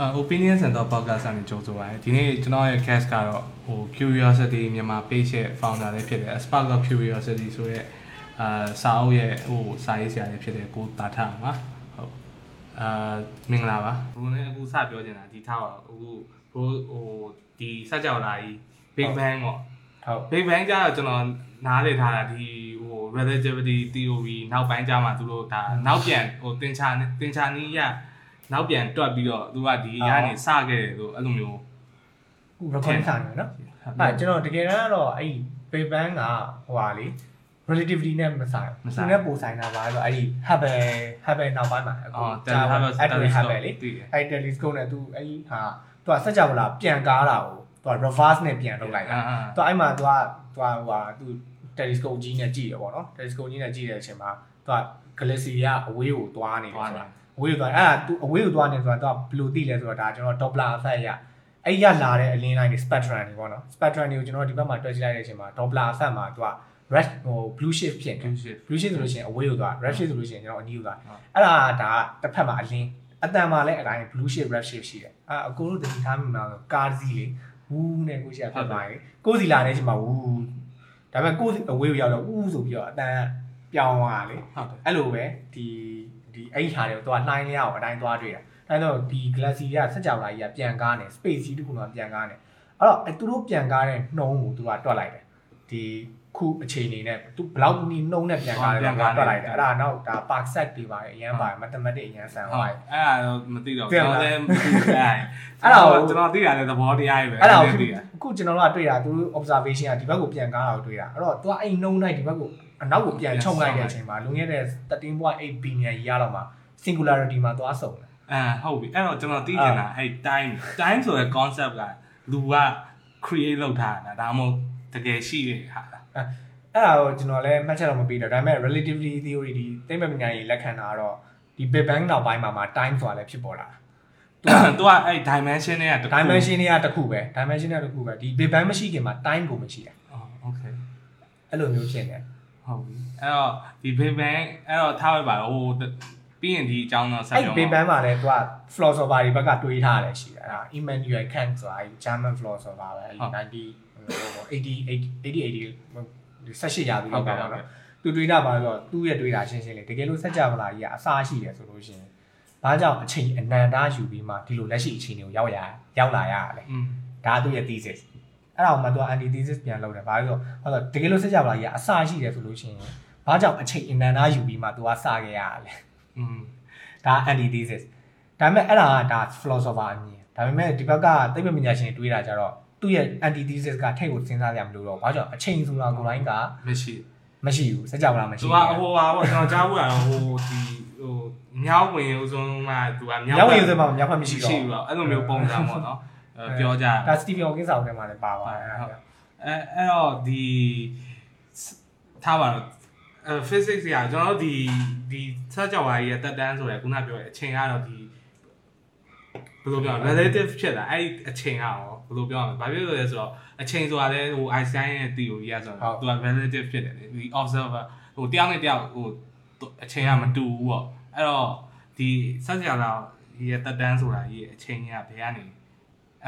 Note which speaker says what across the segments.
Speaker 1: အာ opinion center podcast အနေနဲ့ကြိုဆိုပါရစေဒီနေ့ကျွန်တော်ရဲ့ guest ကတော့ဟို curiosity မြန်မာ page ရဲ့ founder လေးဖြစ်တယ် spark of curiosity ဆိုရဲအာစာအုပ်ရဲ့ဟိုစာရေးဆရာလေးဖြစ်တယ်ကိုတာထပါဟုတ်အာမင်္ဂလာပါဘုန်းနဲ့အခုစပြောချင်တာဒီထားပါအခုဘိုးဟိုဒီစက်ကြောလာကြီး big bang ပေါ့
Speaker 2: ဟုတ်
Speaker 1: big bang ကျတော့ကျွန်တော်နားလည်ထားတာဒီဟို relativity theory နောက်ပိုင်းကျမှသူတို့ဒါနောက်ပြန်ဟိုသင်္ချာသင်္ချာနည်းရ နောက်ပြန်တွက်ပြီးတော့သူကဒီရနေစခဲ့တယ်လို့အဲ့လိုမျိုး
Speaker 2: ခု recording ထားနေနော်အဲကျွန်တော်တကယ်တမ်းကတော့အဲ့ဒီ Big Bang ကဟိုဟာလေ relativity နဲ့မဆိုင်ဘူးသူနဲ့ပိုဆိုင်တာပါဆိုအဲ့ဒီ Hubble Hubble နောက်ပိုင်းမှာအခု
Speaker 1: အော်
Speaker 2: ကြာ
Speaker 1: တယ်ဟာဘ
Speaker 2: အဲ့ဒီ Hubble လေ
Speaker 1: တည်တယ်
Speaker 2: အဲ့ telescope နဲ့သူအဲ့ဒီဟာသူကစัจ java လာပြန်ကားတာကိုသူက reverse နဲ့ပြန်လုပ်လိုက်တာ
Speaker 1: အာ
Speaker 2: သူအဲ့မှာသူကသူကဟိုဟာသူ telescope ကြီးနဲ့ကြည့်ရပေါ့နော် telescope ကြီးနဲ့ကြည့်တဲ့အချိန်မှာသူက galaxy ကအဝေးကိုသွားနေတယ်
Speaker 1: သွား
Speaker 2: ဆို
Speaker 1: တာ
Speaker 2: တော့ အဝေးကိုသွားအဲ့ဒါသူအဝေးကိုသွားနေဆိုတာသူကဘယ်လိုသိလဲဆိုတော့ဒါကျွန်တော် Doppler effect ရအဲ့ရလာတဲ့အလင်းလိုက်တွေ spectrum တွေပေါ့နော် spectrum တွေကိုကျွန်တော်ဒီဘက်မှာတွက်ကြည့်လိုက်တဲ့အချိန်မှာ Doppler effect မှာသူက red ဟို blue shift ဖြစ်နေ
Speaker 1: ဘူးရှိ
Speaker 2: blue shift ဆိုလို့ရှိရင်အဝေးကိုသွား red shift ဆိုလို့ရှိရင်ကျွန်တော်အနီးကိုသွား
Speaker 1: ဟုတ်
Speaker 2: အဲ့ဒါကဒါကတစ်ဖက်မှာအလင်းအတန်မှာလည်းအတိုင်း blue shift red shift ရှိတယ်အဲ့အကိုတို့တတိထားမိမှာဆိုကားစီးလေဝူးနဲ့ကိုရှိရဖတ်သွားရင်ကိုယ်စီလာတဲ့အချိန်မှာဝူးဒါပေမဲ့ကိုယ်စီအဝေးကိုရောက်တော့ဦးဆိုပြီးတော့အတန်ပြောင်းသွားတာလေ
Speaker 1: ဟုတ်တယ်
Speaker 2: အဲ့လိုပဲဒီ ဒီအဲ့ဒီဟာတွေကိုသူကလှိုင်းလျားကိုအတိုင်းသွားတွေ့တာအဲ့တော့ဒီ galaxy ကစัจ java လာကြီးကပြန်ကားနေ space ကြီးတစ်ခုတော့ပြန်ကားနေအဲ့တော့အဲသူတို့ပြန်ကားတဲ့နှုံးကိုသူကတွက်လိုက်တယ်ဒီခုအချိန်နေနဲ့သူဘယ်လောက်နီနှုံးနဲ့ပြန်ကားလဲတော့တွက်လိုက်တယ်အဲ့ဒါနောက်ဒါ park set တွေပါတယ်အရန်ပါတယ် mathematics အရန်ဆန်
Speaker 1: ဟုတ်
Speaker 2: ပါတယ်
Speaker 1: အဲ့ဒါတော့မသိတော့
Speaker 2: ပြန်
Speaker 1: ကျွန်
Speaker 2: လာ
Speaker 1: တော်လည်းမသိဘူးအဲ့
Speaker 2: အဲ့ဒါကို
Speaker 1: ကျွန်တော်သိရတယ်သဘောတရားကြီးပဲ
Speaker 2: အဲ့ဒါကို
Speaker 1: သိရ
Speaker 2: အခုကျွန်တော်တို့ကတွေ့တာသူတို့ observation ကဒီဘက်ကိုပြန်ကားတာကိုတွေ့တာအဲ့တော့သူကအဲ့နှုံးလိုက်ဒီဘက်ကို အနောက်ကိုပြန်ချုံလိုက်တဲ့အချိန်မှာလွန်ခဲ့တဲ့13.8 billion year လောက်မှာ singularity မှာသွားဆုံတယ်
Speaker 1: အဲဟုတ်ပြီအဲ့တော့ကျွန်တော်သိချင်တာအဲ့ time time ဆိုတဲ့ concept ကလူက create လုပ်ထားတာဒါမှမဟုတ်တကယ်ရှိတဲ့ဟာလား
Speaker 2: အဲ့ဒါကိုကျွန်တော်လည်းမှတ်ချက်တော့မပေးတော့ဒါပေမဲ့ relativity theory ဒီသိပ္ပံပညာရေးလက်ခံတာကတော့ဒီ big bang နောက်ပိုင်းမှာမှာ time ဆိုတာလည်းဖြစ်ပေါ်လာ
Speaker 1: သူကအဲ့ dimension တွေကတ
Speaker 2: တာ
Speaker 1: ခု
Speaker 2: dimension တွေကတစ်ခုပဲ dimension တွေကတစ်ခုပဲဒီ big bang မရှိခင်မှာ time ကိုမရှိတာ
Speaker 1: အော် okay
Speaker 2: အဲ့လိုမျိုးဖြစ်နေတယ်
Speaker 1: ဟုတ်ပြီအဲ့တော့ဒီဘေဘန်အဲ့တော့ထားလိုက်ပါတော့ဟိုပြီးရင်ဒီအကြောင်းတော့ဆက်ပြောမှာ
Speaker 2: အဲ့
Speaker 1: ဘေ
Speaker 2: ဘန်မှာလည်းသူက philosopher တွေဘက်ကတွေးထားရတယ်ရှိတယ်အဲ့ဒါ Immanuel Kant ဆိုတာ German philosopher ပဲ90ဟို80 80 80 18ရာသီလောက်ကပါတော့သူတွေးတာပါတော့သူ့ရဲ့တွေးတာရှင်းရှင်းလေးတကယ်လို့စัจ java လာကြီးကအစားရှိတယ်ဆိုလို့ရှိရင်ဘာကြောင့်အချိန်အနန္တယူပြီးမှဒီလိုလက်ရှိအခြေအနေကိုရောက်ရရောက်လာရလဲဒါသူ့ရဲ့ thesis အဲ့ဒါကိုမှသူက anti thesis ပြန်လုပ်တယ်ဘာလို့လဲဆိုတော့တကယ်လို့စัจ java လာကြီးကအစားရှိတယ်ဆိုလို့ရှိရင်ဘာကြောင့်အချိန်အနန္တယူပြီးမှသူကစခဲ့ရရလဲ
Speaker 1: อืม
Speaker 2: ဒါ anti thesis ဒါပေမဲ့အဲ့ဒါကဒါ philosopher အမြင်ဒါပေမဲ့ဒီဘက်ကသိပ္ပံပညာရှင်တွေတွေးတာကြတော့သူ့ရဲ့ anti thesis ကထိတ်ကိုစဉ်းစားကြမလို့တော့ဘာကြောင့်အချိန်ဆိုတာကိုယ်တိုင်းက
Speaker 1: မရှိ
Speaker 2: မရှိဘူးစัจ java လာမရှိ
Speaker 1: သူ
Speaker 2: ဘူး
Speaker 1: ကဟိုဟာပေါ့ကျွန်တော်ကြားဘူးကတော့ဟိုဒီဟိုမြောက်ဝင်ဥဆုံးကသူက
Speaker 2: မြောက်ဝင်ဆိုမှမြောက်ဖက်မရှိ
Speaker 1: ရှိ
Speaker 2: တော့
Speaker 1: ဘူးတော့အဲ့လိုမျိုးပုံစံပေါ့နော်အဲ ပြောကြ
Speaker 2: ဒါ Stephen Hawking စာအုပ်ထဲမှာလည်းပါပါတယ်အဲ့ဒါ
Speaker 1: အဲအဲ့တော့ဒီထားပါတော့အဲ physics ကကျွန်တော်တို့ဒီဒီဆက်ကြော်ပါကြီးရဲ့တက်တန်းဆိုရယ်ခုနပြောတဲ့အချိန်ကတော့ဒီဘယ်လိုပြောလဲ relative ဖြစ်တာအဲ့ဒီအချိန်ကရောဘယ်လိုပြောရမလဲဘာဖြစ်လို့လဲဆိုတော့အချိန်ဆိုတာလဲဟို Einstein ရဲ့ theory ကဆိုတော့သူက relative ဖြစ်တယ်လေဒီ observer ဟိုတယောက်နဲ့တယောက်ဟိုအချိန်ကမတူဘူးပေါ့အဲ့တော့ဒီဆက်ကြော်လာရဲ့တက်တန်းဆိုတာကြီးအချိန်ကဘယ်ကနေ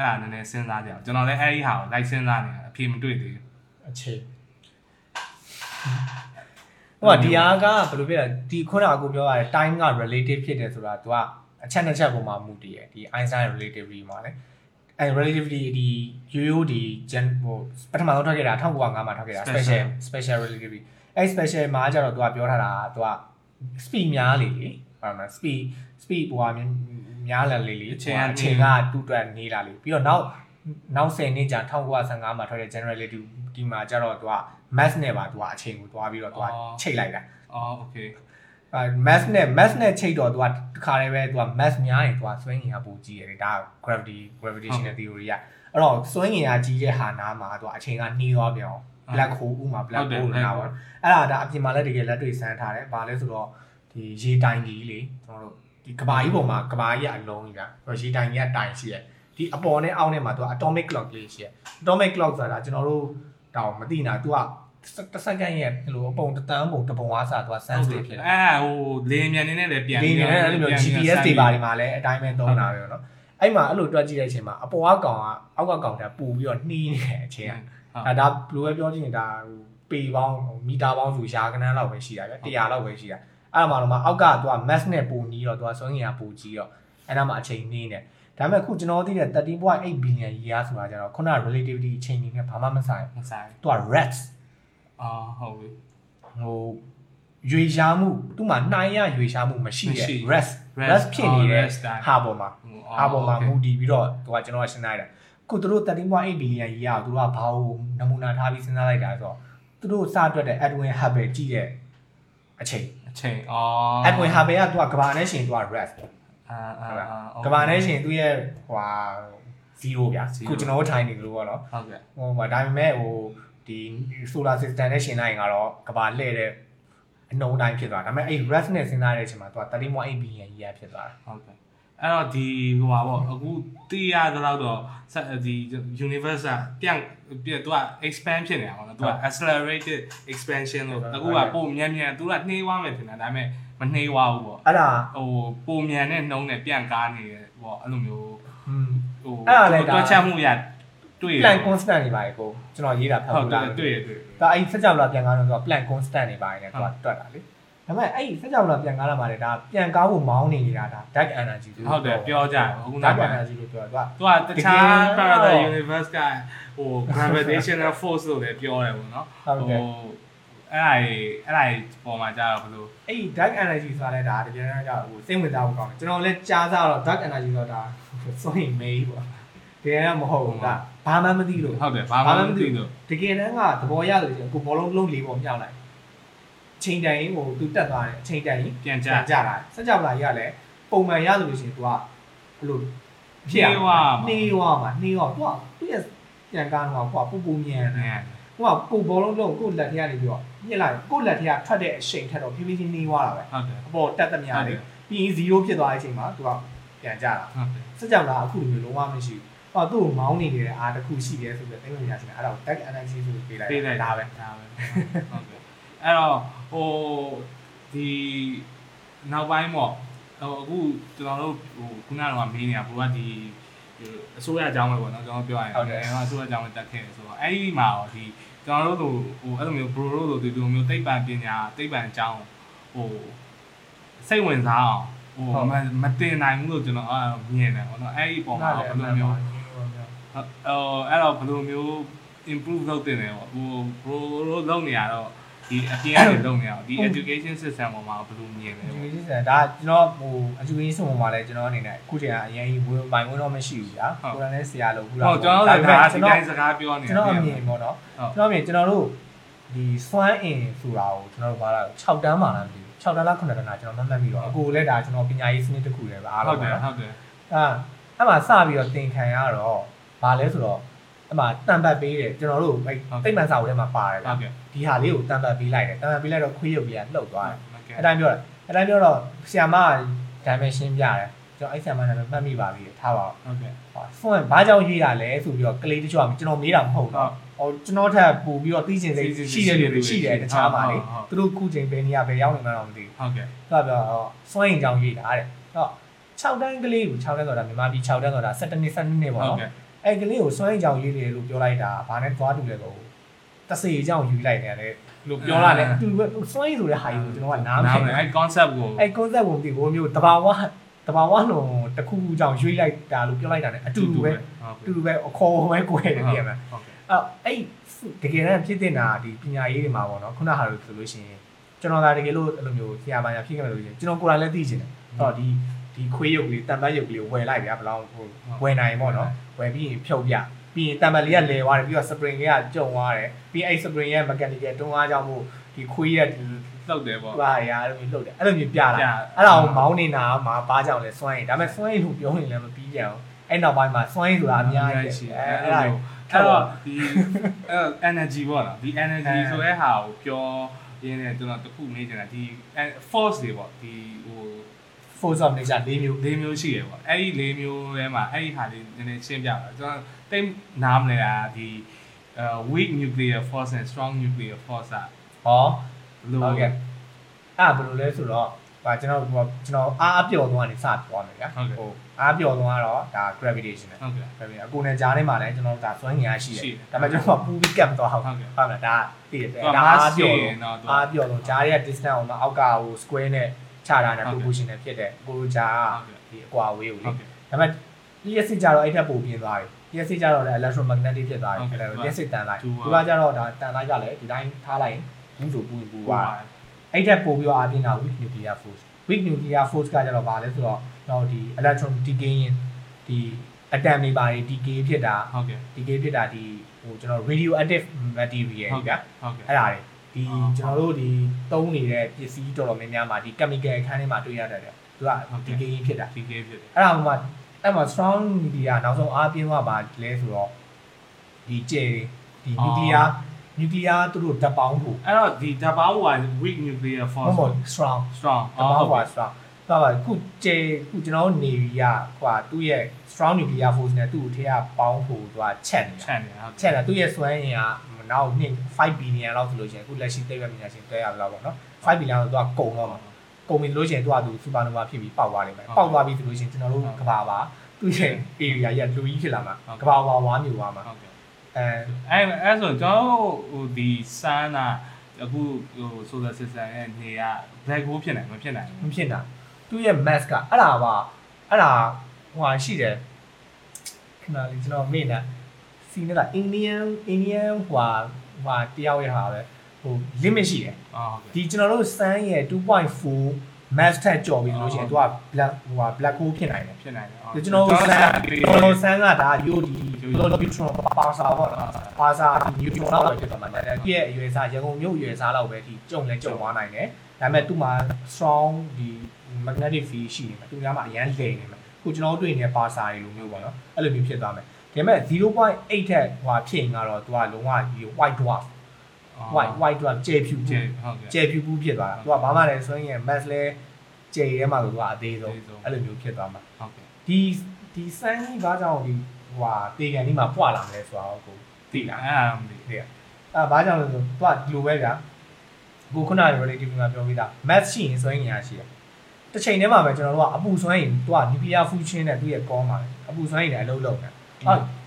Speaker 1: အဲ့ဒါနည်းနည်းစဉ်းစားကြအောင်ကျွန်တော်လည်းအဲ့ဒီဟာကိုလိုက်စဉ်းစားနေတာအဖြေမတွေ့သေးဘူး
Speaker 2: အချိန်ဟိုကဒီအားကဘယ်လိုပြလဲဒီခုနကအခုပြောရတယ် time က relative ဖြစ်တယ်ဆိုတာ तू ကအချက်နှစ်ချက်ပုံမှာမူတည်ရဒီ Einstein relativity မှာလေအဲ relativity ဒီရိုးရိုးဒီ gen ဟိုပထမဆုံးထွက်ခဲ့တာ1905မှာထွက်ခဲ့တာ special special relativity အဲ special မှာကျတော့ तू ကပြောထားတာ तू က speed များလေလေဟုတ်မှာ speed speed ဟိုဟာ များလာလေလေအချိန်အချိန်ကတူတွက်နေလာလေပြီးတော့နောက်နောက်10နှစ်ကြာ1955မှာထွက်တဲ့ general relative ဒီမှာကျတော့သူက mass နဲ့ပါသူကအချိန်ကိုသွားပြီးတော့သူကချိန်လိုက်တာ
Speaker 1: အော် okay
Speaker 2: အဲ mass နဲ့ mass နဲ့ချိန်တော့သူကတခါတည်းပဲသူက mass များရင်သူကစွမ်းအင်ကပိုကြီးရတယ်ဒါ gravity gravitational theory ကအဲ့တော့စွမ်းအင်ကကြီးတဲ့ဟာနာမှာသူကအချိန်ကနှီးသွားပြောင်း black hole ဥမာ black hole လာပါအဲ့ဒါဒါအပြင်မှာလည်းတကယ်လက်တွေ့ဆန်းထားတယ်ဘာလဲဆိုတော့ဒီရေတိုင်ကြီးလေကျွန်တော်တို့ ဒီကဘာကြီးပုံမှာကဘာကြီးကအလုံးကြီးဗျ။ရေတိုင်ကြီးအတိုင်ရှိရဲ့။ဒီအပေါ်နဲ့အောက်နဲ့မှာသူက atomic clock လေးရှိရဲ့။ atomic clock ဆိုတာကျွန်တော်တို့တောင်မသိနာသူကတစ်စက္ကန့်ရဲ့လိုအပုံတန်းပုံတပုံအားစားသူက sense လေးဖြစ်တယ်။
Speaker 1: အဲဟိုလေမြန်နေနဲ့လည်းပြန်
Speaker 2: ပြန်လေမြန်နဲ့လည်း GPS တွေပါဒီမှာလည်းအတိုင်းပဲသုံးတာပဲနော်။အဲ့မှာအဲ့လိုတွက်ကြည့်တဲ့အချိန်မှာအပေါ်ကကောင်ကအောက်ကကောင်ကပူပြီးတော့နှီးနေတဲ့အချိန်ကဒါဒါဘလိုပဲပြောချင်တာဟိုပေပေါင်းမီတာပေါင်းဆိုရာခဏလောက်ပဲရှိတာဗျ။100လောက်ပဲရှိတာ။ အဲ့မှာတော့မှအောက်ကသူက mass နဲ့ပူနီးတော့သူကစွမ်းရည်ပူကြီးတော့အဲ့ဒါမှအချိန်နှီးနေဒါပေမဲ့ခုကျွန်တော်သိတဲ့13.8 billion year ဆိုတာကျတော့ခုန relativity အချိန်ကြီးနဲ့ဘာမှမဆိုင်
Speaker 1: မဆိုင်
Speaker 2: သူက rats
Speaker 1: အော်ဟုတ်ပြီ
Speaker 2: ဟိုရွေရှားမှုသူ့မှာနှိုင်းရရွေရှားမှုမရှိတဲ့
Speaker 1: မရှိ
Speaker 2: rest
Speaker 1: rest
Speaker 2: rest ဖြစ်နေတဲ့
Speaker 1: rest time
Speaker 2: ဟာပေါ်မှာဟာပေါ်မှာမူတည်ပြီးတော့သူကကျွန်တော်ရှင်းလိုက်တာခုသူတို့13.8 billion ကြီးอ่ะသူတို့ကဘာလို့နမူနာထားပြီးစဉ်းစားလိုက်တာဆိုတော့သူတို့စတွက်တဲ့ Edwin Hubble ကြည့်တဲ့အချိန်
Speaker 1: အချိန်အော်
Speaker 2: Edwin Hubble ကသူကကဘာနဲ့ရှင်သူက rest
Speaker 1: အာအာ
Speaker 2: ကဘာနဲ့ရှင်သူရဲ့ဟိုဟာ0ဗျာခုကျွန်တော်တို့ထိုင်နေလို့ပေါ့နော်
Speaker 1: ဟုတ်ကဲ့
Speaker 2: ဟိုမှာဒါပေမဲ့ဟိုဒီ solar system နဲ့ရှင်လိုက်ရင်ကတော့ကဘာလှည့်တဲ့အနှုံတိုင်းဖြစ်သွားဒါပေမဲ့အဲ့ rest နဲ့စဉ်းစားတဲ့အချိန်မှာသူက13.8 billion ကြီးရဖြစ်သွားတာ
Speaker 1: ဟုတ်ကဲ့ အဲ့တော့ဒီဟိုပါပေါ့အခုသိရသလောက်တော့ဒီ universe ကပြန်ပြသူက expand ဖြစ်နေတာပေါ့နော်သူက accelerated expansion လို့အခုကပုံမြန်မြန်သူကနှေးသွားမယ်ထင်တာဒါပေမဲ့မနှေးသွားဘူးပေါ့
Speaker 2: အဲ့ဒါ
Speaker 1: ဟိုပုံမြန်တဲ့နှုံးနဲ့ပြန်ကားနေတယ်ပေါ့အဲ့လိုမျိုး
Speaker 2: อืม
Speaker 1: ဟို
Speaker 2: အဲ့ဒါလည်းဒါ
Speaker 1: တွက်ချက်မှုရတွေ့ရ
Speaker 2: plan constant တွေပါလေကိုကျွန်တော်ရေးတာဖတ်
Speaker 1: ဟုတ်
Speaker 2: လို့
Speaker 1: တ
Speaker 2: လား
Speaker 1: ယ်တွေ့ရတွေ့
Speaker 2: ဒါအဲ့စက်ကြောလာပြန်ကားတော့သူက plan constant တွေပါနေတယ်သူကတွက်တာလေ ဒါပေမဲ့အဲ့စက်ကြောလာပြန်ကားလာမှာလေဒါပြန်ကားဖို့မောင်းနေနေတာဒါ dark energy လို့
Speaker 1: ဟုတ်တယ်ပြောကြတယ်အခုနော
Speaker 2: dark
Speaker 1: က်က
Speaker 2: energy လို့ပြောတာသူက
Speaker 1: သူကတခြား parallel universe ကဟို gravitational force လို့လည်းပြောတယ်ပေါ့နော်
Speaker 2: ဟုတ်ကဲ့
Speaker 1: အဲ့ဒါကြီးအဲ့ဒါကြီးပေါ်မှာကြာတော့ဘလို့
Speaker 2: အဲ့ဒီ dark energy ဆိုတာလည်းဒါတကယ်တမ်းကျဟိုစိတ်ဝင်စားဖို့ကောင်းတယ်ကျွန်တော်လည်းကြားစားတော့ dark energy ဆိုတာစွန့်ရင်မေးပေါ့တကယ်တော့မဟုတ်ဘူးဒါဘာမှမသိလို့
Speaker 1: ဟုတ်တယ်ဘာမှမသိလို့
Speaker 2: တကယ်တမ်းကသဘောရလို့ရှိရင်ကိုဘောလုံးလုံးလေးပေါ်မြောက်လိုက် ချိန်တန်ရင်ဟိုသူတက်သွားတယ်ချိန်တန်ရင်
Speaker 1: ပြန်ကြ
Speaker 2: ကြတာစကြဝဠာကြီးကလည်းပုံမှန်ရဆိုလို့ရှိရင် तू ကဘလို့
Speaker 1: ဖြစ်ရမှာ
Speaker 2: နေဝမှာနေဝသူကသူ့ရဲ့ပြန်ကားတော့ကွာပူပူမြန်
Speaker 1: နေ
Speaker 2: ကိုကကိုဘောလုံးလုံးကိုလက်ထက်ကနေပြီးတော့ညှစ်လိုက်ကိုလက်ထက်ကထွက်တဲ့အချိန်ထက်တော့ဖြည်းဖြည်းချင်းနှီးသွားတာပဲ
Speaker 1: ဟုတ်တယ်
Speaker 2: အပေါ်တက်သမျှလေးပြီးရင်0ဖြစ်သွားတဲ့အချိန်မှာသူကပြန်ကြတာ
Speaker 1: ဟုတ်တယ်
Speaker 2: စကြဝဠာအခုလိုမျိုးလုံးဝမရှိဘူးဟောသူ့ကိုမောင်းနေနေတဲ့အားတစ်ခုရှိတယ်ဆိုပြီးသိလို့ရချင်တယ်အဲ့ဒါကို tag analysis ဆိုပြီးပေးလိုက်
Speaker 1: ပေးလိုက်
Speaker 2: ဒါပဲ
Speaker 1: ဒါပဲဟုတ်ကဲ့အဲ့တော့ ဟိုဒီနောက်ပိုင်းပေါ့ဟိုအခုကျွန်တော်တို့ဟိုခုနကတော့မေးနေတာဘိုးကဒီအစိုးရအကြောင်းပဲပေါ့နော်ကျွန်တော်ပြောရရင်အစိုးရအကြောင်းပဲတက်ခဲ့ဆိုတော့အဲ့ဒီမှာတော့ဒီကျွန်တော်တို့ဟိုအဲ့လိုမျိုး bro တို့လိုဒီလိုမျိုးသိပ္ပံပညာသိပ္ပံအကြောင်းဟိုစိတ်ဝင်စားအောင်ဟိုမတင်နိုင်ဘူးလို့ကျွန်တော်အဲ့မြင်တယ်ပေါ့နော်အဲ့ဒီပုံမှာဘယ်လိုမျိုးဟိုအဲ့တော့ဘယ်လိုမျိုး improve လုပ်တင်တယ်ပေါ့ဟို pro လို့လုပ်နေရတော့ ဒီအပြင်ကနေလုပ်နေရတော့ဒီ education system ပေါ်မှာဘယ်လိုမြင်လဲ
Speaker 2: ဒီလိုစံဒါကျွန်တော်ဟို education ပုံမှာလဲကျွန်တော်အနေနဲ့အခုတည်းကအရင်ကြီးဝင်ပိုင်ဝင်တော့မရှိဘူးဗျာကိုယ်တိုင်လည်းဆရာလို့ခုလား
Speaker 1: ဟုတ်ကျွန်တော်တို့ကဒါဒီတိုင်းစကားပြောနေ
Speaker 2: ကျွန်တော်အမြင်ပေါ့နော်ကျွန်တော်အမြင်ကျွန်တော်တို့ဒီစွမ်းအင်ဆိုတာကိုကျွန်တော်တို့ဘာလဲ6တန်းမှလားမသိဘူး6တန်းလား9တန်းလားကျွန်တော်မှတ်မှတ်ပြီးတော့အကိုလည်းဒါကျွန်တော်ပညာရေးစနစ်တစ်ခုလည်းပဲအား
Speaker 1: ဟု
Speaker 2: လုံး
Speaker 1: တ်တယ်
Speaker 2: ပေါ့နော်
Speaker 1: ဟုတ်တယ်
Speaker 2: အဲအဲ့မှာစပြီးတော့သင်ခံရတော့ဘာလဲဆိုတော့ အဲ့မှာတန်ပတ်ပေးတယ်ကျွန်တော်တို့အဲ့တိတ်မှန်စာအုပ်ထဲမှာပါတယ်ဗျာ
Speaker 1: ဟုတ်ကဲ့
Speaker 2: ဒီဟာလေးကိုတန်ပတ်ပေးလိုက်တယ်တန်ပတ်ပေးလိုက်တော့ခွေးရုပ်ကြီးကလှုပ်သွားတယ်
Speaker 1: ဟုတ်ကဲ့
Speaker 2: အဲ့တိုင်းပြောတယ်အဲ့တိုင်းပြောတော့ဆီယာမကဒါပဲရှင်းပြတယ်ကျွန်တော်အဲ့ဆီယာမနာမည်မှတ်မိပါပြီထားပါအောင်
Speaker 1: ဟုတ်ကဲ့
Speaker 2: ဟောဖုန်းကဘာကြောင့်ရေးတာလဲဆိုပြီးတော့ကလေးတချို့ကကျွန်တော်မေးတာမဟုတ်တော့ဟောကျွန်တော်ထပ်ပူပြီးတော့သိချင်စိတ်ရှိတဲ့လူတွေရှိတယ်တခြားပါလေသူတို့ခုချိန်ဘယ်နေရာဘယ်ရောက်နေမှန်းတော့မသိဘူး
Speaker 1: ဟုတ်ကဲ့
Speaker 2: သူကပြောတော့စွန့်ရင်ကြောင်ရေးတာတဲ့တော့6တန်းကလေးကို6တန်းဆိုတာမြန်မာပြည်6တန်းဆိုတာ17နှစ်17နှစ်ပေါ့
Speaker 1: ဟုတ်
Speaker 2: နော်
Speaker 1: ကဲ့
Speaker 2: အဲ့ကလေးကိုစွန့်ရင်ကြောင်ရေးတယ်လို့ပြောလိုက်တာဘာနဲ့သွားတူလဲကိုတစေကြောင်ယူလိုက်တယ်လေလို့ပြောလာတယ်အတူပဲစွန့်ရင်ဆိုတဲ့ဟာကြီးကိုကျွန်တော်ကနားမ
Speaker 1: နား
Speaker 2: လည်
Speaker 1: မယ်အဲ့ concept ကို
Speaker 2: အဲ့ concept ကိုမသိဘူးမျိုးတဘာဝတဘာဝလုံးတစ်ခုခုကြောင်ရွေးလိုက်တာလို့ပြောလိုက်တာ ਨੇ အတူတူပဲ
Speaker 1: ဟုတ်
Speaker 2: အတူတူပဲအခေါ်ပဲကိုယ်တယ်ပြင်မှာ
Speaker 1: ဟုတ်ကဲ့
Speaker 2: အဲ့အဲ့တကယ်တမ်းဖြစ်တင်တာဒီပညာရေးတွေမှာပေါ့နော်ခုနဟာလို့ဆိုလို့ရှိရင်ကျွန်တော်ဒါတကယ်လို့အဲ့လိုမျိုးဆရာပညာဖြစ်ခဲ့မယ်လို့ရှိရင်ကျွန်တော်ကိုယ်တိုင်လည်းသိချင်တယ်အဲ့တော့ဒီဒီခွေးရုပ်ကလေးတံပတ်ရုပ်ကလေးကိုဝယ်လိုက်ဗျာဘယ်လောက်ဟိုဝယ်နိုင်ပေါ့နော် ဝယ်ပြီးရင်ဖြုတ်ပြပြီးရင်တံပတ်လေးကလဲသွားတယ်ပြီးတော့ spring လေးကကျုံသွားတယ်ပြီးအဲ့ spring ရဲ့ mechanical တွန်းအားကြောင့်မို့ဒီခွေးရဲ့ဒီ
Speaker 1: လှုပ်တယ်ပေါ့
Speaker 2: ဘာရာအဲ့လိုမျိုးလှုပ်တယ်အဲ့လိုမျိုးပြလာ
Speaker 1: ပြ
Speaker 2: အဲ့ဒါကိုမောင်းနေတာမှာဘာကြောင့်လဲစွန့်ရင်ဒါပေမဲ့စွန့်ရင်လို့ပြောရင်လည်းမပြီးကြအောင်အဲ့နောက်ပိုင်းမှာစွန့်ရင်ဆိုတာအများကြီး
Speaker 1: ရှိ
Speaker 2: ရှိ
Speaker 1: တယ်
Speaker 2: အဲ့
Speaker 1: အဲ့
Speaker 2: အဲ့
Speaker 1: ဒါ
Speaker 2: ဒါ
Speaker 1: အဲ့တော့ဒီအဲ့ energy ပေါ့နော်ဒီ energy ဆိုတဲ့ဟာကိုပြောရင်းနဲ့ကျွန်တော်တခုမေးချင်တာဒီ force တွေပေါ့ဒီဟို
Speaker 2: force of nature ၄မျိုး
Speaker 1: ၄မျိုးရှိရပေါ့အဲ့ဒီ၄မျိုးထဲမှာအဲ့ဒီဟာလေးနည်းနည်းရှင်းပြပါကျွန်တော်တိတ်နားမလဲတာဒီအဲ weak nuclear force and strong nuclear force อ่ะ
Speaker 2: ဟော
Speaker 1: လို့
Speaker 2: ဟုတ်ကဲ့အဲ့ဒါဘယ်လိုလဲဆိုတော့ဟာကျွန်တော်ကျွန်တော်အားအပျော်သွားနေစပြောမယ်ဗျာအားပျော်သွားတော့ဒါ gravitation နဲ့
Speaker 1: ဟုတ်ကဲ့
Speaker 2: gravitation အကိုနဲ့ကြားထဲမှာလည်းကျွန်တော်တို့ဒါစွမ်းငင်ရရှိတ
Speaker 1: ရှိ
Speaker 2: ယ်
Speaker 1: တယ်
Speaker 2: ဒါပေမဲ့ကျွန်တော်ကပူပြီးကပ်မသွားဘူး
Speaker 1: ဟုတ်ကဲ့
Speaker 2: ဟုတ်လားဒါသိတယ်
Speaker 1: သူက
Speaker 2: ဒါ
Speaker 1: mass
Speaker 2: အားပျော်
Speaker 1: ရှိရ
Speaker 2: လို့
Speaker 1: င်တော့သူက
Speaker 2: အားပျော်လို့ကြားရဲ့ distance အောင်တော့အောက်ကဟို square နဲ့ ခြားတာနဲ့
Speaker 1: ဟုတ်ကဲ့
Speaker 2: proportion နဲ့ဖြစ်တဲ့ကိုလိုကြားက
Speaker 1: ဟုတ်ကဲ့
Speaker 2: ဒီအကွာဝေးကိုလေ
Speaker 1: ဟုတ်ကဲ့
Speaker 2: ဒါပေမဲ့ ESC ကြတော့အဲ့ထက်ပိုပြင်းသွားပြီ ESC ကြတော့လည်း electromagnetic ဖြစ်သွားပြီ
Speaker 1: ဟုတ်ကဲ့
Speaker 2: အဲ့ဒါ ESC တန်လိုက်
Speaker 1: သူ
Speaker 2: သူ
Speaker 1: က
Speaker 2: ကကြတော့ဒါတန်လိုက်ကလည်းဒီတိုင်းထားလိုက်ရင်ဘူးဆိုဘူးပူ
Speaker 1: ဟို
Speaker 2: သွားအဲ့ထက်ပိုပြီးတော့အပြင်းတာ weak nuclear force weak nuclear force ကကြတော့ဗာလဲဆိုတော့ကျွန်တော်ဒီ electron decay ရင်ဒီ atom တွေပါတွေ decay ဖြစ်တာ
Speaker 1: ဟုတ်ကဲ့
Speaker 2: decay ဖြစ်တာဒီဟိုကျွန်တော် radioactive material
Speaker 1: ဟုတ်
Speaker 2: ဗျာ
Speaker 1: ကဲ့ဟုတ်ကဲ့
Speaker 2: အဲ့ဒါတွေ ဒီ
Speaker 1: အော်
Speaker 2: ကျွန်တော်တို့ဒီသုံးနေတဲ့ပစ္စည်းတော်တော်များများမှာဒီ chemical အခန်းထဲမှာတွေ့ရတတ်တယ်သူက
Speaker 1: ဟုတ်ကဲ့
Speaker 2: decay ဖြစ်တာ
Speaker 1: ဒီကေဖြစ်တယ်
Speaker 2: အဲ့ဒါမှအဲ့မှာ strong media နောက်ဆုံးအားပြင်းသွားပါလဲဆိုတော့ဒီကျဲဒီ nuclear nuclear သူတို့ဓာတ်ပေါင်းဖို့
Speaker 1: အဲ့တော့ဒီဓာတ်ပေါင်းက weak nuclear
Speaker 2: မ
Speaker 1: force
Speaker 2: ဟုတ် strong
Speaker 1: strong
Speaker 2: ဓာတ်ပေါင်းက strong ဆိုတော့ခုကျဲခုကျွန်တော်နေရီကဟိုသူ့ရဲ့ strong nuclear force နဲ့သူ့အထက်ကပေါင်းဖို့သူကချက်နေ
Speaker 1: ချက်နေဟုတ်
Speaker 2: ချက်တယ်သူ့ရဲ့စွမ်းအင်က နောက်နှစ်5 billion လောက်ဆိုလို့ရှိရင်အခုလက်ရှိသိပ္ပံပညာရှင်တွေ့ရလောက်ပေါ့နော်5 billion ဆိုတော့သူကကုန်တော့မှာကုန်ပြီလို့ရှိရင်သူကသူ supernova ဖြစ်ပြီးပေါက်သွားလိမ့်မယ်ပေါက်သွားပြီဆိုလို့ရှိရင်ကျွန်တော်တို့ကဘာပါသူ့ရဲ့ area ရလူကြီးဖြစ်လာမှာကဘာဝါဝါမျိုးသွားမှာ
Speaker 1: ဟုတ်ကဲ့
Speaker 2: အဲ
Speaker 1: အဲ့အဲ့ဆိုကျွန်တော်ဟိုဒီစမ်းတာအခုဟို solar system ရဲ့နေက black hole ဖြစ်နိုင်မဖြစ်နိုင်
Speaker 2: မ
Speaker 1: ဘူး
Speaker 2: ဖြစ်တာသူ့ရဲ့ mass ကအဲ့ဒါပါအဲ့ဒါဟိုဟာရှိတယ်ခဏလေးကျွန်တော်မေ့နေ စီနေတာ Indian Indian ဟိုဟာဟိုဟာတယောက်ရဲ့ဟာပဲဟို limit ရှိတယ်
Speaker 1: အော်ဟုတ်ကဲ့
Speaker 2: ဒီကျွန်တော်တို့ sun ရဲ့2.4 mass ထက်ကျော်ပြီလို့ရှိရင်သူက black ဟိုဟာ black hole ဖြစ်နိုင်တယ်
Speaker 1: ဖြစ်နိုင်တယ်
Speaker 2: ဒီကျွန်တော်တို့ sun ကျွန်တော်တို့ sun ကဒါ UD လို့ neutron ပါစာပေါ့နော်ပါစာ neutron လောက်ပဲဖြစ်သွားမှာတယ်ဒီရဲ့အရွယ်စားရန်ကုန်မြို့အရွယ်စားလောက်ပဲဒီကြုံလဲကြုံသွားနိုင်တယ်ဒါပေမဲ့သူ့မှာ strong ဒီ magnetic field ရှိနေမှာသူများမှာအရန်လိမ်နေမှာခုကျွန်တော်တို့တွေ့နေတဲ့ပါစာတွေလိုမျိုးပေါ့နော်အဲ့လိုမျိုးဖြစ်သွားမယ် ဒါပေမဲ့0.8ထက်ဟိုဖြစ်ရင်ကတော့သူကလုံးဝဒီ white dwarf white white dwarf ကျေဖြူ
Speaker 1: ကျေ
Speaker 2: ကျေ
Speaker 1: ဟုတ်ကဲ့
Speaker 2: ကျေဖြူဘူးဖြစ်သွားတာသူကဘာမှလည်းဆိုရင် mass လဲကျေရဲမှာဆိုသူကအသေးဆုံးအဲ့လိုမျိုးဖြစ်သွားမှာ
Speaker 1: ဟုတ်ကဲ့
Speaker 2: ဒီဒီစမ်းကြီးဘာကြောင့်ဒီဟိုဟာတေကန်ဒီမှာပွာလာမလဲဆိုတော့ကို
Speaker 1: သိလားအဲ့ဒါမသိ
Speaker 2: သိရအဲဘာကြောင့်လဲဆိုတော့သူကဒီလိုပဲဗျာကိုခုနက relative ကပြောပြီးသား mass ရှိရင်စွမ်းရည်ရရှိတယ်တစ်ချိန်တည်းမှာပဲကျွန်တော်တို့ကအပူစွမ်းရည်သူက nuclear fusion နဲ့သူ့ရဲ့ကောမှာအပူစွမ်းရည်နဲ့အလုပ်လုပ်နေဟုတ်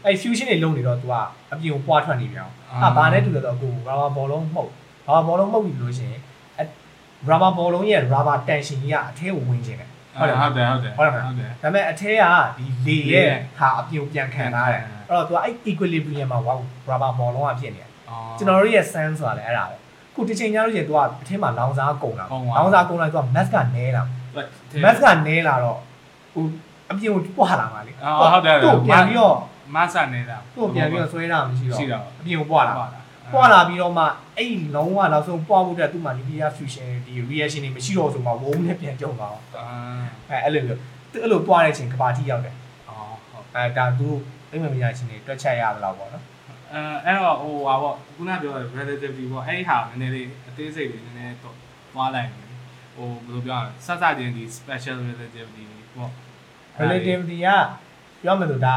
Speaker 2: အဲ fusion တွေလုပ်နေတော့သူကအပြင်ကိုပွားထွက်နေပြန်အောင်အဲဘာနဲ့တူလဲတော့ကို rubber ball လုံးမှုတ် rubber ball လုံးမှုတ်ပြီလို့ရှိရင် rubber ball လုံးရဲ့ rubber tension ကြီးကအထဲကိုဝင်ခြင်းတယ်
Speaker 1: ဟုတ်တယ်ဟုတ်တယ်ဟုတ်တယ်
Speaker 2: ဟုတ်တယ်
Speaker 1: ဟုတ်တယ်
Speaker 2: ဒါပေမဲ့အထဲကဒီလေရဲ့ဟာအပြင်ကိုပြန်ခံထားတယ်
Speaker 1: ခံထားတယ်
Speaker 2: အဲ့တော့သူကအဲ့ equilibrium မှာ wow rubber ball လုံးကဖြစ်နေတယ်
Speaker 1: အော်
Speaker 2: ကျွန်တော်တို့ရဲ့ sense ဆိုတာလည်းအဲ့ဒါပဲခုတစ်ချိန်ညလို့ရှိရင်သူကအထဲမှာလောင်စာကုန်လာ
Speaker 1: ကုန်သွား
Speaker 2: လောင်စာကုန်လာသူက mass ကနဲလာ mass ကနဲလာတော့ဟို အပြင်ကိုပွာလာမှာလေ
Speaker 1: အော်ဟုတ်တယ်
Speaker 2: သူ့ပြန်ပြီးတော့
Speaker 1: မဆန်နေတာ
Speaker 2: သူ့ပြန်ပြီးတော့ဆွဲတာမရှိတော့
Speaker 1: ရှိတော့
Speaker 2: အပြင်ကိုပွာလာပွာလာပြီးတော့မှအဲ့ဒီလုံးဝနောက်ဆုံးပွာဖို့တဲ့သူ့မှာ nuclear fusion ဒီ reaction တွေမရှိတော့ဆိုမှဝုန်းနဲ့ပြန်ကြုံသွားအောင်
Speaker 1: အာ
Speaker 2: အဲအဲ့လိုမျိုးသူအဲ့လိုပွာတဲ့အချိန်ကဘာတိရောက်တယ်
Speaker 1: အော်ဟုတ်
Speaker 2: အဲဒါသူအိမ်မမညာချင်းတွေတွက်ချက်ရသလားပေါ့နော်
Speaker 1: အဲအဲ့တော့ဟိုဟာပေါ့ခုနပြောတဲ့ relatively ပေါ့အဲ့ဒီဟာနည်းနည်းလေးအသေးစိတ်လေးနည်းနည်းတော့သွားလိုက်မယ်ဟိုဘယ်လိုပြောရလဲစစချင်းဒီ special relativity ပေါ့
Speaker 2: relativity ကပြောမယ်ဆိုဒါ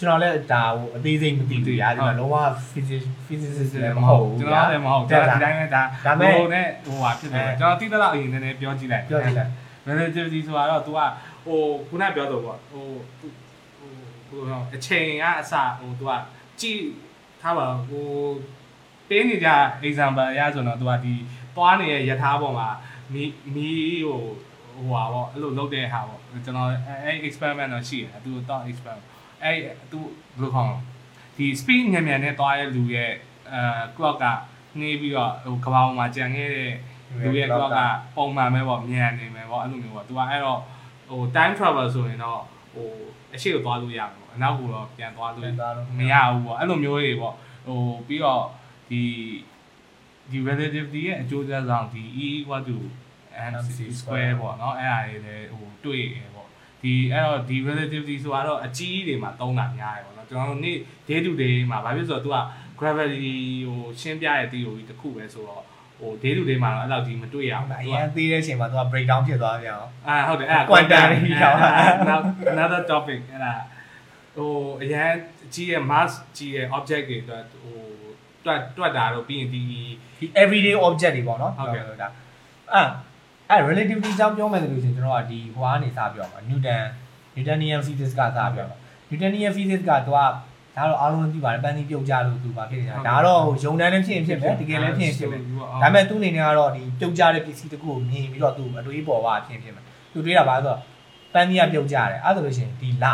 Speaker 2: ကျွန်တော်လည်းဒါဟိုအသေးစိတ်မသိဘူးညာဒီမှာလုံးဝ physics physicist လည်းမဟုတ်ဘူး
Speaker 1: ကျွန်တော်လည်းမဟုတ်ကျွန်တော်ဒီတိုင်းနဲ့ဒါ
Speaker 2: ဒါမဲ့
Speaker 1: ဟိုနဲ့ဟိုဟာဖြစ်တယ်ကျွန်တော်တိတက်တော့အရင်နည်းနည်းပြောကြည့်လိုက်
Speaker 2: ပြောကြည့်လိုက်
Speaker 1: relativity ဆိုတာတော့ तू ကဟိုခုနပြောတော့ပေါ့ဟိုဟိုဟိုအချိန်ကအစဟို तू ကကြည့်ထားပါဟိုပေးနေကြ example အရဆိုတော့ तू ကဒီသွားနေတဲ့ယထာပေါ်မှာမီမီဟို ဟိုဟာပေါ့အဲ့လိုလုပ်တဲ့ဟာပေါ့ကျွန်တော်အဲ့ experiment တော့ရှိတယ် तू တော့ experiment အဲ့ तू ဘယ်လိုခေါ်လဲဒီ speed ညံ့ညံ့နဲ့သွားတဲ့လူရဲ့အဲ clock ကနှေးပြီးတော့ဟိုကဘာပေါ်မှာကြံခဲ့တဲ့လူရဲ့ clock ကပုံမှန်ပဲပေါ့မြန်နေမယ်ပေါ့အဲ့လိုမျိုးပေါ့သူကအဲ့တော့ဟို time travel ဆိုရင်တော့ဟိုအရှိကိုသွားလို့ရမှာပေါ့အနောက်ကိုတော့ပြန်သွားလို့
Speaker 2: ပြန်သွားလို့
Speaker 1: မရဘူးပေါ့အဲ့လိုမျိုးတွေပေါ့ဟိုပြီးတော့ဒီဒီ relativity ရဲ့အကျိုးဆက်ဆောင်ဒီ e equal to NMCC square ပေါ့နော်အဲ့အားတွေလည်းဟိုတွေ့ရပေါ့ဒီအဲ့တော့ဒီ relativity ဆိုတော့အကြီးတွေမှာသုံးတာများတယ်ပေါ့နော်ကျွန်တော်တို့နေ့ day to day မှာဘာဖြစ်ဆိုတော့ तू က gravity ဟိုရှင်းပြတဲ့ theory တစ်ခုပဲဆိုတော့ဟို day to day မှာတော့အဲ့လောက်ကြီးမတွေ့ရဘူး။
Speaker 2: အရင်သေးတဲ့အချိန်မှာ तू က break down ဖြစ်သွားပြန်အောင်။
Speaker 1: အာဟုတ်တယ်အဲ့
Speaker 2: quantum တွေပြောင်းလာ။
Speaker 1: another topic အဲ့ဒါဟိုအရင်ကြီးရဲ့ mass ကြီးရဲ့ object တွေအတွက်ဟိုတွတ်တွတ်တာတော့ပြီးရင်ဒီ
Speaker 2: everyday object တွေပေါ့နော်။
Speaker 1: ဟုတ်ကဲ့
Speaker 2: ဒါ။အာ အဲ့ relativity အကြောင်းပြောမယ်ဆိုလို့ရှိရင်ကျွန်တော်ကဒီဟိုကနေစပြောမှာ Newton Newtonian physics ကစပြောမှာ Newtonian physics ကသူကဒါတော့အားလုံးသိပါတယ်ပန်းသီးပြုတ်ကြလို့သူပါဖြစ်နေတာဒါတော့ဟိုယုံတန်းနဲ့ဖြစ်ရင်ဖြစ်မယ်တကယ်လည်းဖြစ်ရင်ဖြစ်မယ်ဒါပေမဲ့သူ့အနေနဲ့ကတော့ဒီပြုတ်ကြတဲ့ပစ္စည်းတစ်ခုကိုမြင်ပြီးတော့သူအတွေးပေါ်ပါအဖြစ်ဖြစ်မယ်သူတွေးတာပါဆိုတော့ပန်းကြီးကပြုတ်ကြတယ်အဲ့ဒါဆိုလို့ရှိရင်ဒီလာ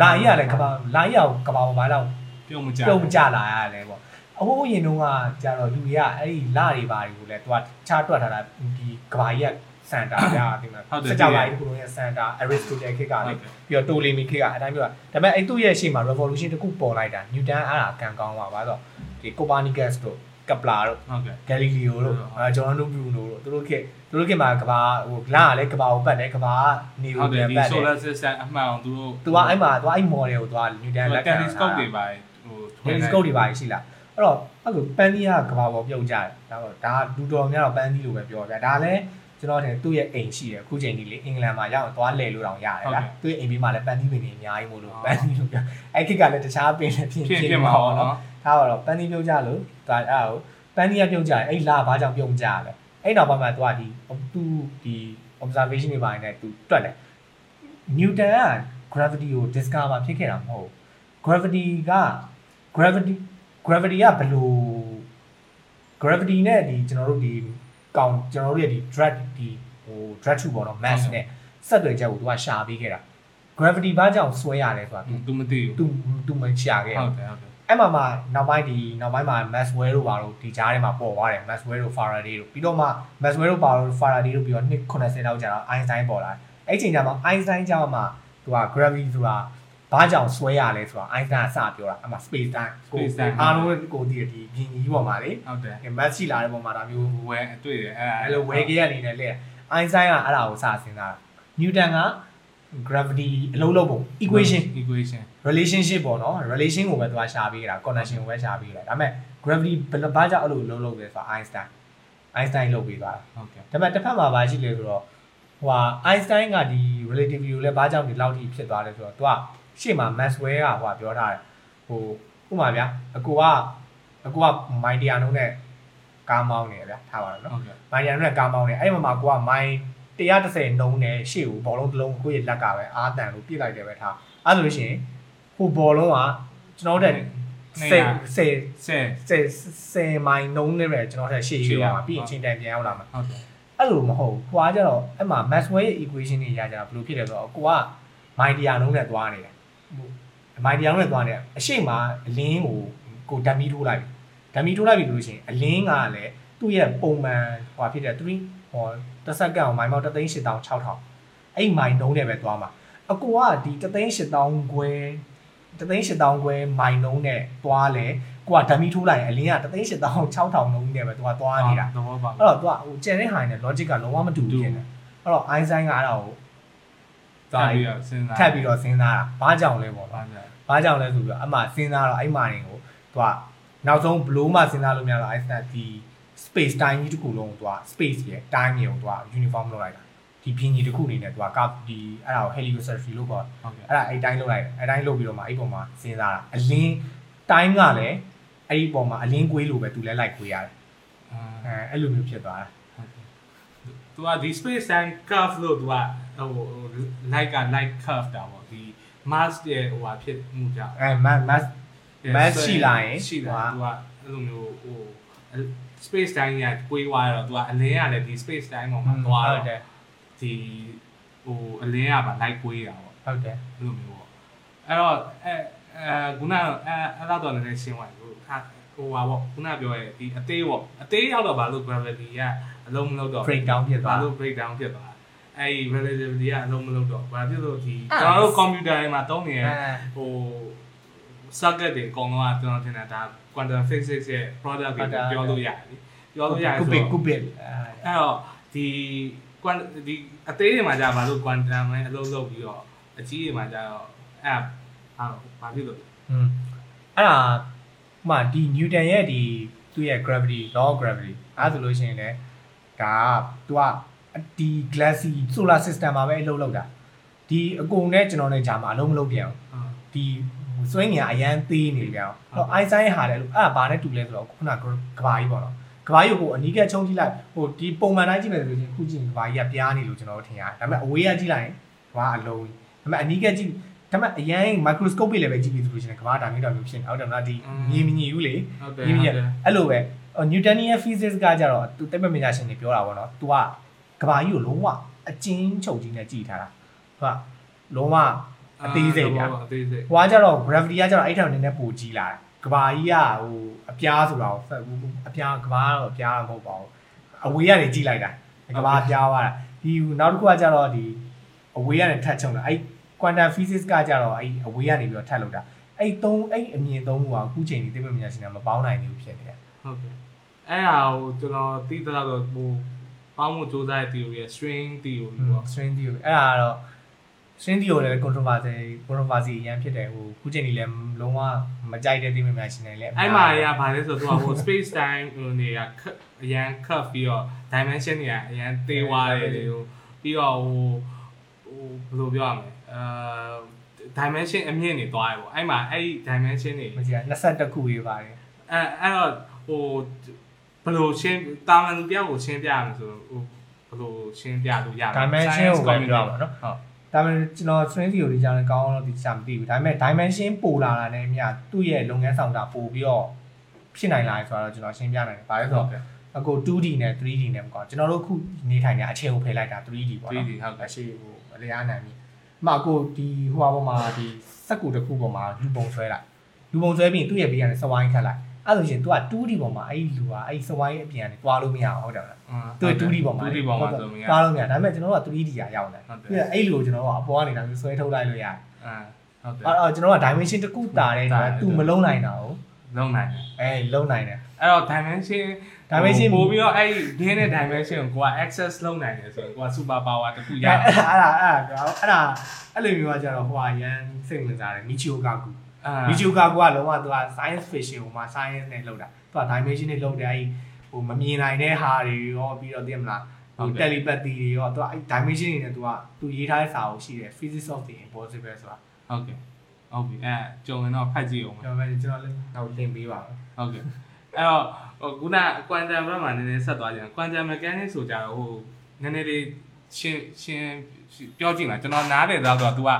Speaker 2: လာကြီးကလည်းကဘာလာကြီးကကဘာပေါ်မှာတော့
Speaker 1: ပြုံးမကြ
Speaker 2: ပြုတ်ကြလာရတယ်ပေါ့ အဟိုးရင်တုန်းကကြတော့လူတွေကအဲ့ဒီလာတွေပါတွေကိုလည်းသူကချားတွက်ထားတာဒီကဘာကြီးကစန်တာပြားဒီမှာစကြဝဠာကြီးတစ်ခုလုံးရဲ့စန်တာ Aristotle ခေတ်ကလည်းပြီးတော့တိုလီမီခေတ်ကအတိုင်းပြောတာဒါပေမဲ့အဲ့သူ့ရဲ့ရှေ့မှာ revolution တစ်ခုပေါ်လိုက်တာနျူတန်အားကံကောင်းပါပါဆိုတော့ဒီ Copernicus တို့ Kepler တို့
Speaker 1: ဟုတ်ကဲ့
Speaker 2: ဂယ်လီလီယိုတို့
Speaker 1: ဟုတ်
Speaker 2: အဲဂျွန်နိုဘရူနိုတို့သူတို့ခေတ်သူတို့ခေတ်မှာကဘာဟိုလာကလည်းကဘာကိုပတ်တယ်ကဘာကနေ
Speaker 1: ဟု
Speaker 2: ကို
Speaker 1: တ်တယ်
Speaker 2: ပြန်
Speaker 1: ဒီ
Speaker 2: ပတ်တယ်
Speaker 1: solar system အမှန်အောင်သူတို့
Speaker 2: သူကအဲ့မှာသူကအဲ့ model ကိုသူကနျူတန်လက်ခံ
Speaker 1: telescope တွေပါဟို
Speaker 2: telescope တွေပါရှိလား အဲ့တော့အဲ့လိုပန်းသီးကကဘာပေါ်ပြုတ်ကြတယ်ဒါတော့ဒါလူတော်များတော့ပန်းသီးလို့ပဲပြောပြဒါလည်းကျွန်တော်ထင်သူ့ရဲ့အိမ်ရှိတယ်အခုချိန်ကြီးလေအင်္ဂလန်မှာရောက်ရင်သွားလဲလို့တောင်ရတယ်ဗျာသူ့ရဲ့အိမ်ပြီးမှလည်းပန်းသီးပင်တွေအများကြီးမို့လို့ပန်းသီးလို့ပြောအဲ့ခေတ်ကလည်းတခြားပင်လည်းဖြစ်
Speaker 1: ဖြစ်
Speaker 2: ဖြစ်
Speaker 1: ဖြစ်
Speaker 2: မှာ
Speaker 1: မှာ
Speaker 2: ပေါ့
Speaker 1: ပေါ့
Speaker 2: နော်
Speaker 1: နော်
Speaker 2: ဒါတော့ပန်းသီးပြုတ်ကြလို့ဒါအဲ့ဒါကိုပန်းသီးကပြုတ်ကြတယ်အဲ့လာဘာကြောင့်ပြုတ်ကြရလဲအဲ့နောက်ပိုင်းမှာသူကဒီသူဒီ observation တွေပိုင်းနဲ့သူတွက်တယ် Newton က gravity ကို discover ဖြစ်ခဲ့တာမဟုတ်ဘူး gravity က gravity gravity ကဘယ်လို gravity နဲ့ဒီကျွန်တော်တို့ဒီကောင်ကျွန်တော်တို့ရဲ့ဒီ drag ဒီဟို drag to ပေါ့နော် mass နဲ့ဆက်သွယ်ချက်ကိုသူကရှာပေးခဲ့တာ gravity ဘာကြောင့်ဆွဲရလဲဆိုတာ
Speaker 1: သူမသိဘူး
Speaker 2: သူသူမရှာခဲ့ဘူး
Speaker 1: ဟုတ်တယ်ဟုတ်တယ်
Speaker 2: အဲ့မှာမှနောက်ပိုင်းဒီနောက်ပိုင်းမှာ Maxwell တို့ပါလို့ဒီကြားထဲမှာပေါ်သွားတယ် Maxwell တို့ Faraday တို့ပြီးတော့မှ Maxwell တို့ပါလို့ Faraday တို့ပြီးတော့နှစ်90လောက်ကြာတော့ Einstein ပေါ်လာတယ်အဲ့ချိန်ကျမှ Einstein ကြောင့်မှသူက gravity ဆိုတာ ဘာကြောင့်ဆွဲရလဲဆိုတာ Einstein ကစပြောတာအဲ့မှာ space time ကိုအားလုံးကိုတည်ဒီပြင်ကြီးပေါ်မှာလေ
Speaker 1: ဟုတ်တယ်
Speaker 2: mass ရှိလာတဲ့ပုံမှာဒါမျိုး
Speaker 1: ဝဲအတွေ့တယ်အဲ့
Speaker 2: အဲ့လိုဝဲကြီးရအနေနဲ့လေ Einstein ကအဲ့ဒါကိုစစဉ်းစားတာ Newton က gravity အလုံးလုံးပုံ equation
Speaker 1: equation
Speaker 2: relationship ပေါ့နော် relation ကိုပဲသူကရှာပေးတာ connection ကိုပဲရှာပေးတယ်ဒါပေမဲ့ gravity ဘယ်လိုဘာကြောင့်အဲ့လိုလုံးလုံးလဲဆိုတာ Einstein Einstein လုပ်ပေးသွားတာ
Speaker 1: ဟုတ်ကဲ့
Speaker 2: ဒါပေမဲ့တစ်ဖက်မှာဘာရှိလဲဆိုတော့ဟိုဟာ Einstein ကဒီ relativity ကိုလည်းဘာကြောင့်ဒီလောက်ထိဖြစ်သွားလဲဆိုတော့သူက ရှေ့မှာ Maxwell ကဟိုဟာပြောထားတယ်ဟိုဥပမာဗျာအကူကအကူကမိုင်တရာနှုန်းနဲ့ကားမောင်းနေတယ်ဗျာထားပါတော့နော်
Speaker 1: ဟုတ်ကဲ့
Speaker 2: မိုင်တရာနှုန်းနဲ့ကားမောင်းနေအဲ့ဒီမှာမှာကိုကမိုင်130နှုန်းနဲ့ရှေ့ကိုဘောလုံးတစ်လုံးကိုယ့်ရဲ့လက်ကပဲအားတန်လို့ပြစ်လိုက်တယ်ပဲထားအဲ့လိုလို့ရှိရင်ဟိုဘောလုံးကကျွန်တော်တို့10 10
Speaker 1: ဆယ်
Speaker 2: 10 10မိုင်နှုန်းနဲ့ပဲကျွန်တော်တို့ရှေ့ရွေးရမှာပြီးရင်ချိန်တန်ပြန်ရောက်လာမှာ
Speaker 1: ဟုတ်တယ်
Speaker 2: အဲ့လိုမဟုတ်ဘူးဟွာကြတော့အဲ့မှာ Maxwell ရဲ့ equation တွေရကြတာဘယ်လိုဖြစ်လဲဆိုတော့ကိုကမိုင်တရာနှုန်းနဲ့သွားနေတယ် မိုင်တရာနှုန်းနဲ့သွားနေတယ်အရှိမအလင်းကိုကိုဓာတ်မီထိုးလိုက်ဓာတ်မီထိုးလိုက်ပြီလို့ရှိရင်အလင်းကလည်းသူ့ရဲ့ပုံမှန်ဟွာဖြစ်တဲ့3ဟောတစ်စက္ကန့်ကိုမိုင်ပေါင်း3,8000 6000အဲ့မိုင်နှုန်းနဲ့ပဲသွားမှာအကူကဒီ3,8000ခွဲ3,8000ခွဲမိုင်နှုန်းနဲ့သွားလဲကိုကဓာတ်မီထိုးလိုက်ရင်အလင်းက3,8000 6000နှုန်းနဲ့ပဲသူကသွားနေတာ
Speaker 1: သဘောပါ
Speaker 2: အဲ့တော့ तू ကဟိုကျန်တဲ့ဟာနဲ့ logic ကလုံးဝမတူဘူးဖြစ်နေအဲ့တော့ Einstein ကအဲ့ဒါကို
Speaker 1: သွားပြီးတော့စဉ်းစား
Speaker 2: ထပ်ပြီးတော့စဉ်းစားတာဘာကြောင့်လဲပေါ့ဘာ
Speaker 1: ကြောင့်
Speaker 2: ဘာကြောင့်လဲဆိုပြီးတော့အမှစဉ်းစားတော့အဲ့မာရင်ကိုသူကနောက်ဆုံးဘလို့မှစဉ်းစားလို့မရတော့ Einstein ဒီ space time ကြီးတစ်ခုလုံးကိုသူက space ရဲ့ time ကြီးကိုသူက uniform လုပ်လိုက်တာဒီပြင်းကြီးတစ်ခုအနေနဲ့သူကကဒီအဲ့ဒါကို heliocentry လို့ခေါ်အဲ့ဒါအဲ့တိုင်းလုပ်လိုက်တယ်အဲ့တိုင်းလုပ်ပြီးတော့မှအဲ့ပုံမှာစဉ်းစားတာအလင်း time ကလည်းအဲ့ဒီပုံမှာအလင်းကွေးလိုပဲသူလည်းလိုက်ကွေးရတယ်
Speaker 1: အဲ
Speaker 2: အဲ့လိုမျိုးဖြစ်သွားတာ
Speaker 1: သူကဒီ space and curve လို့သူက ဟို like က like curve တာပေါ့ဒီ mass ရဲ့ဟိုဟာဖြစ်မှုကြောင့်
Speaker 2: အဲ mass mass mass ရှိလာရင်
Speaker 1: ရှိလာသူကအဲ့လိုမျိုးဟို space time ကကိုွေးသွားတော့သူကအလင်းကလည်းဒီ space time ပေါ်မှာသွား
Speaker 2: ဟုတ်
Speaker 1: တော့
Speaker 2: တယ်
Speaker 1: ဒီဟိုအလင်းကပါ like ကိုွေးတာပေါ့
Speaker 2: ဟုတ်တယ်
Speaker 1: အဲ့လိုမျိုးပေါ့အဲ့တော့အဲအဲခုနကအဲအဲ့တော့တော့လည်းရှင်းသွားပြီဟိုဟာဟိုပါပေါ့ခုနပြောရဲဒီအသေးပေါ့အသေးရောက်တော့ဘာလို့ gravity ကအလုံးမလို့တော့
Speaker 2: break down ဖြစ်
Speaker 1: ဘာ
Speaker 2: သွား
Speaker 1: လို့ break down ဖြစ်သွား အဲ့ဒီ relativity ကအလုံးမလို့တော့ဘာဖြစ်လို့ဒီကျွန်တော်တို့ computer တွေမှာသုံးနေတဲ့
Speaker 2: အဲ
Speaker 1: ဟို circuit တွေအကုန်လုံးကကျွန်တော်ထင်တာဒါ quantum physics ရဲ့ product တွေပြောလို့ရတယ်လीပြောလို့ရတယ်
Speaker 2: ကု
Speaker 1: ဆို
Speaker 2: ပစ်
Speaker 1: တော့
Speaker 2: ကုပစ်
Speaker 1: အဲ့တော့ဒီ quantum ဒီအသေးတွေမှာじゃဘာလို့ quantum ပဲအလုံးလုံးပြီးတော့အကြီးတွေမှာじゃတော့အဲ့ဟာဘာဖြစ်လို့
Speaker 2: อืมအဲ့ဒါမှဒီ Newton ရဲ့ဒီသူ့ရဲ့ gravity law of gravity အဲ့ဒါဆိုလို့ရှိရင်လည်းဒါက तू က ဒီ glassy solar system မှာပဲအလုပ်လုပ်တာဒီအကုန်နဲ့ကျွန်တော်နဲ့ဂျာမှာအလုံးမလုပ်ပြန်ဘူးဒီစွင်းငင်အရန်သေးနေပြန်တော့အိုင်ဆိုင်ဟာလည်းအဲ့ဒါဘာနဲ့တူလဲဆိုတော့ခုနကကဘာကြီးပေါ့နော်ကဘာကြီးကိုအနီးကချုံကြည့်လိုက်ဟိုဒီပုံမှန်တိုင်းကြည့်မယ်ဆိုလို့ချင်းခုကြည့်ကဘာကြီးကပြားနေလို့ကျွန်တော်တို့ထင်ရတယ်ဒါပေမဲ့အဝေးကကြည့်လိုက်ရင်ကဘာအလုံးဒါပေမဲ့အနီးကကြည့်ဒါပေမဲ့အရင် microscope လေးပဲကြည့်ပြီးဆိုလို့ချင်းကဘာဒါမျိုးတော့မျိုးဖြစ်နေဟုတ်တယ်မလားဒီမြင်မြင်ဘူးလေ
Speaker 1: ဟုတ်တယ်
Speaker 2: မြင်
Speaker 1: ဟုတ်
Speaker 2: မြင်
Speaker 1: တယ်
Speaker 2: အဲ့လိုပဲ Newtonian physics ကကြတော့သူတိတ်ပညာရှင်တွေပြောတာပေါ့နော် तू က ကဘာကြီးကိုလုံးဝအကျဉ်းချုပ်ကြီးနဲ့ကြည့်ထားတာသူကလုံးဝအသေးစိတ်ဗျာ
Speaker 1: အသေးစိတ်
Speaker 2: ဟိုကကြတော့ gravity ကကြတော့အဲ့ထောင်နည်းနည်းပိုကြီးလာတယ်ကဘာကြီးကဟိုအပြားဆိုတာကိုဖက်ဘူးအပြားကဘာကတော့အပြားတော့မဟုတ်ပါဘူးအဝေးကနေကြည့်လိုက်တာကဘာပြားသွားတာဒီနောက်တစ်ခုကကြတော့ဒီအဝေးကနေထပ်ချုံတာအဲ့ quantum physics ကကြတော့အဲ့အဝေးကနေပြီးတော့ထပ်လောက်တာအဲ့သုံးအဲ့အမြင်သုံးခုကအခုချိန်ဒီသိပ္ပံပညာရှင်တွေမပေါင်းနိုင်ဘူးဖြစ်နေတယ်
Speaker 1: ဟုတ်ကဲ့အဲ့ဟာကိုကျွန်တော်သိသလောက်တော့ဟို ပေါင်းမှုစူးစမ်းတဲ့ theory ရဲ့ string theory ပေါ့
Speaker 2: string theory အဲ့ဒါကတော့ string theory လည်း controversy controversy အရင်ဖြစ်တယ်ဟိုခုချိန်ကြီးလည်းလုံးဝမကြိုက်တဲ့သိပ္ပံပညာရှင်တွေလည်း
Speaker 1: အဲ့မှာတွေကဘာလဲဆိုတော့သူကဟို space time ဟိုနေကအရန် cut ပြီးတော့ dimension တွေကအရန်သေးသွားတယ်ဟိုပြီးတော့ဟိုဟိုဘယ်လိုပြောရမလဲအာ dimension အမြင့်နေသွားတယ်ပေါ့အဲ့မှာအဲ့ဒီ dimension တွေ
Speaker 2: မကြည့်22ခုရေးပါတယ်
Speaker 1: အဲအဲ့တော့ဟို ဘယ်လိုရှင်းတာမန်လူတယောက်ကိုရှင်းပြရမလဲဆိုတော့ဟိုဘယ်လိုရှင်းပြလို့ရမလဲ
Speaker 2: dimension ကိုပဲပြောရမှာနော်
Speaker 1: ဟုတ်
Speaker 2: ဒါပေမဲ့ကျွန်တော် string theory ကြောင့်လည်းကောင်းအောင်လို့ဒီစာမသိဘူးဒါပေမဲ့ dimension ပိုလာတာနဲ့အမျှသူ့ရဲ့လုပ်ငန်းဆောင်တာပိုပြီးတော့ဖြစ်နိုင်လာတယ်ဆိုတော့ကျွန်တော်ရှင်းပြနိုင်တယ်။ဘာလဲဆိုတော့အခု 2D နဲ့ 3D နဲ့မကောကျွန်တော်တို့ခုနေထိုင်နေအချိန်ကိုဖယ်လိုက်တာ 3D ပေါ့နော်
Speaker 1: 3D ဟုတ်ကဲ့
Speaker 2: အရှိဟိုအလျားနိုင်ပြီ။အမအခုဒီဟိုဟာပေါ်မှာဒီစက်ကူတစ်ခုပေါ်မှာလူပုံဆွဲလိုက်လူပုံဆွဲပြီးသူ့ရဲ့ဘေးကနေစဝိုင်းခတ်လိုက် အဲ့လိုရှင် तू က 2D ပေါ်မှာအဲ့ဒီလူကအဲ့ဒီစဝိုင်းအပြင်ကနေတွားလို့မရအောင်ဟုတ်တယ်မလားသူက 2D ပေါ်မှာ
Speaker 1: 2D ပေါ်မှာဆိုမရ
Speaker 2: ကားလို့မရဒါပေမဲ့ကျွန်တော်တို့က 3D ရာရောက်တယ်
Speaker 1: ဟုတ်တယ်
Speaker 2: ပြီးတော့အဲ့လိုကျွန်တော်တို့ကအပေါ်ကနေဒါမျိုးဆွဲထုတ်လိုက်လို့ရတယ်
Speaker 1: အာဟုတ်တယ်
Speaker 2: အဲ့တော့ကျွန်တော်တို့က dimension တစ်ခုတာတဲ့
Speaker 1: တာ
Speaker 2: ဒါ
Speaker 1: တယ်
Speaker 2: သူမလုံးနိုင်တာကို
Speaker 1: လုံးနိုင်တယ်
Speaker 2: အဲလုံးနိုင်တယ်
Speaker 1: အဲ့တော့ dimension
Speaker 2: dimension
Speaker 1: ပို့ပြီးတော့အဲ့ဒီ gain တဲ့ dimension ကိုကိုက access လုပ်နိုင်တယ်ဆိုရင်ကိုက super power တစ်ခုရ
Speaker 2: အဲ့
Speaker 1: တယ်
Speaker 2: အဲ့ဒါအဲ့ဒါအဲ့ဒါအဲ့လိုမျိုးကကျတော့ဟိုအရန်စိတ်ဝင်စားတယ်မီချီယိုကာကူ
Speaker 1: အာ
Speaker 2: မီချီယိုကာကူကလုံးဝသူက science fiction ဟိုမှာ science နဲ့လုပ်တာသူက dimension နဲ့လုပ်တယ်အဲ့ဟိုမမြင်နိုင်တဲ့ဟာတွေရောပြီးတော့သိရမလားဟို telepathy တွေရောသူကအဲ့ dimension တွေနဲ့သူကသူရေးထားတဲ့စာအုပ်ရှိတယ် physics of the impossible ဆိုတာ
Speaker 1: ဟုတ်ကဲ့ဟုတ်ပြီအဲကြုံရင်တော့ဖတ်ကြည့်အောင်မယ်
Speaker 2: ကျွန်တော်လည်းကျွန်တော်လည်းတော့သင်ပေးပါမယ်
Speaker 1: ဟုတ်ကဲ့အဲ့တော့ဟိုခုန quantum ဘက်မှာနည်းနည်းဆက်သွားကြတယ် quantum mechanics ဆိုကြတော့ဟိုနည်းနည်းလေးရှင်းရှင်းပြောကြည့်လားကျွန်တော်နားတယ်တော့တော့ तू က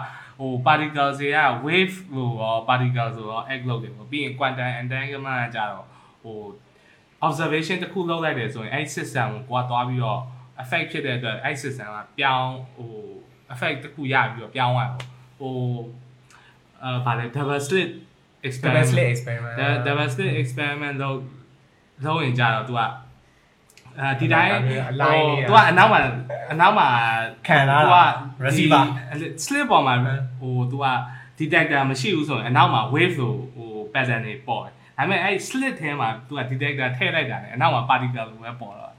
Speaker 1: ဟို particles တွေက wave လို့ရော particles ဆိုရော egg လို့တယ်ပေါ့ပြီးရင် quantum entanglement ကကြတော့ဟို observation တစ်ခုလုပ်လိုက်တယ်ဆိုရင်အဲ့ system ကိုကိုကသွားပြီးတော့ effect ဖြစ်တဲ့အတွက်အဲ့ system ကပြောင်းဟို effect တစ်ခုရပြီးတော့ပြောင်းသွားတယ်ဟိုအာဗာလေ double slit
Speaker 2: double
Speaker 1: experiment
Speaker 2: slit experiment
Speaker 1: the double slit experiment လို့လုပ်ရင်ကြတော့ तू က အာဒီတိုင်း
Speaker 2: အလိုင်းလေး
Speaker 1: သူကအနောက်မှာအနောက်မှာ
Speaker 2: ခံလာတာသူက receiver
Speaker 1: slip ပေါ်မှာဟိုသူက detector မရှိဘူးဆိုရင်အနောက်မှာ wave ဆိုဟို pattern တွေပေါ်တယ်ဒါပေမဲ့အဲ့ slit ထဲမှာသူက detector ထည့်လိုက်တာနဲ့အနောက်မှာ particle လိုပဲပေါ်တော့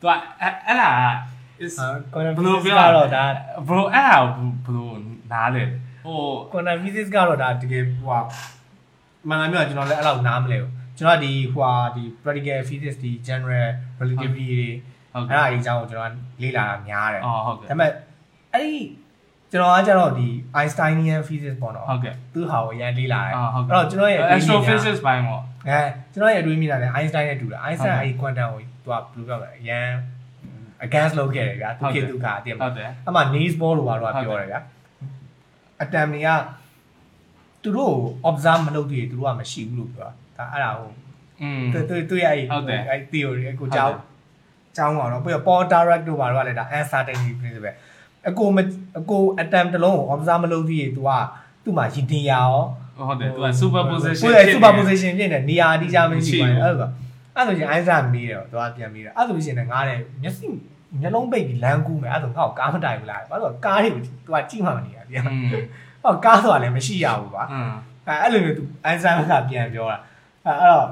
Speaker 1: သူကအဲ့ဒါ
Speaker 2: က is
Speaker 1: ဘလို့ပြော
Speaker 2: တော့ဒါ
Speaker 1: ဘလို့အဲ့ဒါဘလို့နားလေဟို
Speaker 2: quantum physics ကတော့ဒါတကယ်ဟိုမှန်တယ်ပြောကျွန်တော်လည်းအဲ့လောက်နားမလဲဘူး ကျွန်တော်ဒီဟိုဟာဒီ practical physics ဒီ general relativity တွေ
Speaker 1: ဟုတ်
Speaker 2: အဲ့
Speaker 1: ကဲ့
Speaker 2: ဒါအကြောင်းကိုကျွန်တော်လေ့လာတာများတယ်
Speaker 1: အော်ဟုတ်ကဲ့
Speaker 2: ဒါပေမဲ့အဲ့ဒီကျွန်တော်ကကျတော့ဒီ Einsteinian physics ပေါ့နော်
Speaker 1: ဟုတ်ကဲ့
Speaker 2: သူဟာကိုရန်လေ့လာတယ်
Speaker 1: အော်ဟုတ်
Speaker 2: အဲ့
Speaker 1: ကဲ့
Speaker 2: တော့ကျွန်တော်ရဲ့အတွေးမြင်တာ
Speaker 1: astrophysics ဘိုင်းပေါ့
Speaker 2: အဲကျွန်တော်ရဲ့အတွေးမြင်တာလည်း Einstein နဲ့တူတာ Einstein
Speaker 1: ဟုတ်ကဲ့
Speaker 2: အဲ့ဒီ quantum ကိုသူကဘယ်လိုပြောမလဲအရန် against လုပ်ခဲ့တယ်ဗျာသူ
Speaker 1: ဟုတ်ကဲ့
Speaker 2: ခေတ်သူကအတင်
Speaker 1: ဟုတ်တယ်
Speaker 2: အမှ Niels Bohr လို့ပါတော့ပြောတယ်ဗျာအတမ်တွေကသူတို့ကို observe မလုပ်သေးဘူးသူတို့ကမရှိဘူးလို့ပြောတာ ဒါအဲ့ဒါဟုတ်
Speaker 1: อืม
Speaker 2: သူသူသူရဲ့အဲ့အဲ့ theory
Speaker 1: အကို
Speaker 2: ကြောင်းကြောင်းပါတော့ပြီးတော့ Paul Dirac တို့ဘာလို့လဲဒါ uncertainty principle အကိုအကို attempt တလုံးကို observe မလုပ်သေးရေ तू ကသူ့မှာရည်တင်ရရော
Speaker 1: ဟုတ်တယ်သူက super position
Speaker 2: ဟုတ်တယ် super position ဖြစ်နေနေရာအတိအကျမရှိဘူးအဲ့ဒါအဲ့ဆိုရင်အိုင်းစာမီးတယ်တော့သူကပြန်မီးတယ်အဲ့ဆိုရှင်လည်းငားတယ်မျက်စိမျက်လုံးပိတ်ပြီးလမ်းကူးမယ်အဲ့ဆိုငါ့ကိုကားမတိုင်ဘူးလားဘာလို့ကားတွေကို तू ကကြည့်မှမနေရပြန်ဟောကားဆိုတာလည်းမရှိရဘူးပါအဲ့အဲ့လိုမျိုး तू အိုင်းစာကပြန်ပြောတာ အဲအဲ့တော့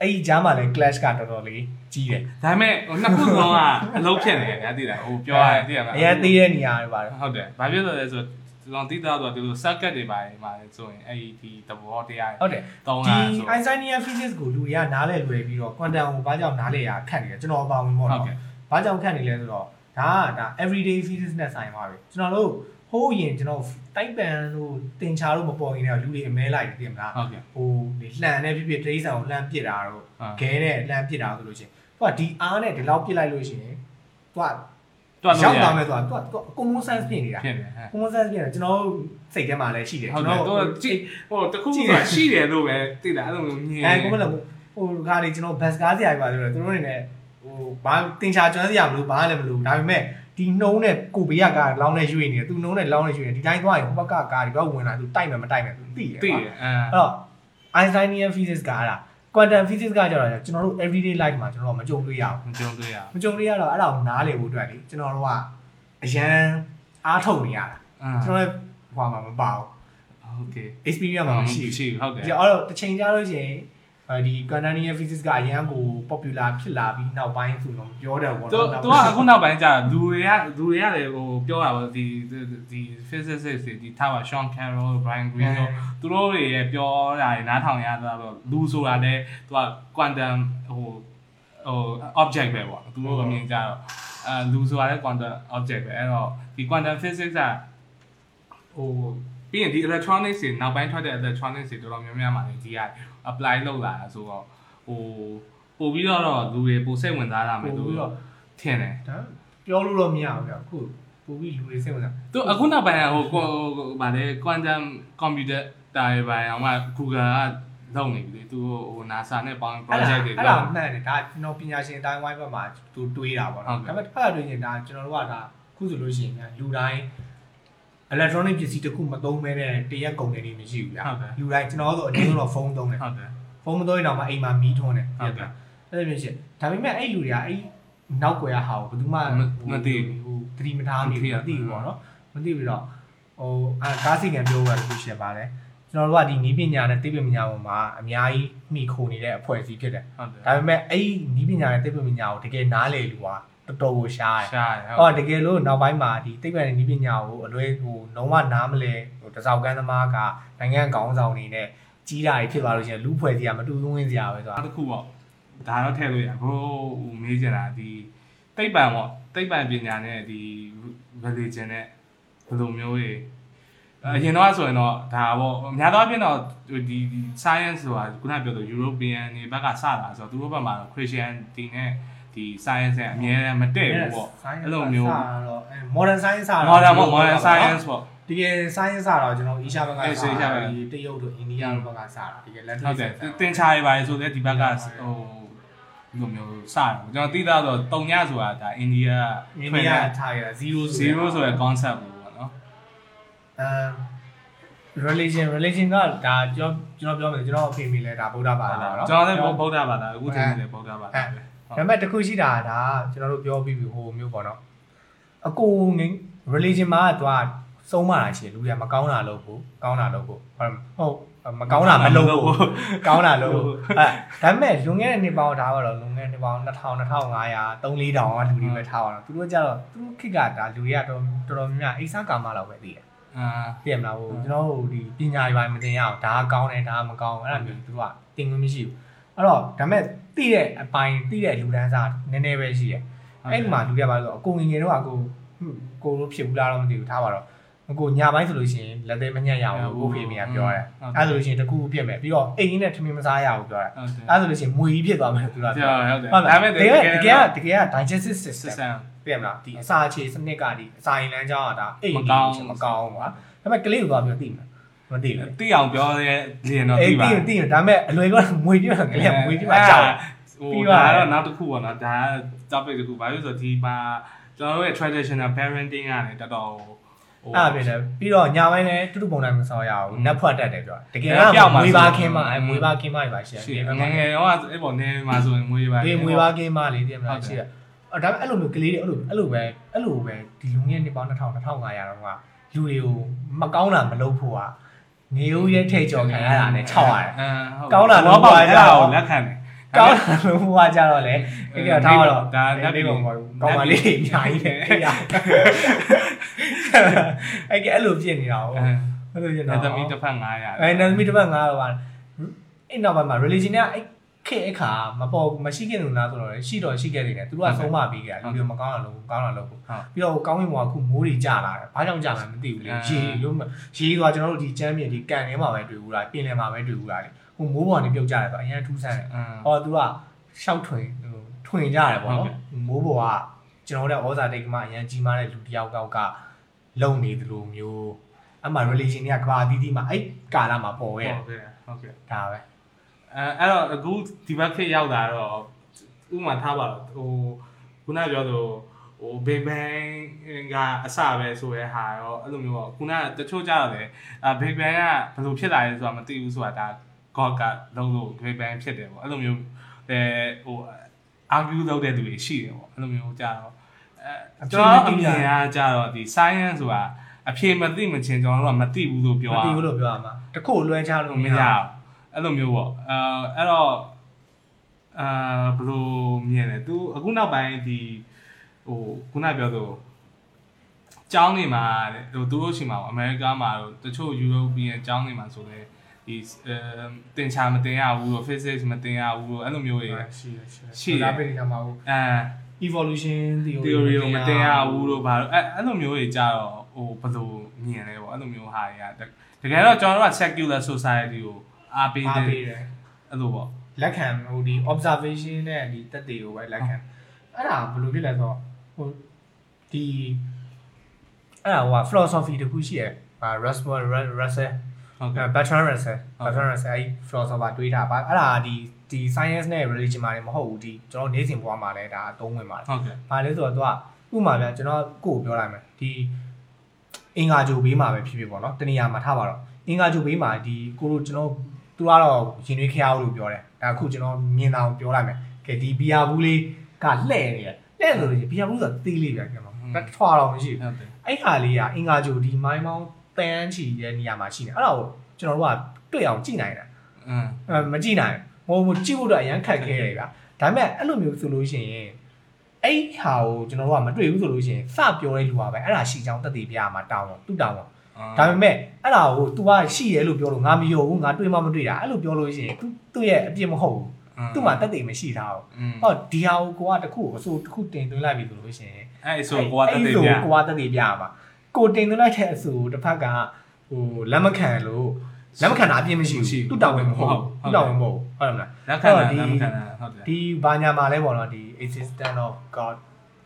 Speaker 2: အဲ့ဒီဂျားမှာလည်း clash ကတော်တော်လေးကြီးတယ်
Speaker 1: ဒါပေမဲ့ဟိုနှစ်ခုလုံးကအလုံးဖြစ်နေတယ်ညာသိလားဟိုပြောရတယ်သိရမလား
Speaker 2: အရင်သေးတဲ့နေရာတွေပါတယ်
Speaker 1: ဟုတ်တယ်ဘာဖြစ်လို့လဲဆိုတော့ကျွန်တော်သိတာတော့ဒီလို circuit တွေပါနေမှာဆိုရင်အဲ့ဒီသဘောတရား
Speaker 2: ဟုတ်တယ်
Speaker 1: တောင်း
Speaker 2: ဒီ
Speaker 1: တာဆို
Speaker 2: Einsteinian physics ကိုလူတွေကနားလဲလွယ်ပြီးတော့ quantum ကိုဘာကြောင့်နားလဲရခက်နေတယ်ကျွန်တော်အပါဝင်ပေါ့
Speaker 1: ဟုတ်
Speaker 2: နော်
Speaker 1: ကဲ့
Speaker 2: ဘာကြောင့်ခက်နေလဲဆိုတော့ဒါကဒါ everyday physics နဲ့ဆိုင်ပါပဲကျွန်တော်တို့ ဟဟိုးရင်ကျွန်တော်တိုက်ပန်လို့တင်ချာလို့မပေါ်ခင်တော့လူတွေအမဲလိုက်တယ်ပြင်မလား
Speaker 1: ဟုတ်ကဲ့
Speaker 2: ဟိုဒီလှန်နဲ့ဖြစ်ဖြစ်တရိษံကိုလှန်ပစ်တာတော့
Speaker 1: အာ
Speaker 2: ခဲနဲ့လှန်ပစ်တာဆိုလို့ရှိရင်သူကဒီအားနဲ့ဒီလောက်ပစ်လိုက်လို့ရှိရင်သူက
Speaker 1: တွတ်လို့
Speaker 2: ရောက်
Speaker 1: ရ
Speaker 2: သွားမယ်သူကသူကသူက common sense ဖြစ်နေတာ
Speaker 1: ဖြစ်နေဟဲ့
Speaker 2: common sense ဖြစ်နေတာကျွန်တော်တို့စိတ်ထဲမှာလည်းရှိတယ်
Speaker 1: ဟုတ်
Speaker 2: ကျွန်
Speaker 1: တယ်
Speaker 2: တော်
Speaker 1: တော့ကြည့်ဟိုတခုကရှိတယ်လို့ပဲသိတာအဲ့လိုမျိုးညင်
Speaker 2: အဲကိုမလည်းဟိုကားလေးကျွန်တော်ဘတ်ကားစရာကြီးပါဆိုတော့သူတို့နေနဲ့ဟိုဘာတင်ချာကျွမ်းစရာမလိုဘာလည်းမလိုဒါပေမဲ့ ဒီနှုံးနဲ့ကိုဘေးကကားလောင်းနေရွေ့နေတယ်သူနှုံးနဲ့လောင်းနေရွေ့နေဒီတိုင်းသွားရင်ဟိုဘက်ကကားဒီဘက်ဝင်လာသူတိုက်မယ်မတိုက်မယ်သူသိတယ်
Speaker 1: သိတယ်အဲ
Speaker 2: အဲ့တော့ Einsteinian physics ကအဲ့ဒါ quantum physics ကကြတော့ကျွန်တော်တို့ everyday life မှာကျွန်တော်တို့မကြုံတွေ့ရဘူး
Speaker 1: မကြုံတွေ့ရ
Speaker 2: မကြုံတွေ့ရတော့အဲ့ဒါကိုနားလည်ဖို့အတွက်လေကျွန်တော်တို့ကအရန်အားထုတ်နေရတာ
Speaker 1: အာ
Speaker 2: ကျွန်တော်လည်းဟိုမှာမပါဘူး
Speaker 1: ဟုတ်ကဲ့
Speaker 2: experience မှာမရှိဘူး
Speaker 1: ရှိဟုတ်တယ်
Speaker 2: ဒီအဲ့တော့တစ်ချိန်ကြာလို့ရှိရင်အဲ ဒီ quantum physics ကအရန်ကို popular ဖြစ်လာပြီးနောက်ပိုင်းဆိုတော့ပြောတယ်ပေါ့
Speaker 1: သူ
Speaker 2: နော်
Speaker 1: သူကအခုနောက်ပိုင်းကျလူတွေကလူတွေကလည်းဟိုပြောတာပေါ့ဒီဒီ physicists တွေဒီထားပါ Sean Carroll Brian Greene တို့သူတို့တွေရဲ့ပြောတာတွေနားထောင်ရတာတော့လူဆိုတာလည်းသူက quantum ဟိုဟို object ပဲပေါ့သူတို့အမြင်ကြတော့အဲလူဆိုတာလည်း quantum object ပဲအဲ့တော့ဒီ quantum physics ကဟိုပြီးရင်ဒီ electronics တွေနောက်ပိုင်းထွက်တဲ့ electronics တွေတော်တော်များများမှာလည်းဒီက apply လုပ်လာတာဆိုတော့ဟိုပို့ပြီးတော့လူတွေပိုစိတ်ဝင်စားတာမယ်
Speaker 2: ပို့
Speaker 1: သူ
Speaker 2: ပြီးတော့
Speaker 1: ထင်တယ်
Speaker 2: ဒါပြောလို့တော့မရဘူးဗျအခုပို့ပြီးလူတွေစိတ်ဝင်စား
Speaker 1: သူအခုနောက်ပိုင်းကဟိုကိုဗာလေ quantum computer တာရပိုင်းအောင်မှ Google ကလုပ်နေပြီလေသူဟို NASA နဲ့ပေါင်း project တွေ
Speaker 2: အဲ့
Speaker 1: လုပ်
Speaker 2: ဒါမှန်တယ်ဒါကျွန်တော်ပညာရှင်အတိုင်းဝိုင်းဘက်မှာသူတွေးတာပေါ့နော်
Speaker 1: ဟုတ်ကဲ့
Speaker 2: ဒါပေမဲ့တစ်ဖက်ကတွေးရင်ဒါကျွန်တော်တို့ကဒါခုဆိုလို့ရှိရင်ညာလူတိုင်း electronic ပစ္စည်းတစ်ခုမသုံးမဲနဲ့တရက်ကုန်တယ်နေမရှိဘူးဗျာ
Speaker 1: ဟုတ်တယ်
Speaker 2: လူတိုင်းကျွန်တော်တို့အနည်းဆုံးတော့ဖုန်းသုံးတယ်
Speaker 1: ဟုတ်တယ်
Speaker 2: ဖုန်းမသုံးရင်တော့မှအိမ်မှာမီးထွန်းတယ်
Speaker 1: ဟုတ်ကဲ့
Speaker 2: အဲ့လိုမျိုးရှိဒါပေမဲ့အဲ့လူတွေကအဲ့နောက်ွယ်ရဟာကိုဘယ်သူမှ
Speaker 1: မသိ
Speaker 2: ဟိုသတိမထားနေ
Speaker 1: မသိ
Speaker 2: ဘူး
Speaker 1: ရ
Speaker 2: မသိဘူးပေါ့နော်မသိပြီးတော့ဟိုအာကားစိတ်ကံပြောရတဲ့ခုရှိရပါတယ်ကျွန်တော်တို့ကဒီနီးပညာနဲ့သိပ္ပံပညာပေါ်မှာအများကြီးမိခိုနေတဲ့အဖွဲ့အစည်းဖြစ်တယ်
Speaker 1: ဟုတ်တယ်
Speaker 2: ဒါပေမဲ့အဲ့ဒီနီးပညာနဲ့သိပ္ပံပညာကိုတကယ်နားလည်လူက တော်တော်ကိုရှားတယ်
Speaker 1: ရှားတယ်။
Speaker 2: အော်တကယ်လို့နောက်ပိုင်းမှာဒီသိပ္ပံနဲ့နီးပညာကိုအလွဲဟိုလုံးဝနားမလဲဟိုတစောက်ကန်းသမားကနိုင်ငံခေါင်းဆောင်နေနဲ့ကြီးတာတွေဖြစ်သွားလို့ရှိရင်လူဖွဲ့စည်းရမတူသွင်းစရာပဲဆိုတာ
Speaker 1: နောက်တစ်ခုပေါ့ဒါတော့ထည့်လို့ရဘိုးဟိုမေးချင်တာဒီသိပ္ပံပေါ့သိပ္ပံပညာနဲ့ဒီ religion နဲ့ဘယ်လိုမျိုးတွေအရင်တော့ဆိုရင်တော့ဒါပေါ့အများသောအားဖြင့်တော့ဒီဒီ science ဆိုတာခုနပြောတဲ့ European တွေဘက်ကစတာဆိုတော့သူတို့ဘက်မှာတော့ Christianity နဲ့ ဒီ science နဲ့အမြဲတမ်းမတည့်ဘူးပေါ့အဲ့လိုမျိုး
Speaker 2: တော့အဲ modern science ကတော့
Speaker 1: modern ပေါ့ modern science ပေါ့
Speaker 2: တကယ် science ကတော့ကျွန်တော် Asia ဘက်က
Speaker 1: အေး Asia ဘက်က
Speaker 2: ဒီတရုတ်တို့အိန္ဒိယတို့ဘက်ကစတာတကယ်လက်
Speaker 1: ဟု
Speaker 2: တွေ့
Speaker 1: တ်တယ်
Speaker 2: စတာ
Speaker 1: တင်ချာရပါလေဆိုလည်းဒီဘက်ကဟိုဒီလိုမျိုးစတယ်ကျွန်တော်သိတာဆိုတုံညဆိုတာဒါအိန္ဒိယ
Speaker 2: အိန္ဒိယထားရ0
Speaker 1: 0ဆိုတဲ့ concept ကိုပေါ့နော်
Speaker 2: အဲ religion religion ကဒါကျွန်တော်ကျွန်တော်ပြောမယ်ကျွန်တော်အဖေမိလဲဒါဗုဒ္ဓဘာသာပါနော်
Speaker 1: ကျွန်တော်လည်းဗုဒ္ဓဘာသာအခုချိန်လည်းဗုဒ္ဓဘာသာပဲ
Speaker 2: ဒါပေမဲ့တစ်ခုရှိတာကဒါကျွန်တော်တို့ပြောပြီးပြီဟိုမျိုးပေါ့နော်အကိုငင်း religion မှာကသူကစုံးမတာရှိတယ်လူတွေကမကောင်းတာလုပ်ဖို့ကောင်းတာလုပ်ဖို့ဟုတ်ဟုတ်မကောင်းတာမလုပ်ဖို့ကောင်းတာလုပ်ဖို့အဲဒါပေမဲ့လွန်ခဲ့တဲ့နှစ်ပေါင်းဒါပါတော့လွန်ခဲ့တဲ့နှစ်ပေါင်း2000 2500 3400ကလူတွေပဲထားပါတော့သူတို့ကြတော့သူတို့ခေတ်ကဒါလူတွေကတော်တော်တော်များများအိဆာကာမလောက်ပဲသိတယ်
Speaker 1: အာ
Speaker 2: ပြည့်မလားဟိုကျွန်တော်တို့ဒီပညာတွေပိုင်းမတင်ရအောင်ဒါကကောင်းတယ်ဒါကမကောင်းဘူးအဲ့ဒါမျိုးသူတို့ကတင်ခွင့်မရှိဘူး အဲ့တော့ဒါပေမဲ့သိတဲ့အပိုင်းသိတဲ့လူတန်းစားနည်းနည်းပဲရှိတယ်အဲ့ဒီမှာလူတွေကပါလို့အကိုငငယ်တော့အကိုကိုလို့ဖြစ်ဘူးလားတော့မသိဘူးထားပါတော့အကိုညာပိုင်းဆိုလို့ရှိရင်လက်သေးမညက်ရအောင်ကိုဖေးမိကပြောတယ်အဲ့ဆိုလို့ရှိရင်တကူပြစ်မယ်ပြီးတော့အိမ်ကြီးနဲ့ထမင်းမစားရဘူးပြောတယ်
Speaker 1: ဟုတ်တယ်
Speaker 2: အဲ့ဆိုလို့ရှိရင်မွေကြီးဖြစ်သွားမယ်သူက
Speaker 1: ဟုတ်
Speaker 2: ပြော
Speaker 1: ဟုတ်တယ်
Speaker 2: ဟုတ်
Speaker 1: ဒါ
Speaker 2: လား
Speaker 1: ပေမဲ့
Speaker 2: တကယ်တကယ်တကယ် digestive system
Speaker 1: system
Speaker 2: ပြည့်မလားဒီအစာအခြေစနစ်ကဒီအစာရင်လမ်းကြောင်းကဒါအိမ်
Speaker 1: မကောင်း
Speaker 2: ကြီးမကောင်းဘူးကွာဒါပေမဲ့ကလေးကိုသွားပြီးသိမှာ မသိဘူး
Speaker 1: သိအောင်ပြောရဲလင်းတော့
Speaker 2: အေး
Speaker 1: သိပါ
Speaker 2: သိသိဒါပေမဲ့အလွယ်ကမွေပြကလေးကမွေပြမှာကြောက်
Speaker 1: ဟို
Speaker 2: ပြီးပါ
Speaker 1: ဒါ
Speaker 2: ရဲ့
Speaker 1: တော့နောက်တစ်ခုပေါ့နော်ဒါ topic တစ်ခုဘာလို့ဆိုတော့ဒီမှာကျွန်တော်တို့ရဲ့ traditional parenting ကလည်းတော်တော်ဟို
Speaker 2: အဲ့ဖြစ်တယ်ပြီးတော့ညာပိုင်းလည်းတူတူပုံတိုင်းမဆောင်ရဘူးနက်ဖွက်တက်တယ်ပြောတကယ်
Speaker 1: ပြော
Speaker 2: က
Speaker 1: က်မှာ
Speaker 2: မွေပါခင်းမ
Speaker 1: ဆို
Speaker 2: အဲမွေပါခင်းမပါရှယ်
Speaker 1: ရှိတယ်ငယ်ငယ်တော့အဲ့ပေါ်နေမှာဆိုရင်မွေးပါ
Speaker 2: ဒီမွေပါခင်းမလေးသိမ
Speaker 1: ဟုတ်
Speaker 2: လား
Speaker 1: တယ်
Speaker 2: ရှိတယ်အော်ဒါပေမဲ့အဲ့လိုမျိုးကလေးတွေအဲ့လိုအဲ့လိုပဲအဲ့လိုပဲဒီလူငယ်နှစ်ပေါင်း2000 2500တော့ကလူတွေကိုမကောင်းတာမလုပ်ဖို့က နေဦးရဲ့ထိတ်ကြော်ခံရတာနဲ့ခြောက်ရတယ်
Speaker 1: အဲ
Speaker 2: ကောင်းတာလို့
Speaker 1: တော့
Speaker 2: ပါ
Speaker 1: ပါ
Speaker 2: ကြ
Speaker 1: ကြ
Speaker 2: တော့
Speaker 1: တော့လက်ခံတယ်
Speaker 2: ကောင်းတာလို့ဟိုကကြတော့လေဒီကထားတော့
Speaker 1: ဒါ
Speaker 2: ဒါ
Speaker 1: လက်
Speaker 2: လေး
Speaker 1: ပြီး
Speaker 2: ပုံပေါ်ကောင်းပါလေးအများကြီးတယ်အဲ့ရအဲ့ကအဲ့လိုဖြစ်နေတာဟုတ်အဲ့လိုဖြစ်နေတာ
Speaker 1: အဲသမီးတစ်ဖက်900
Speaker 2: အဲနန်မီတစ်ပတ်ငါတော့ပါအဲ့နောက်ပိုင်းမှာ religion ကအဲ့ ခေတ်အခါမပေါ်မရှိခဲ့လို့လားဆိုတော့ရှိတော့ရှိခဲ့နေတယ်သူတို့ကဆုံးမပေးခဲ့တာလူတွေမကောင်းတာလို့ကောင်းတာလို့
Speaker 1: ဟုတ်
Speaker 2: ပြီးတော့ကောင်းကင်ဘုံကခုမိုးတွေကျလာတယ်ဘာကြောင့်ကျမှန်းမသိဘူးလေရေလို့ရေသွားကျွန်တော်တို့ဒီကျမ်းမြေဒီကန်ထဲမှာပဲတွေ့ဘူးလားပြင်ထဲမှာပဲတွေ့ဘူးလားလေဟိုမိုးပေါ်ကနေပြုတ်ကျတယ်ဆိုအရင်ထူးဆန်းတယ်
Speaker 1: အင်း
Speaker 2: ဟောသူကရှောက်ထွင်ဟိုထွင်ကြတယ်ပေါ့နော်မိုးပေါ်ကကျွန်တော်တို့ဩဇာတိတ်ကမှအရင်ကြီးမားတဲ့လူတစ်ယောက်ကောက်ကလုံနေသလိုမျိုးအမှ relation တွေကကဘာအသီးသီးမှာအဲ့ကာလမှာပေါ်ရဲ့
Speaker 1: ဟုတ်ကဲ့ဟုတ်ကဲ့
Speaker 2: ဒါပဲ
Speaker 1: အဲအဲ့တော့အခုဒီဘက်ခေတ်ရောက်တာတော့ဥပမာထားပါတော့ဟိုခုနပြောသလိုဟို Big Bang ကအစပဲဆိုရဲဟာရောအဲ့လိုမျိုးပေါ့ခုနတချို့ကြတော့လေအာ Big Bang ကဘယ်လိုဖြစ်လာလဲဆိုတာမသိဘူးဆိုတာဒါ God ကလုံးလို့ Big Bang ဖြစ်တယ်ပေါ့အဲ့လိုမျိုးအဲဟို argue လုပ်တဲ့သူတွေရှိတယ်ပေါ့အဲ့လိုမျိုးကြတော့အဲကျွန်တော်အမြင်ကကြတော့ဒီ science ဆိုတာအဖြေမသိမချင်းကျွန်တော်တို့ကမသိဘူးလို့ပြော
Speaker 2: မ
Speaker 1: ရ
Speaker 2: သိ
Speaker 1: အောင်
Speaker 2: ဘူးလို့ပြောရမှာတခုလွှဲချလို့
Speaker 1: မရအောင် အဲ့လိုမျိုးပေါ့အဲအဲ့တော့အာဘယ်လိုမြင်လဲ तू အခုနောက်ပိုင်းဒီဟိုခုနပြောသူကျောင်းနေမှာဟိုသူတို့ရှိမှာပေါ့အမေရိကမှာတော့တချို့ယူရိုပီယန်ကျောင်းနေမှာဆိုလဲဒီအဲတင်ချာမတင်ရဘူးလို့ physics မတင်ရဘူးလို့အဲ့လိုမျိုးတွေ
Speaker 2: ရှိရရှိ
Speaker 1: ရှိတယ်
Speaker 2: ဒါပဲဒီမှာဟို
Speaker 1: အဲ
Speaker 2: evolution theory
Speaker 1: theory ကိုမတင်ရဘူးလို့ဘာလို့အဲ့အဲ့လိုမျိုးတွေကြတော့ဟိုဘယ်လိုမြင်လဲပေါ့အဲ့လိုမျိုးဟာတွေကတတကယ်တော့ကျွန်တော်တို့က secular society ကို အားပေး
Speaker 2: အား
Speaker 1: တဲ့
Speaker 2: ပေးတယ်
Speaker 1: အဲ့လိုပေါ့
Speaker 2: လက်ခံဟိုဒီ observation နဲ့ဒီတက်တွေကိုပဲလက်ခံအဲ့ဒါဘယ်လိုဖြစ်လဲဆိုတော့ဟိုဒီအဲ့ဒါဟိုက philosophy တခုရှိရယ်အာ Russell Russell
Speaker 1: ဟုတ်ကဲ့
Speaker 2: Bertrand Russell
Speaker 1: ဟုတ်
Speaker 2: Bertrand Russell အဲ့ philosopher တွေးတာပါအဲ့ဒါဒီဒီ science နဲ့ religion မှာလည်းမဟုတ်ဘူးဒီကျွန်တော်နေ့စဉ်ဘဝမှာလည်းဒါအသုံးဝင်ပါတယ်
Speaker 1: ဟုတ်ကဲ့။
Speaker 2: ဘာလဲဆိုတော့သူကဥပမာပြကျွန်တော်ကိုယ်ပြောလိုက်မယ်ဒီအင်္ဂါဂျိုဘေးမှာပဲဖြစ်ဖြစ်ပေါ့နော်တနေရာမှာထားပါတော့အင်္ဂါဂျိုဘေးမှာဒီကိုလိုကျွန်တော် သူကတော့ရင်သွေးခရားလို့ပြောတယ်ဒါအခုကျွန်တော်မြင်တာကိုပြောလိုက်မယ်ကဲဒီဘီယာဘူးလေးကလှဲ့နေတယ်လှဲ့လို့လေဘီယာဘူးဆိုတာသေးလေးပြကျွန်တော်တက်ထွာတော့မရှိဘူး
Speaker 1: ဟုတ်တယ်
Speaker 2: အဲ့ဟာလေးကအင်္ဂါဂျိုဒီမိုင်းမောင်းတန်းချီတဲ့နေရာမှာရှိနေအဲ့ဒါကိုကျွန်တော်တို့ကတွေ့အောင်ကြည့်နိုင်တာ
Speaker 1: အင်း
Speaker 2: အဲမကြည့်နိုင်ဘူးဟိုကြည့်ဖို့တော့အရန်ခက်ခဲတယ်ဗျာဒါပေမဲ့အဲ့လိုမျိုးဆိုလို့ရှိရင်အဲ့ဟာကိုကျွန်တော်တို့ကမတွေ့ဘူးဆိုလို့ရှိရင်စပြောတဲ့လူကပဲအဲ့ဒါရှိချောင်းတက်တည်ပြရမှာတောင်းတော့သူ့တောင်းတော့ ဒါပေမဲ့အဲ့ဒါကို तू ကရှိရဲလို့ပြောလို့ငါမယုံဘူးငါတွေ့မှမတွေ့တာအဲ့လိုပြောလို့ရှိရင် तू သူ့ရဲ့အပြစ်မဟုတ်ဘူးသူ့မှာတက်တည်မရှိတာဟုတ်ဟောဒီဟာကိုကိုကတခုအစိုးတခုတင်သွင်းလိုက်ပြီဆိုလို့ရှိရင်
Speaker 1: အဲ့ဆိုကိုကတက်တယ်
Speaker 2: အဲ့
Speaker 1: ဗျာ
Speaker 2: ဆိုကိုကတက်တည်ပြရမှာကိုတင်သွင်းလိုက်တဲ့အစိုးတစ်ဖက်ကဟိုလက်မခံလို့လက်မခံတာအပြစ်မရှိဘူးသူ့တောင်းဝင်မဟုတ်ဘူးသူ့တောင်းဝင်မဟုတ်ဘူးဟုတ်တယ်မလား
Speaker 1: လက်ခံတာလက်ခံတာဟုတ်တယ်
Speaker 2: ဒီဘာညာမှာလဲပေါ့နော်ဒီ existence of god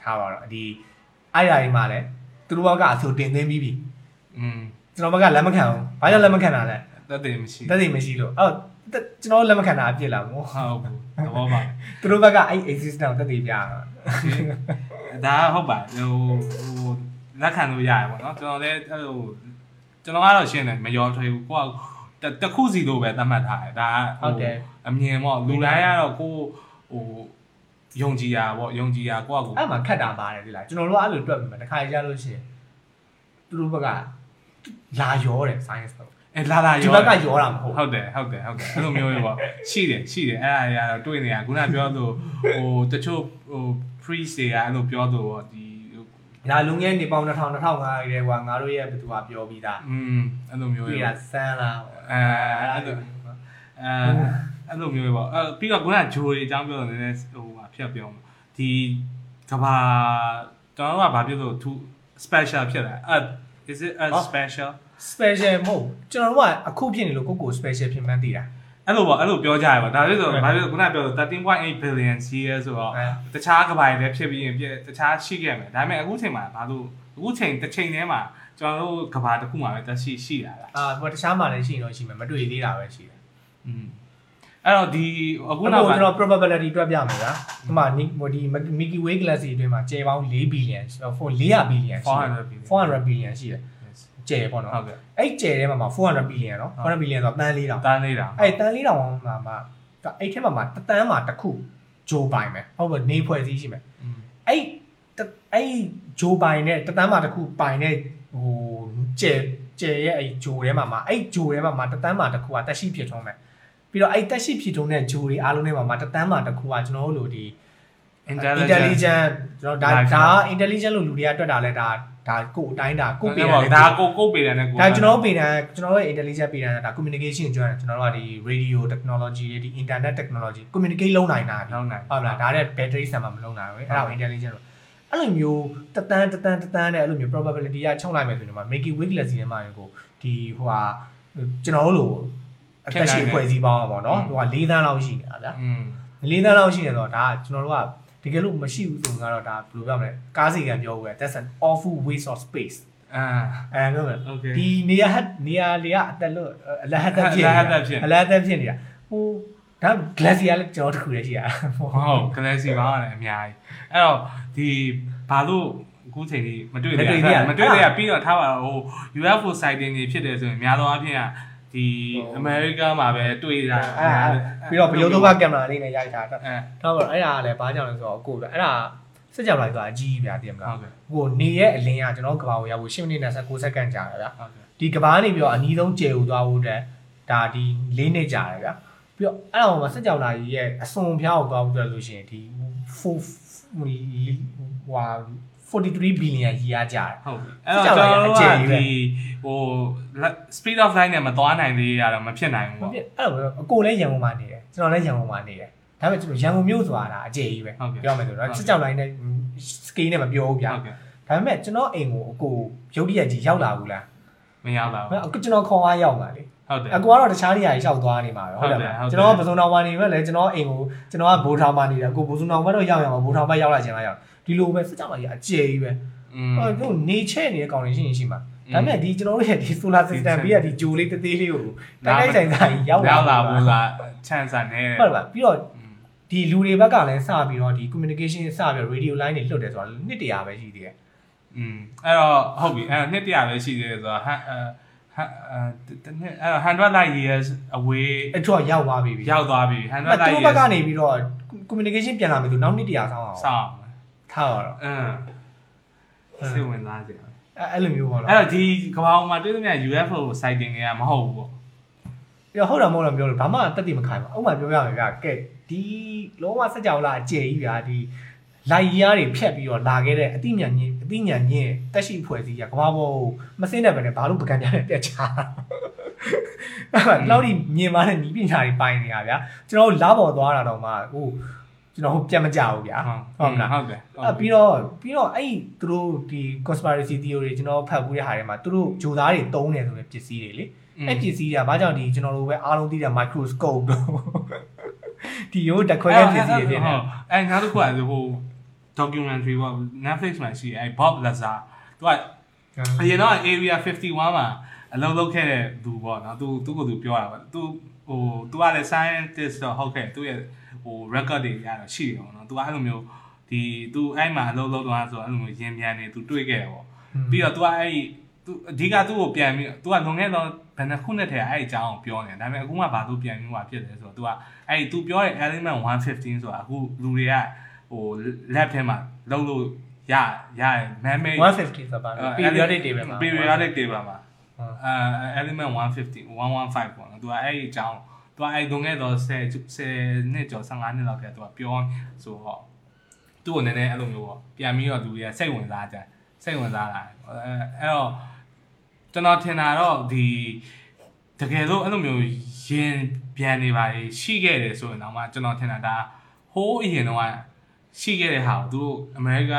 Speaker 2: ထားပါတော့ဒီအဲ့ဓာကြီးမှာလဲသူတို့ဘက်ကအဆိုတင်သိမ်းပြီးပြီ
Speaker 1: อืม
Speaker 2: ကျွန်တော်ဘက်ကလက်မခံဘူးဘာကြောင့်လက်မခံတာလဲ
Speaker 1: တက်တယ်မရှိ
Speaker 2: တက်သိမရှိလို့အဲ့တော့တက်ကျွန်တော်လက်မခံတာအပြစ်လားမို့
Speaker 1: ဟုတ်ဘူးသဘောပါ
Speaker 2: သူတို့ဘက်ကအဲ့ existence ကိုတက်သိပြရတာ
Speaker 1: ဒါဟုတ်ပါဟိုဟိုလက်ခံလို့ရတယ်ပေါ့နော်ကျွန်တော်လည်းအဲ့လိုကျွန်တော်ကတော့ရှင်းတယ်မရောထွေးဘူးကိုကတခုစီလို့ပဲသတ်မှတ်ထားတယ်ဒါ
Speaker 2: ဟုတ်တယ်
Speaker 1: အမြင်ပေါ့လူတိုင်းကတော့ကိုဟိုယုံကြည်ရပေါ့ယုံကြည်ရကိုကကို
Speaker 2: အဲ့မှာခက်တာပါတယ်ဒီလားကျွန်တော်တို့ကအဲ့လိုတွက်ပြီမှာတစ်ခါကြလို့ရှိရင်သူတို့ဘက်က လာရောတယ် science တော့
Speaker 1: အဲလာလာ
Speaker 2: ဒီ
Speaker 1: ရော
Speaker 2: ဘက်ကရောတာမဟုတ်
Speaker 1: ဟုတ်တယ်ဟုတ်တယ်ဟုတ်တယ်အဲ့လိုမျိုးပဲပေါ့ရှိတယ်ရှိတယ်အဲ့အရာတော့တွေ့နေရခုနပြောလို့ဟိုတချို့ဟို priest တွေကအဲ့လိုပြောလို့ပေါ့ဒီ
Speaker 2: ဒါလူငယ်နေပေါင်း2000 2005ရဲကွာငါတို့ရဲ့ဘယ်သူကပြောပြီးသား
Speaker 1: อืมအဲ့လိုမျိုး
Speaker 2: တွေ့
Speaker 1: ပဲ
Speaker 2: တာစမ်းလား
Speaker 1: အဲအဲ့လိုအဲအဲ့လိုမျိုးပဲပေါ့အဲပြီးတော့ခုနဂျိုတွေအကြောင်းပြောတော့နည်းနည်းဟိုဟာဖြတ်ပြောမှာဒီကဘာကျွန်တော်တို့ကဘာဖြစ်လို့ too special ဖြစ်လာအဲ is it a special
Speaker 2: special မဟုတ်ကျွန်တော်တို့ကအခုဖြစ်နေလို့ကိုကို special ဖြစ်မှန်းသိတာ
Speaker 1: အဲ့လိုပေါ့အဲ့လိုပြောကြရပါဒါဖြစ်ဆိုဘာဖြစ်လို့ခုနပြောလို့13.8 billion years ဆိုတော့
Speaker 2: အဲ
Speaker 1: တခြားကဘာတွေလည်းဖြစ်ပြီးရင်ပြတခြားရှိခဲ့မယ်ဒါပေမဲ့အခုချိန်မှာဘာလို့အခုချိန်တစ်ချိန်တည်းမှာကျွန်တော်တို့ကဘာတစ်ခုမှပဲတက်ရှိရှိလာတာ
Speaker 2: အာဟိုတခြားမှာလည်းရှိရင်တော့ရှိမယ်မတွေ့သေးတာပဲရှိတယ်
Speaker 1: อืม အဲ့တော့ဒီအခု
Speaker 2: အခု
Speaker 1: နော
Speaker 2: တော့
Speaker 1: က်က
Speaker 2: ကျွန်တော် probability တွက်ပြမယ်ဗျာဒီမှာဟိုဒီ Milky Way galaxy အတွင်းမှာကျယ်ပေါင်း4 billion 400 billion ရှိတယ်
Speaker 1: 400 billion
Speaker 2: 400 billion ရှိတယ်ကျယ်ပေါ့နော်
Speaker 1: ဟုတ်ကဲ့
Speaker 2: အဲ့ကျယ်ထဲမှာ400 billion နော်400 billion ဆိုတော့တန်း4000
Speaker 1: တန်းနေတာ
Speaker 2: အဲ့တန်း4000မှာမှာအဲ့ထဲမှာမှာတန်းမှာတစ်ခုဂျိုပိုင်မယ်ဟုတ်ပါနေဖွဲ့စည်းရှိမယ်
Speaker 1: อืม
Speaker 2: အဲ့တအဲ့ဂျိုပိုင်နဲ့တတန်းမှာတစ်ခုပိုင်နဲ့ဟိုကျဲကျဲရဲ့အဲ့ဂျိုထဲမှာမှာအဲ့ဂျိုထဲမှာမှာတတန်းမှာတစ်ခုကတက်ရှိဖြစ်ထုံးမယ် ပြီးတော့အဲ့တက်ရှိဖြစ်ထုံးတဲ့ဂျိုတွေအားလုံးထဲမှာမှာတတန်းမှာတစ်ခုကကျွန်တော်တို့လိုဒီ
Speaker 1: intelligent
Speaker 2: intelligent ကျွန်တော်ဒါ
Speaker 1: Life
Speaker 2: ဒါ intelligent လို့လူတွေကတွက်တာလဲဒါဒါကိုအတိုင်းဒါကိုပေး
Speaker 1: ပေါ့
Speaker 2: တယ်
Speaker 1: ဒါကိုကိုပေးတယ်နဲ့ကို
Speaker 2: ဒါကျွန်တော်တို့ပေးတယ်ကျွန်တော်တို့ intelligence ပေးတယ်ဒါ communication ကျွမ်းတယ်ကျွန်တော်တို့ကဒီ radio technology တွေဒီ internet technology communicate လုပ်နိုင်တာ
Speaker 1: လုံးနိုင်
Speaker 2: ဟုတ်လားဒါတဲ့ battery ဆံမှာမလုံးနိုင်ဘူးအဲ့ဒါကို intelligence လို့အဲ့လိုမျိုးတတန်းတတန်းတတန်းနဲ့အဲ့လိုမျိုး probability ကချုပ်လိုက်မယ်ဆိုရင်မှ make it weightless စီထဲမှာကိုဒီဟိုဟာကျွန်တော်တို့လို အသက်ရှင်အဖွဲ့အစည်းပေါင်းပါတော့ဟိုက၄သန်းလောက်ရှိနေတာဗျာ၄သန်းလောက်ရှိနေတော့ဒါကကျွန်တော်တို့ကတကယ်လို့မရှိဘူးဆိုတော့ဒါဘယ်လိုပြောမလဲကားစီကံပြောဘူးက that's an awful waste of space
Speaker 1: အာ
Speaker 2: အဲ
Speaker 1: လိုပဲ
Speaker 2: ဒီနေရာနေရာလေးကအတက်လို့အလဟတ်တက်ဖြစ်
Speaker 1: နေတာ
Speaker 2: အလဟတ်တက်ဖြစ်နေတာဟိုဒါ glacier လည်းကျွန်တော်တခုလည်းရှိရဟုတ်
Speaker 1: glacier ပါလည်းအများကြီးအဲ့တော့ဒီဘာလို့အခုချိန်ကြီးမတွေ့သေးရမတွေ့သေးရပြီးတော့ထားပါတော့ဟို UFO sighting တွေဖြစ်တယ်ဆိုရင်များသောအားဖြင့် ဒီအမေရိကမှာပဲတွေ့တာ
Speaker 2: အဲ့ပြီးတော့ဘယုံတော့ကကင်မရာလေးနဲ့ရိုက်ထားတာ
Speaker 1: အဲ
Speaker 2: တော့အဲ့ဒါကလည်းဘာကြောင့်လဲဆိုတော့အခုအဲ့ဒါစက်ကြောင်လိုက်သွားအကြီးပြတည်မလား
Speaker 1: ဟုတ်ကဲ့
Speaker 2: ဟိုနေရဲ့အလင်းကကျွန်တော်ကဘာကိုရောက်ဖို့10မိနစ်နဲ့16စက္ကန့်ကြာတယ်ဗျာ
Speaker 1: ဟုတ်ကဲ့
Speaker 2: ဒီကဘာနေပြီးတော့အနည်းဆုံးကျေဦးသွားဖို့အတွက်ဒါဒီ၄နှစ်ကြာတယ်ဗျာပြီးတော့အဲ့ဒါမှာစက်ကြောင်လာကြီးရဲ့အစွန်ဖျားကိုသွားဖို့အတွက်လို့ရှိရင်ဒီ4ဟို 43 billion ရီရကြာတယ်
Speaker 1: ဟုတ်ပြီအဲ့တော့ကျွန်တော်တို့ကဒီဟို speed of light နဲ့မသွားနိုင်သေးရတော့မဖြစ်နိုင်ဘူး
Speaker 2: မ
Speaker 1: ပေါ့
Speaker 2: ဖြစ်အဲ့လိုအကိုလည်းရန်ကုန်မှာနေတယ်ကျွန်တော်လည်းရန်ကုန်မှာနေတယ်ဒါပေမဲ့ကျွန်တော်ရန်ကုန်မြို့ဆိုတာဒါအကျယ်ကြီးပဲ
Speaker 1: ဟုတ်ကဲ့
Speaker 2: ပြောမယ်ဆိုတော့စက်ကြောင်လိုင်းနဲ့ scale နဲ့မပြောဘူးဗျာ
Speaker 1: ဟုတ်ကဲ့
Speaker 2: ဒါပေမဲ့ကျွန်တော်အိမ်ကိုအကိုရုပ်တရက်ကြီးရောက်လာဘူးလား
Speaker 1: မရောက်ပါဘူး
Speaker 2: အခုကျွန်တော်ခေါ်အားရောက်လာလေ
Speaker 1: ဟုတ်တယ်
Speaker 2: အကူကတော့တခြားနေရာကြီးရှောက်သွားနေမှာပဲဟုတ်တယ်မလား
Speaker 1: ဟုတ်တယ်
Speaker 2: ကျွန်တော်ကပစုံတော်မှာနေမဲ့လေကျွန်တော်အိမ်ကိုကျွန်တော်ကဘိုးထောင်မှာနေတယ်အကိုဘိုးစုံတော်ဘက်တော့ရောက်ရမှာဘိုးထောင်ဘက်ရောက်လာခြင်းလားရောက် ဒီလိုပဲစကြဝဠာကြီးအကျယ်ကြီးပဲအဲ့တော့နေချဲ့နေတဲ့ကောင်တွေရှိရင်ရှိမှာဒါမဲ့ဒီကျွန်တော်တို့ရဲ့ဒီ solar system ဘေးကဒီဂျိုလေးသေးသေးလေးကိုတိုက်တိုက်ဆိုင်ဆိုင်ရောက်လာ
Speaker 1: ရောက်လာ
Speaker 2: ဘူး
Speaker 1: လား chance နဲ့
Speaker 2: ဟုတ်ပါပြီးတော့ဒီလူတွေဘက်ကလည်းစပြီးတော့ဒီ communication စပြီး radio line တွေလွတ်တယ်ဆိုတော့နှစ်တရာပဲရှိသေးတယ်
Speaker 1: อืมအဲ့တော့ဟုတ်ပြီအဲ့တော့နှစ်တရာပဲရှိသေးတယ်ဆိုတော့ဟန်ဟန်အဲ့တော့100 light years away
Speaker 2: အတော့ရောက်သွားပြီ
Speaker 1: ရောက်သွားပြီ100 light
Speaker 2: years သူဘက်ကနေပြီးတော့ communication ပြန်လာမယ်ဆိုနောက်နှစ်တရာဆောင်းအောင်
Speaker 1: ဆောင်း
Speaker 2: ထားတော့
Speaker 1: အင်းစိတ်ဝင်စားစရာ
Speaker 2: အဲ့အဲ့လိုမျိုးပေါ့နော်
Speaker 1: အဲ့တော့ဒီကမ္ဘာပေါ်မှာတွေ့သမျှ UFO sighting တွေကမဟုတ်ဘူးပေါ့
Speaker 2: ပြဟုတ်တယ်မဟုတ်တယ်ပြောလို့ဘာမှတက်တိမခိုင်းပါဥပမာပြောရမယ်ဗျာကဲဒီလုံးဝစက်ကြောင်လာအကျယ်ကြီးဗျာဒီလိုက်ရားတွေဖြတ်ပြီးတော့လာခဲ့တဲ့အသိဉာဏ်ကြီးအသိဉာဏ်ကြီးတက်ရှိဖွဲ့စည်းရကမ္ဘာပေါ်မစင်းတဲ့ဘယ်နဲ့ဘာလို့ပကံပြတဲ့တက်ချာအဲ့လောက်ဒီမြင်ပါတဲ့နီးပညာတွေပိုင်နေတာဗျာကျွန်တော်တို့လာပေါ်သွားတာတော့မှဟို ကျွန်တော်ပြန်မကြဘူးဗျာဟုတ်မလား
Speaker 1: ဟုတ်တယ်
Speaker 2: အဲ့ပြီးတော့ပြီးတော့အဲ့သူတို့ဒီ conspiracy theory ကျွန်တော်ဖတ်ဘူးတဲ့ဟာတွေမှာသူတို့ဂျိုသားတွေတုံးတယ်ဆိုတဲ့ပစ္စည်းတွေလေအဲ့ပစ္စည်းတွေကဘာကြောင့်ဒီကျွန်တော်တို့ပဲအားလုံးသိတဲ့ microscope တို့ဒီရိုးတက်ခွဲတဲ့ပစ္စည်းတွေဖြစ်နေ
Speaker 1: အဲ့နောက်တစ်ခုကဟို documentary ပေါ့ Netflix မှာရှိအဲ့ Bob Lazar သူကအရင်တော့ area 51မှာအလုပ်လုပ်ခဲ့တဲ့သူပေါ့နော်သူသူ့ကိုသူပြောတာပေါ့သူဟိုသူကလည်း scientist တော့ဟုတ်ခဲ့သူရဲ့ ဟို record တွေရတော့ရှိတယ်ပေါ့နော်သူကအဲ့လိုမျိုးဒီသူအဲ့မှာအလုပ်လုပ်တော့ဆိုအဲ့လိုမျိုးရင်ပြန်နေသူတွေ့ခဲ့တယ်ပေါ့ပြီးတော့သူကအဲ့သူအဓိကသူ့ကိုပြန်ပြီးသူကလွန်ခဲ့တော့ဘယ်နှခုနှစ်ထဲအဲ့အကြောင်းကိုပြောနေတယ်ဒါပေမဲ့အခုမှဘာလို့ပြန်ပြီးမှဖြစ်တယ်ဆိုတော့သူကအဲ့သူပြောတဲ့ element 115ဆိုတာအခုလူတွေကဟို lab ထဲမှာလုံးလို့ရရ man made
Speaker 2: 150ဆိုပါ periodic table မှာ
Speaker 1: periodic table မှာ
Speaker 2: ဟုတ်
Speaker 1: အဲ element 150 115ပေါ့နော်သူကအဲ့ဒီအကြောင်း သူကအဲ့ဒုံခဲ့တော့10 10နှစ်ကျော်15နှစ်လောက်တည်းသူကပြောဆိုတော့သူ့ကိုနည်းနည်းအဲ့လိုမျိုးပေါ့ပြန်ပြီးတော့သူတွေကစိတ်ဝင်စားကြစိတ်ဝင်စားလာအဲအဲ့တော့ကျွန်တော်ထင်တာတော့ဒီတကယ်လို့အဲ့လိုမျိုးရင်ပြန်နေပါလေရှိခဲ့တယ်ဆိုရင်တော့မှကျွန်တော်ထင်တာဒါဟိုးအရင်တော့ရှိခဲ့တဲ့ဟာကိုသူတို့အမေရိက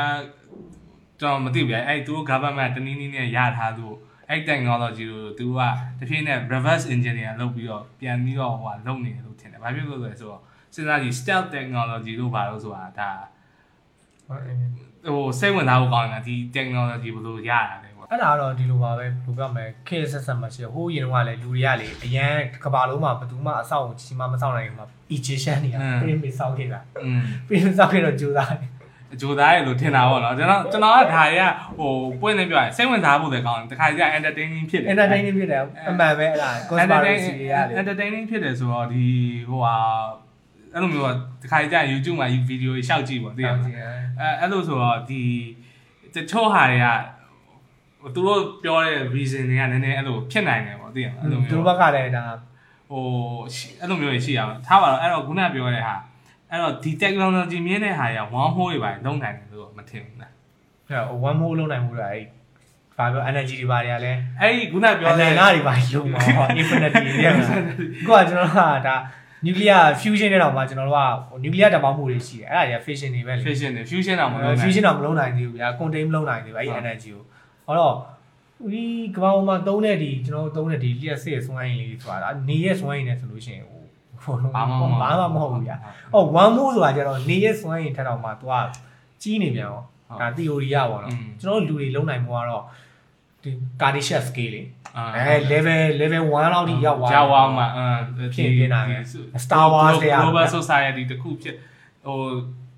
Speaker 1: ကျွန်တော်မသိဘူးဗျအဲ့သူတို့ government တနည်းနည်းနဲ့ရထားသူ အဲ့ technology ကိုသူကတဖြည်းနဲ့ reverse engineer လုပ်ပြီးတော့ပြန်ပြီးတော့ဟိုကလုပ်နေတယ်လို့ထင်တယ်။ဘာဖြစ်လို့လဲဆိုတော့စဉ်းစားကြည့် stealth technology လို့ပါလို့ဆိုတာဒါဟိုစိတ်ဝင်စားဖို့ကောင်းတယ်ဒီ technology ဘယ်လိုရတာလဲပေါ့
Speaker 2: အဲ့ဒါကတော့ဒီလိုပါပဲဘယ်လိုပြောမလဲခေတ်ဆက်ဆက်မှရှိဟိုးရင်တော့လည်းလူတွေကလေအရန်ကဘာလုံးမှာဘယ်သူမှအဆောက်အဦကြီးမှမဆောက်နိုင်ဘူးမှာ Egyptian တွေကပြင်ပြီးဆောက်ခဲ့တာ
Speaker 1: อืม
Speaker 2: ပြင်ဆောက်ခဲ့တော့ကြိုးစားတယ်
Speaker 1: အကျိုးသားရဲ့လို့ထင်တာပေါ့နော်ကျွန်တော်ကျွန်တော်ကဒါတွေကဟိုပွင့်နေပြောရင်စိတ်ဝင်စားဖို့လည်းကောင်းတယ်တခါကျ entertaining ဖြစ်တယ်
Speaker 2: entertaining ဖြစ်တယ်အမှန်ပဲအဲ့ဒါ conspiracy တွေကလေ
Speaker 1: entertaining ဖြစ်တယ်ဆိုတော့ဒီဟိုဟာအဲ့လိုမျိုးတခါကျ YouTube မှာ video ရှောက်ကြည့်ပေါ့သိရမလားအဲအဲ့လိုဆိုတော့ဒီတချို့ဟာတွေကဟိုသူတို့ပြောတဲ့ reason တွေကနည်းနည်းအဲ့လိုဖြစ်နိုင်တယ်ပေါ့သိရမလားအဲ့လို
Speaker 2: သူ
Speaker 1: မျိုး
Speaker 2: တို့ဘက်ကလည်းဒါ
Speaker 1: ဟိုရှိအဲ့လိုမျိုးတွေရှိရအောင်ထားပါတော့အဲ့တော့ခုနပြောတဲ့ဟာ အဲ့တော့ဒီ technology မြင်တဲ့ဟာတွေက one hole တွေပါလုံးနိုင်တယ်လို့မထင်ဘူးလား
Speaker 2: ဟို one more လုံးနိုင်မှုလားအဲ့ဘာပြော energy တွေပါတွေကလည်း
Speaker 1: အဲ့ဒီခုနပြော
Speaker 2: အန
Speaker 1: တဲ့
Speaker 2: န္တတွေပါလုံးမှာဟော infinity တွေရဲ့ကိုကကျွန်တော်တို့ကဒါ nuclear fusion နဲ့တော့မှကျွန်တော်တို့က nuclear တပေါင်းမှုတွေရှိတယ်အဲ့ဒါတွေက fission တွေပဲလေ
Speaker 1: fission နဲ့ fusion တော့မလုပ်နိုင်
Speaker 2: fusion တော့မလုံးနိုင်သေးဘူးဗျာ contain မလုံးနိုင်သေးဘူးအဲ့ဒီ energy ကိုဟောတော့ဒီကမ္ဘာပေါ်မှာသုံးတဲ့ဒီကျွန်တော်တို့သုံးတဲ့ဒီလျှက်စစ်စွမ်းအင်လေးဆိုတာနေရဲ့စွမ်းအင်နဲ့ဆိုလို့ရှိရင်ဟိုဟိုလုံး
Speaker 1: ဘာမှ
Speaker 2: ဘာမှမဟုတ်ဘူးဗျာဟော one more ဆိုတာကျတော့နေရဲ့စွမ်းအင်ထက်တော့မှ तू ကကြီးနေပြန်ရောဒါ theory ရပါတော့ကျွန်တော်တို့လူတွေလုံးနိုင်မှုကတော့ဒီ Kardashian scale လေအဲ level level 1လောက်ထိရောက်သွား
Speaker 1: ရောက်သွားမှာအင်း
Speaker 2: ဖြစ်နေတာပဲ Star Wars တွေက
Speaker 1: global society တခုဖြစ်ဟို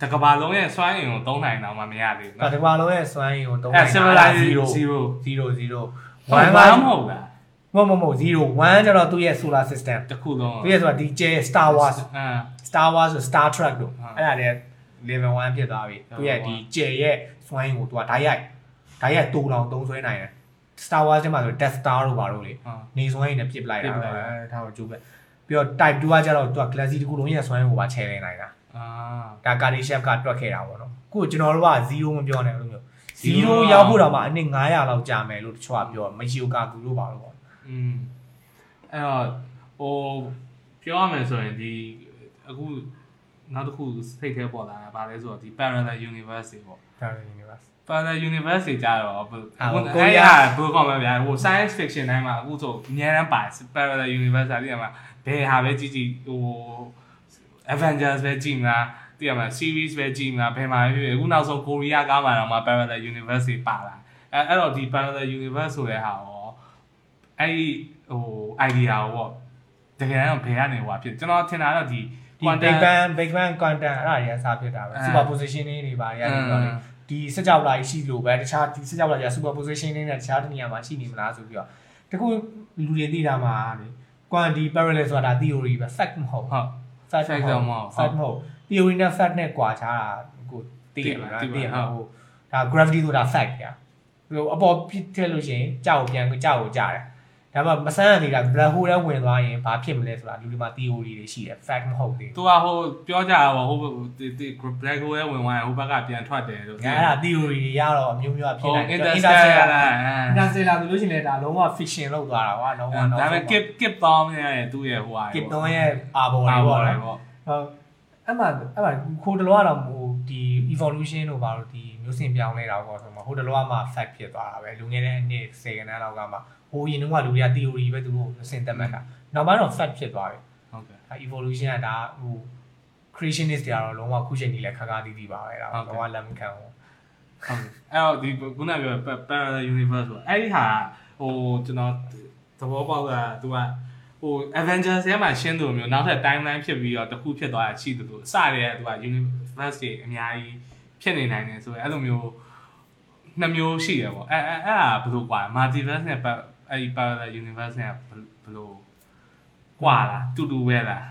Speaker 1: တကဘာလုံးရဲ့စွမ်းအင်ကိုသုံးနိုင်တော့မှမရသေးဘူး
Speaker 2: ဒါ
Speaker 1: เนาะ
Speaker 2: ဒီမှာလုံးရဲ့စွမ်းအင်ကိုသုံး
Speaker 1: အဲ
Speaker 2: နိုင်တာ
Speaker 1: civilization
Speaker 2: 0
Speaker 1: zero
Speaker 2: 0 0
Speaker 1: ဘာ
Speaker 2: 1
Speaker 1: မှ
Speaker 2: က
Speaker 1: မဟုတ်လား
Speaker 2: မဟုတ်မဟုတ်0 1ကျတော့သူ့ရဲ့ solar system
Speaker 1: တခုလုံး
Speaker 2: သူရဲ့ဆိုတာဒီကျဲ Star Wars
Speaker 1: အင်း
Speaker 2: Star Wars ဆို Star Trek တို့
Speaker 1: ဟုတ်
Speaker 2: အဲ့ဒါတွေ level 1ဖြစ်သွားပြီ
Speaker 1: ဟုတ်
Speaker 2: သူရဲ့
Speaker 1: ပါ
Speaker 2: ဒီကျဲရဲ့စွမ်းအင်ကိုသူကဓာတ်ရိုက်ဓာတ်ရိုက်တူတောင်သုံးဆွဲနိုင်တယ် Star Wars ထဲမှာဆို Death Star တို့ပါတော့လေ
Speaker 1: ဟုတ်
Speaker 2: နေစွမ်းအင်နဲ့ပြစ်ပလိုက်
Speaker 1: ပြစ်
Speaker 2: တာ
Speaker 1: ပလိုက်တာ
Speaker 2: အဲဒါတော့ကျိုးပဲပြီးတော့ Type 2ကကျတော့သူက Galaxy တစ်ခုလုံးရဲ့စွမ်းအင်ကိုပါချဲနိုင်တာ
Speaker 1: အာ
Speaker 2: ဒါ Kardashian ကတွက်ခဲ့တာပေါ့နော်ခုကျွန်တော်တို့က0မပြောနဲ့လို့မျိုး
Speaker 1: Zero
Speaker 2: 0ရောက်ဖို့တော့မှအနည်း900လောက်ကြာမယ်လို့တချို့ကပြောမယိုကာကူလို့ပါလို့ပေါ့
Speaker 1: อืมအဲ့တော့ဟိုပြောရမယ်ဆိုရင်ဒီအခုနောက်တစ်ခုစိတ်ထဲပေါ်လာတာဗာလဲဆိုတော့ဒီ parallel universe တွေပေါ့
Speaker 2: ဒါလည်း universe
Speaker 1: parallel universe တွေကြတော့ဘယ်
Speaker 2: အာ
Speaker 1: ဟို
Speaker 2: ကို
Speaker 1: အဲ့
Speaker 2: ရီး
Speaker 1: ရ
Speaker 2: ယား
Speaker 1: ဘယ်ကောင်မဗျာဟို science fiction တိုင်းမှာအခုဆိုအများတန်းပါ parallel universe တွေအဲ့မှာဘယ်ဟာပဲကြည့်ကြည့်ဟို Avengers ပဲကြည့်မလားသိရမလား series ပဲကြည့်မလားဘယ်မှာပဲဖြစ်ဖြစ်အခုနောက်ဆုံးကိုရီးယားကားမှာတော့မှ parallel universe တွေပါလာအဲအဲ့တော့ဒီ parallel universe ဆိုတဲ့ဟာရော အဲ့ဒီဟို idea ကိုပေါ့တကယ်တော့ဘယ်ကနေဟိုဖြစ်ကျွန်တော်ထင်တာတော့ဒီ
Speaker 2: ဒီ Big Bang Big Bang quantum အဲ့ဒါတွေအစားဖြစ်တာပဲ
Speaker 1: အဲ
Speaker 2: superposition တွေတွေပါရရတယ်ပြောတယ်ဒီစကြဝဠာကြီးရှိလို့ပဲတခြားဒီစကြဝဠာကြီး superposition တွေနဲ့တခြားတနေရာမှာရှိနေမလားဆိုပြီးတော့တခုလူတွေသိတာမှာလေ quantum parallel ဆိုတာ theory ပဲ fact မဟုတ်
Speaker 1: ဟုတ်
Speaker 2: fact
Speaker 1: fact တော့မဟုတ်
Speaker 2: fact မဟုတ် theory နဲ့ fact နဲ့ကွာခြားတာကိုသိရမှာ
Speaker 1: သိ
Speaker 2: သိ
Speaker 1: ပါ
Speaker 2: ရ
Speaker 1: သိပါ
Speaker 2: မှာဟိုဒါ gravity ဆိုတာ fact ပြဟိုအပေါ်ပြစ်ထည့်လို့ရှိရင်ကြောက်ကိုပြန်ကြောက်ကိုကြားတယ် ဒါမှမဆန်းရသေးတာ black hole ထဲဝင်သွားရင်ဘာဖြစ်မလဲဆိုတာလူတွေမှာ theory တွေရှိတယ် fact မဟုတ်သေးဘူး
Speaker 1: သူကဟိုပြောကြတာပေါ့ဟိုဒီဒီ black hole ရဲ့ဝင်သွားရင်ဟိုဘက်ကပြန်ထွက်တယ်လို့
Speaker 2: ငါအဲ့ဒါ theory တွေရတော့အမျိုးမျိုးဖြစ်
Speaker 1: ဟို
Speaker 2: နိုင်တယ်
Speaker 1: interstellar လား
Speaker 2: interstellar ဆိုလို့ရှိရင်လည်းဒါလုံးဝ fiction လောက်သွားတာကွာလုံးဝ
Speaker 1: ဒါပေမဲ့ kip kip တောင်းရဲ့သူ့ရဲ့ဟိုဟာ
Speaker 2: ကစ်တွန်ရဲ့အာဘော်
Speaker 1: ပါ
Speaker 2: တွေ
Speaker 1: ပေါ်
Speaker 2: ပေါ့
Speaker 1: တယ်
Speaker 2: နော်
Speaker 1: ပေါ့
Speaker 2: ဟုတ်အဲ့မှာအဲ့မှာခိုးတလောကတော့ဟိုဒီ evolution တို့ပါတော့ဒီမျိုးစင်ပြောင်းလဲတာပေါ့ဆိုမှာဟိုတလောကမှ fact ဖြစ်သွားတာပဲလူငယ်တဲ့နှစ်10ခန်းလောက်ကမှ ဟိုရင်တုန်းကလူတွေက theory ပဲသူတို့အစင်သက်မှတ်တာနောက်ပိုင်းတော့ fact ဖြစ်သွားပြီ
Speaker 1: ဟုတ်ကဲ့
Speaker 2: ဒါ evolution ကဒါဟို creationist တွေကတော့လုံးဝခုချိန်ကြီးလဲခါခါသီးသီးပါပဲဒါလုံးဝလက်မခံဘူး
Speaker 1: ဟုတ်အဲ့တော့ဒီခုနပြော parallel universe ဆိုအဲ့ဒီဟာဟိုကျွန်တော်သဘောပေါက်တာ तू ကဟို Avengers ထဲမှာရှင်းတယ်မျိုးနောက်ထပ် timeline ဖြစ်ပြီးတော့တစ်ခုဖြစ်သွားတာရှိတယ်လို့အစတည်းက तू က universe တွေအများကြီးဖြစ်နေနိုင်တယ်ဆိုတော့အဲ့လိုမျိုးနှစ်မျိုးရှိရပေါ့အဲ့အဲ့အဲ့ဒါဘယ်လိုကွာ multiverse နဲ့ အဲ့ဒီ parallel universe နဲ့ဘယ်လိုกว่าလားတူတူပဲလား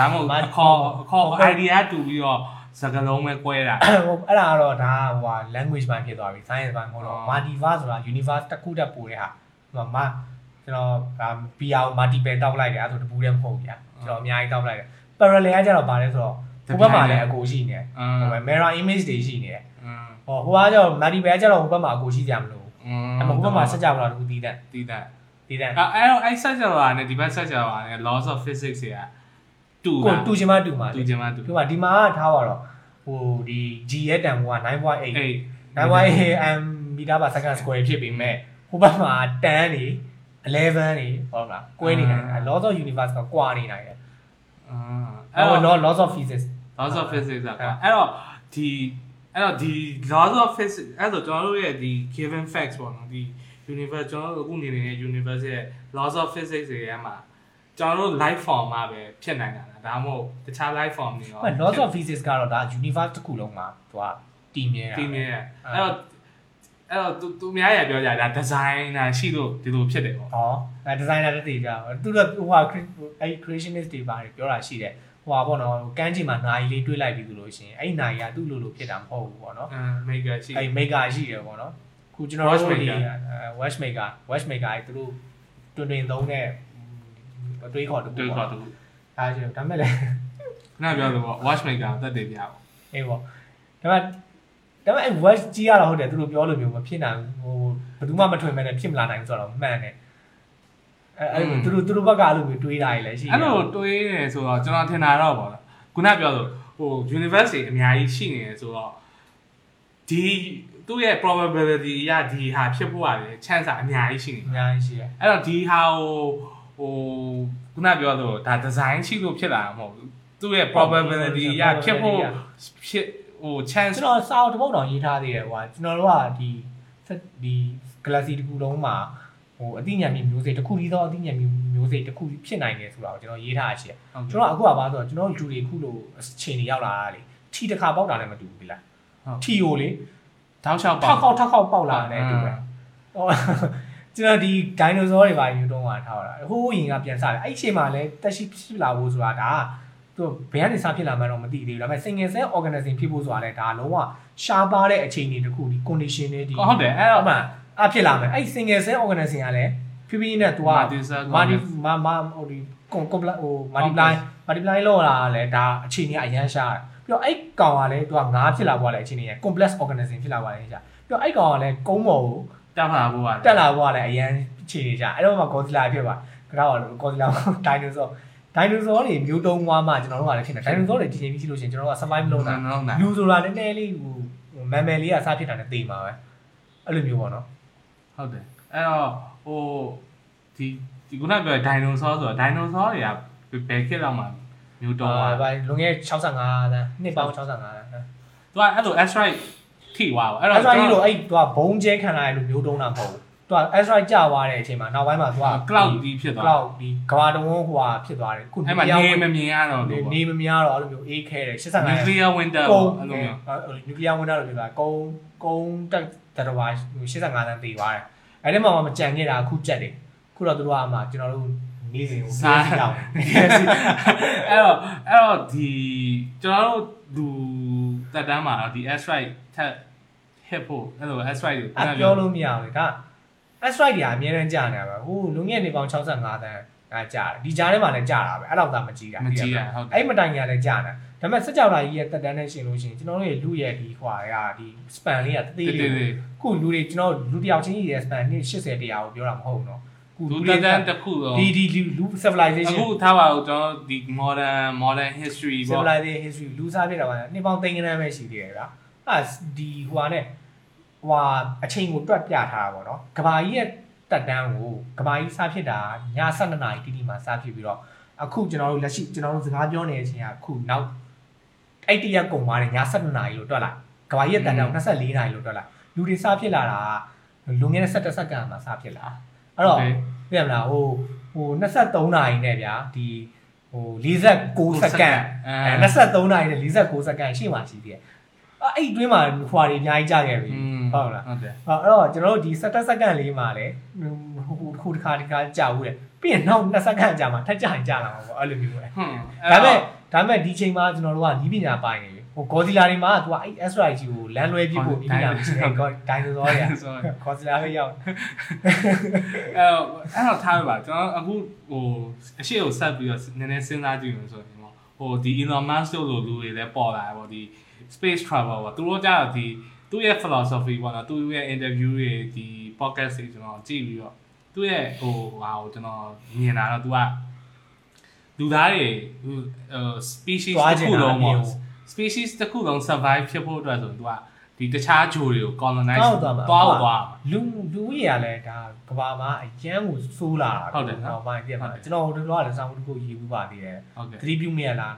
Speaker 1: ဒါမှမဟုတ်အခေါ်အခေါ် idea တူပြီးတော့စကားလုံးပဲ꿰တာ
Speaker 2: ဟိုအဲ့ဒါကတော့ဒါဟိုဟာ language ပိုင်းဖြစ်သွားပြီ science ပိုင်းမဟုတ်တော့
Speaker 1: အော်
Speaker 2: multiverse ဆိုတာ universe တစ်ခုတက်ပို့တဲ့ဟာဟိုမှာကျွန်တော်ဒါ PR ကို multiple တောက်လိုက်တယ်အဲ့ဒါဆိုတပူးတည်းမဟုတ်ဘူးညာကျွန်တော်အများကြီးတောက်လိုက်တယ် parallel ကကျတော့ဗာလဲဆိုတော့ဟိုဘက်မှာလည်းအကိုရှိနေတယ်
Speaker 1: အင်း
Speaker 2: ဟိုပဲ mirror image တွေရှိနေတယ်
Speaker 1: အင်း
Speaker 2: ဟိုဟိုကကျတော့ multiple ကကျတော့ဟိုဘက်မှာအကိုရှိကြမလို့ ့
Speaker 1: အင်း
Speaker 2: အဲ့မှာဟိုဘက်မှာဆက်ကြမလားတခုတီးတဲ့
Speaker 1: တီးတဲ့
Speaker 2: တီးတဲ့
Speaker 1: အဲ့အဲ့တော့အဲ့ဆက်ကြတာနဲ့ဒီဘက်ဆက်ကြတာနဲ့ laws of physics တွေကတူ
Speaker 2: ကို
Speaker 1: တာ
Speaker 2: တူချင်မှတူမှာ
Speaker 1: တူချင်မှတူ
Speaker 2: ဒီမှာဒီမှာထားပါတော့ဟိုဒီ G ရဲ့တန်ဖိုးက9.8
Speaker 1: အေး
Speaker 2: 9.8 m မီတာ per second square ဖြစ်ပြီးမဲ့ဟိုဘက်မှာ10နေ11နေဟုတ်လားကွဲနေနိုင်တယ် laws of universe ကကွာနေနိုင်တယ်
Speaker 1: အာ
Speaker 2: အဲ့
Speaker 1: အဲ့
Speaker 2: တော့
Speaker 1: တော့
Speaker 2: laws of physics
Speaker 1: laws of physics က
Speaker 2: အဲ့
Speaker 1: အဲ့တော့ဒီ အဲ့တော့ဒီ laws of physics အဲ့တော့ကျွန်တော်တို့ရဲ့ဒီ given facts ပေါ့နော်ဒီ universe ကျွန်တော်တို့အခုနေနေတဲ့ universe ရဲ့ laws of physics တွေထဲမှာကျွန်တော်တို့ life form မှာပဲဖြစ်နိုင်တာလားဒါမှမဟုတ်တခြား life form တွေရော
Speaker 2: အဲ့ laws of physics ကတော့ဒါ universe တစ်ခုလုံးမှာသူကတည်မြဲတာ
Speaker 1: ဒီမြဲအဲ့တော့အဲ့တော့သူသူများရပြောကြတာ designer ရှိလို့ဒီလိုဖြစ်တယ်ပေါ့
Speaker 2: ဟောအဲ designer တက်တည်ကြပါသူတို့ဟိုဟာအဲ့ creationist တွေပါတယ်ပြောတာရှိတယ် ဟိုဟာပေါ့နော်ကန်းချီမှာနာရီလေးတွေးလိုက်ပြီးသူလို့ရှိရင်အဲ့နာရီကသူ့လိုလိုဖြစ်တာမဟုတ်ဘူးပေါ့နော်
Speaker 1: အမ် maker ရှိ
Speaker 2: အဲ့ maker ရှိတယ်ပေါ့နော်ခုကျွန်တော်တို့ဒီ watch maker watch maker အဲ့သူတို့တွင်တွင်သုံးတဲ့အတွေးခေါ်တူ
Speaker 1: တွေ့ခေါ်သူ
Speaker 2: ဒါရှိတယ်ဒါမဲ့လည်း
Speaker 1: ခုနပြောလို့ပေါ့ watch maker တက်တယ်ပြပေါ့
Speaker 2: အေးပေါ့ဒါပေမဲ့ဒါပေမဲ့အဲ့ watch ကြီးရတာဟုတ်တယ်သူတို့ပြောလို့မျိုးမဖြစ်နိုင်ဘူးဟိုဘယ်သူမှမထွင်မဲနဲ့ဖြစ်မလာနိုင်ဘူးဆိုတော့မှန်တယ် အဲအဲ့လိုသူတို့သူတို့ဘက်ကအဲ့လိုမျိုးတွေးတာကြီးလည်းရှိတယ်
Speaker 1: အဲ့လိုတွေးနေဆိုတော့ကျွန်တော်ထင်တာတော့ပေါ့လားခုနပြောလို့ဟို universe တွေအများကြီးရှိနေတယ်ဆိုတော့ဒီသူ့ရဲ့ probability အရဒီဟာဖြစ်ဖို့ရတယ် chance အများကြီးရှိနေ
Speaker 2: အများကြီးရှိတယ်
Speaker 1: အဲ့တော့ဒီဟာကိုဟိုခုနပြောလို့ဒါ design ရှိလို့ဖြစ်လာတာမဟုတ်ဘူးသူ့ရဲ့ probability အရဖြစ်ဖို့ဖြစ်ဟို chance
Speaker 2: ကျွန်တော်စာအုပ်တစ်ပုဒ်တောင်ရေးထားသေးတယ်ဟိုကကျွန်တော်တို့ကဒီဒီ galaxy တစ်ခုလုံးမှာ ဟိုအသိဉာဏ်မျိုးစိတ်တစ်ခုတည်းသောအသိဉာဏ်မျိုးစိတ်တစ်ခုဖြစ်နိုင်တယ်ဆိုတာကိုကျွန်တော်ရေးထားရှိတယ်ကျွန်တော်အခုကဘာဆိုတော့ကျွန်တော်လူတွေအခုလိုအချိန်တွေရောက်လာတာလေထီတစ်ခါပေါက်တာလည်းမတူဘူးလားထီကိုလေ
Speaker 1: တောက်လျှောက်ပါ
Speaker 2: ထောက်ခေါက်ထောက်ခေါက်ပေါက်လာတယ်တူတယ်ဟောကျွန်တော်ဒီ dinosaur တွေပါယူတော့မှာထားတာဟိုးရင်ကပြန်စားတယ်အဲ့ဒီအချိန်မှာလည်းတက်ရှိဖြစ်လာဖို့ဆိုတာဒါသူဘယ်ကနေစဖြစ်လာမှန်းတော့မသိသေးဘူးဒါပေမဲ့ single cell organism ဖြစ်ဖို့ဆိုတာလည်းဒါလုံးဝရှားပါတဲ့အခြေအနေတစ်ခုဒီ condition တွေဒီ
Speaker 1: ဟုတ်တယ်အဲ့တော့
Speaker 2: အမှအဖြစ်လာမယ်အဲ့ single cell organism ကလည်းဖြည်းဖြည်းနဲ့သူက multi မာမာဟိုဒီ complex ဟို multiply multiply လောက်လာလဲဒါအခြေအနေကအရန်ရှားတယ်ပြီးတော့အဲ့ကောင်ကလည်းသူကငါးဖြစ်လာဖို့ကလည်းအခြေအနေက complex organism ဖြစ်လာပါလေရှားပြီးတော့အဲ့ကောင်ကလည်းကုန်းပေါ်ကို
Speaker 1: တက်ပါဖို့က
Speaker 2: တက်လာဖို့ကလည်းအရန်အခြေအနေရှားအဲ့တော့မှ Godzilla ဖြစ်ပါကတော့ Godzilla dinosaur dinosaur တွေမျိုးတုံးွားမှကျွန်တော်တို့ကလည်းဖြစ်နေ dinosaur တွေဒီချိန်ပြီးရှိလို့ရှိရင်ကျွန်တော်တို့က survive လုပ်တာ
Speaker 1: လုံးတာ
Speaker 2: လူဆိုတာနည်းနည်းလေးဟိုမန်မယ်လေးကစားဖြစ်တာနဲ့တေးမှာပဲအဲ့လိုမျိုးပေါ့နော်
Speaker 1: ဟုတ်တယ်အဲ့တော့ဟိုဒီဒီခုနပြောဒိုင်နိုဆောဆိုတော့ဒိုင်နိုဆောတွေကဘယ်ခေတ်လောက်မှမျိုးတော့သွား
Speaker 2: ဗာလွန်ခဲ့65တန်းနှစ်ပေါင်း65တန်း
Speaker 1: သူကအဲ့လို asteroid ထိသွားပါအဲ့
Speaker 2: အဲ့
Speaker 1: တော့
Speaker 2: တော့အဲ့လိုအဲ့သူကဘုံကျဲခံလာရလို့မျိုးတုံးတာမဟုတ်ဘူးသူက asteroid ကျသွားတဲ့အချိန်မှာနောက်ပိုင်းမှာသူက
Speaker 1: cloud ကြီးဖြစ်သွား
Speaker 2: cloud ဒီကဘာတဝန်းဟိုဟာဖြစ်သွားတယ်ခု
Speaker 1: အဲ့မှာနေမမြင်ရတော့လို့
Speaker 2: နေမများတော့အဲ့လိုမျိုးအေးခဲတယ်85
Speaker 1: nuclear winter
Speaker 2: ကုန်း
Speaker 1: အဲ့လိုမျိုး
Speaker 2: နျူကလ িয়ার ဝင်တာလို့ပြောတာကုန်းကုန်းတက် တရဝါ85တန်းတည်သွားတယ်အဲ့ဒီမှာမကြံခဲ့တာအခုကြက်တယ်ခုတော့သူတို့ကမှကျွန်တော်တို့နေစဉ်ကိုစားကြအောင်
Speaker 1: အဲ့တော့အဲ့တော့ဒီကျွန်တော်တို့လူတက်တန်းမှာတော့ဒီ asteroid ထက် hit ဖို့အဲ့လို asteroid တွေ
Speaker 2: အပြောလို့မရဘူးလေဒါ asteroid တွေကအများတန်းကြာနေတာပဲဟိုလွန်ခဲ့နေပေါင်း65တန်း ကကြာတယ်ဒီကြားထဲမှာလည်းကြာတာပဲအဲ့လောက်သာမကြီးတာ
Speaker 1: မကြီးရဟုတ်တယ်
Speaker 2: အဲ့မတိုင်ညာလည်းကြာတာဒါပေမဲ့စက်ကြောလာကြီးရဲ့တက်တန်းနဲ့ရှင်လို့ရှိရင်ကျွန်တော်တို့ရဲ့လူရဲ့ဒီဟွာရဒီ span လေးကတသေး
Speaker 1: တေး
Speaker 2: လေး
Speaker 1: သေး
Speaker 2: ခုလူတွေကျွန်တော်လူတယောက်ချင်းကြီးရဲ့ span နဲ့80တရားကိုပြောတာမဟုတ်ဘူးနော်ခု
Speaker 1: လူတက်တန်းတစ်ခုတော့
Speaker 2: ဒီဒီလူလူ civilization
Speaker 1: အခုထားပါဦးကျွန်တော်ဒီ modern modern history ပေါ့
Speaker 2: civilization history လူစားဖြစ်တာပါနှစ်ပေါင်းသိန်းကန်းပဲရှိသေးတယ်ဗျာအဲ့ဒီဟွာနဲ့ဟွာအချိန်ကိုတွက်ပြထားတာပေါ့နော်ကဘာကြီးရဲ့ တက်တန်းကိုကဘာကြီးစားဖြစ်တာည7နာရီတိတိမှာစားဖြစ်ပြီးတော့အခုကျွန်တော်တို့လက်ရှိကျွန်တော်တို့စကားပြောနေတဲ့အချိန်ကအခုနောက်အဲ့တရက်ကုန်သွားတယ်ည7နာရီလို့တွက်လိုက်ကဘာကြီးရဲ့တက်တန်းကို24နာရီလို့တွက်လိုက်လူတွေစားဖြစ်လာတာလွန်ခဲ့တဲ့17စက္ကန့်မှာစားဖြစ်လာအဲ့တော့ပြရမလားဟိုဟို23နာရီနဲ့ဗျာဒီဟို49စက္ကန့်အဲ23နာရီနဲ့49စက္ကန့်ရှေ့မှာရှိသေးတယ် အဲ့အတွင်းမှာဟွာတွေအများကြီးကြာခဲ့ပြီဟုတ်လား
Speaker 1: ဟုတ်တယ်
Speaker 2: အဲ့တော့ကျွန်တော်တို့ဒီ17စက္ကန့်လေးမှာလည်းဟိုခုတစ်ခါတစ်ခါကြာဦးတယ်ပြီးရင်နောက်2စက္ကန့်ကြာမှထပ်ကြာရင်ကြာလာမှာပေါ့အဲ့လိုမျိုးပဲ
Speaker 1: ဟွန်း
Speaker 2: ဒါပေမဲ့ဒါပေမဲ့ဒီချိန်မှာကျွန်တော်တို့ကနီးပညာပိုင်းနေပြီဟိုဂေါ်ဒီလာတွေမှာကသူကအဲ့ asteroid ကြီးကိုလမ်းလွဲပြဖို့နီးပညာမရှိတဲ့ဒိုင်နိုဆောတွေက
Speaker 1: ဆို
Speaker 2: ဂေါ်ဒီလာပဲရောက်
Speaker 1: အဲ့တော့အဲ့တော့ထားပါကျွန်တော်အခုဟိုအရှိကိုဆက်ပြီးတော့နည်းနည်းစဉ်းစားကြည့်လို့ဆိုရင်ပေါ့ဟိုဒီ Elon Musk တို့လိုလူတွေလည်းပေါ်လာတယ်ပေါ့ဒီ space travel ပေါ့သူတို့ကြတော့ဒီသူ့ရဲ့ philosophy ပေါ့နော်သူ့ရဲ့ interview တွေဒီ podcast တွေကျွန်တော်ကြည့်ပြီးတော့သူ့ရဲ့ဟိုဟာကိုကျွန်တော်မြင်လာတော့သူကလူသားတွေဟို species တစ်ခုလုံးပေါ့ species တစ်ခုလုံး survive ဖြစ်ဖို့အတွက်ဆိုရင်သူကဒီတခြားဂျိုတွေကို colonize
Speaker 2: တောက်သွားမှာ
Speaker 1: သွားဖို့သွားမှာ
Speaker 2: လူလူကြီးရလဲဒါကဘာမှာအရန်ကိုစိုးလာတာ
Speaker 1: ဟုတ်တယ်နော်
Speaker 2: ဟောပိုင်းပြမှာ
Speaker 1: ဟုတ်တယ်
Speaker 2: ကျွန်တော်တို့တော့လည်းစောင်းတစ်ခုရေးဘူးပါသေးတယ်
Speaker 1: ဟုတ်ကဲ့
Speaker 2: သတိပြုမိရလား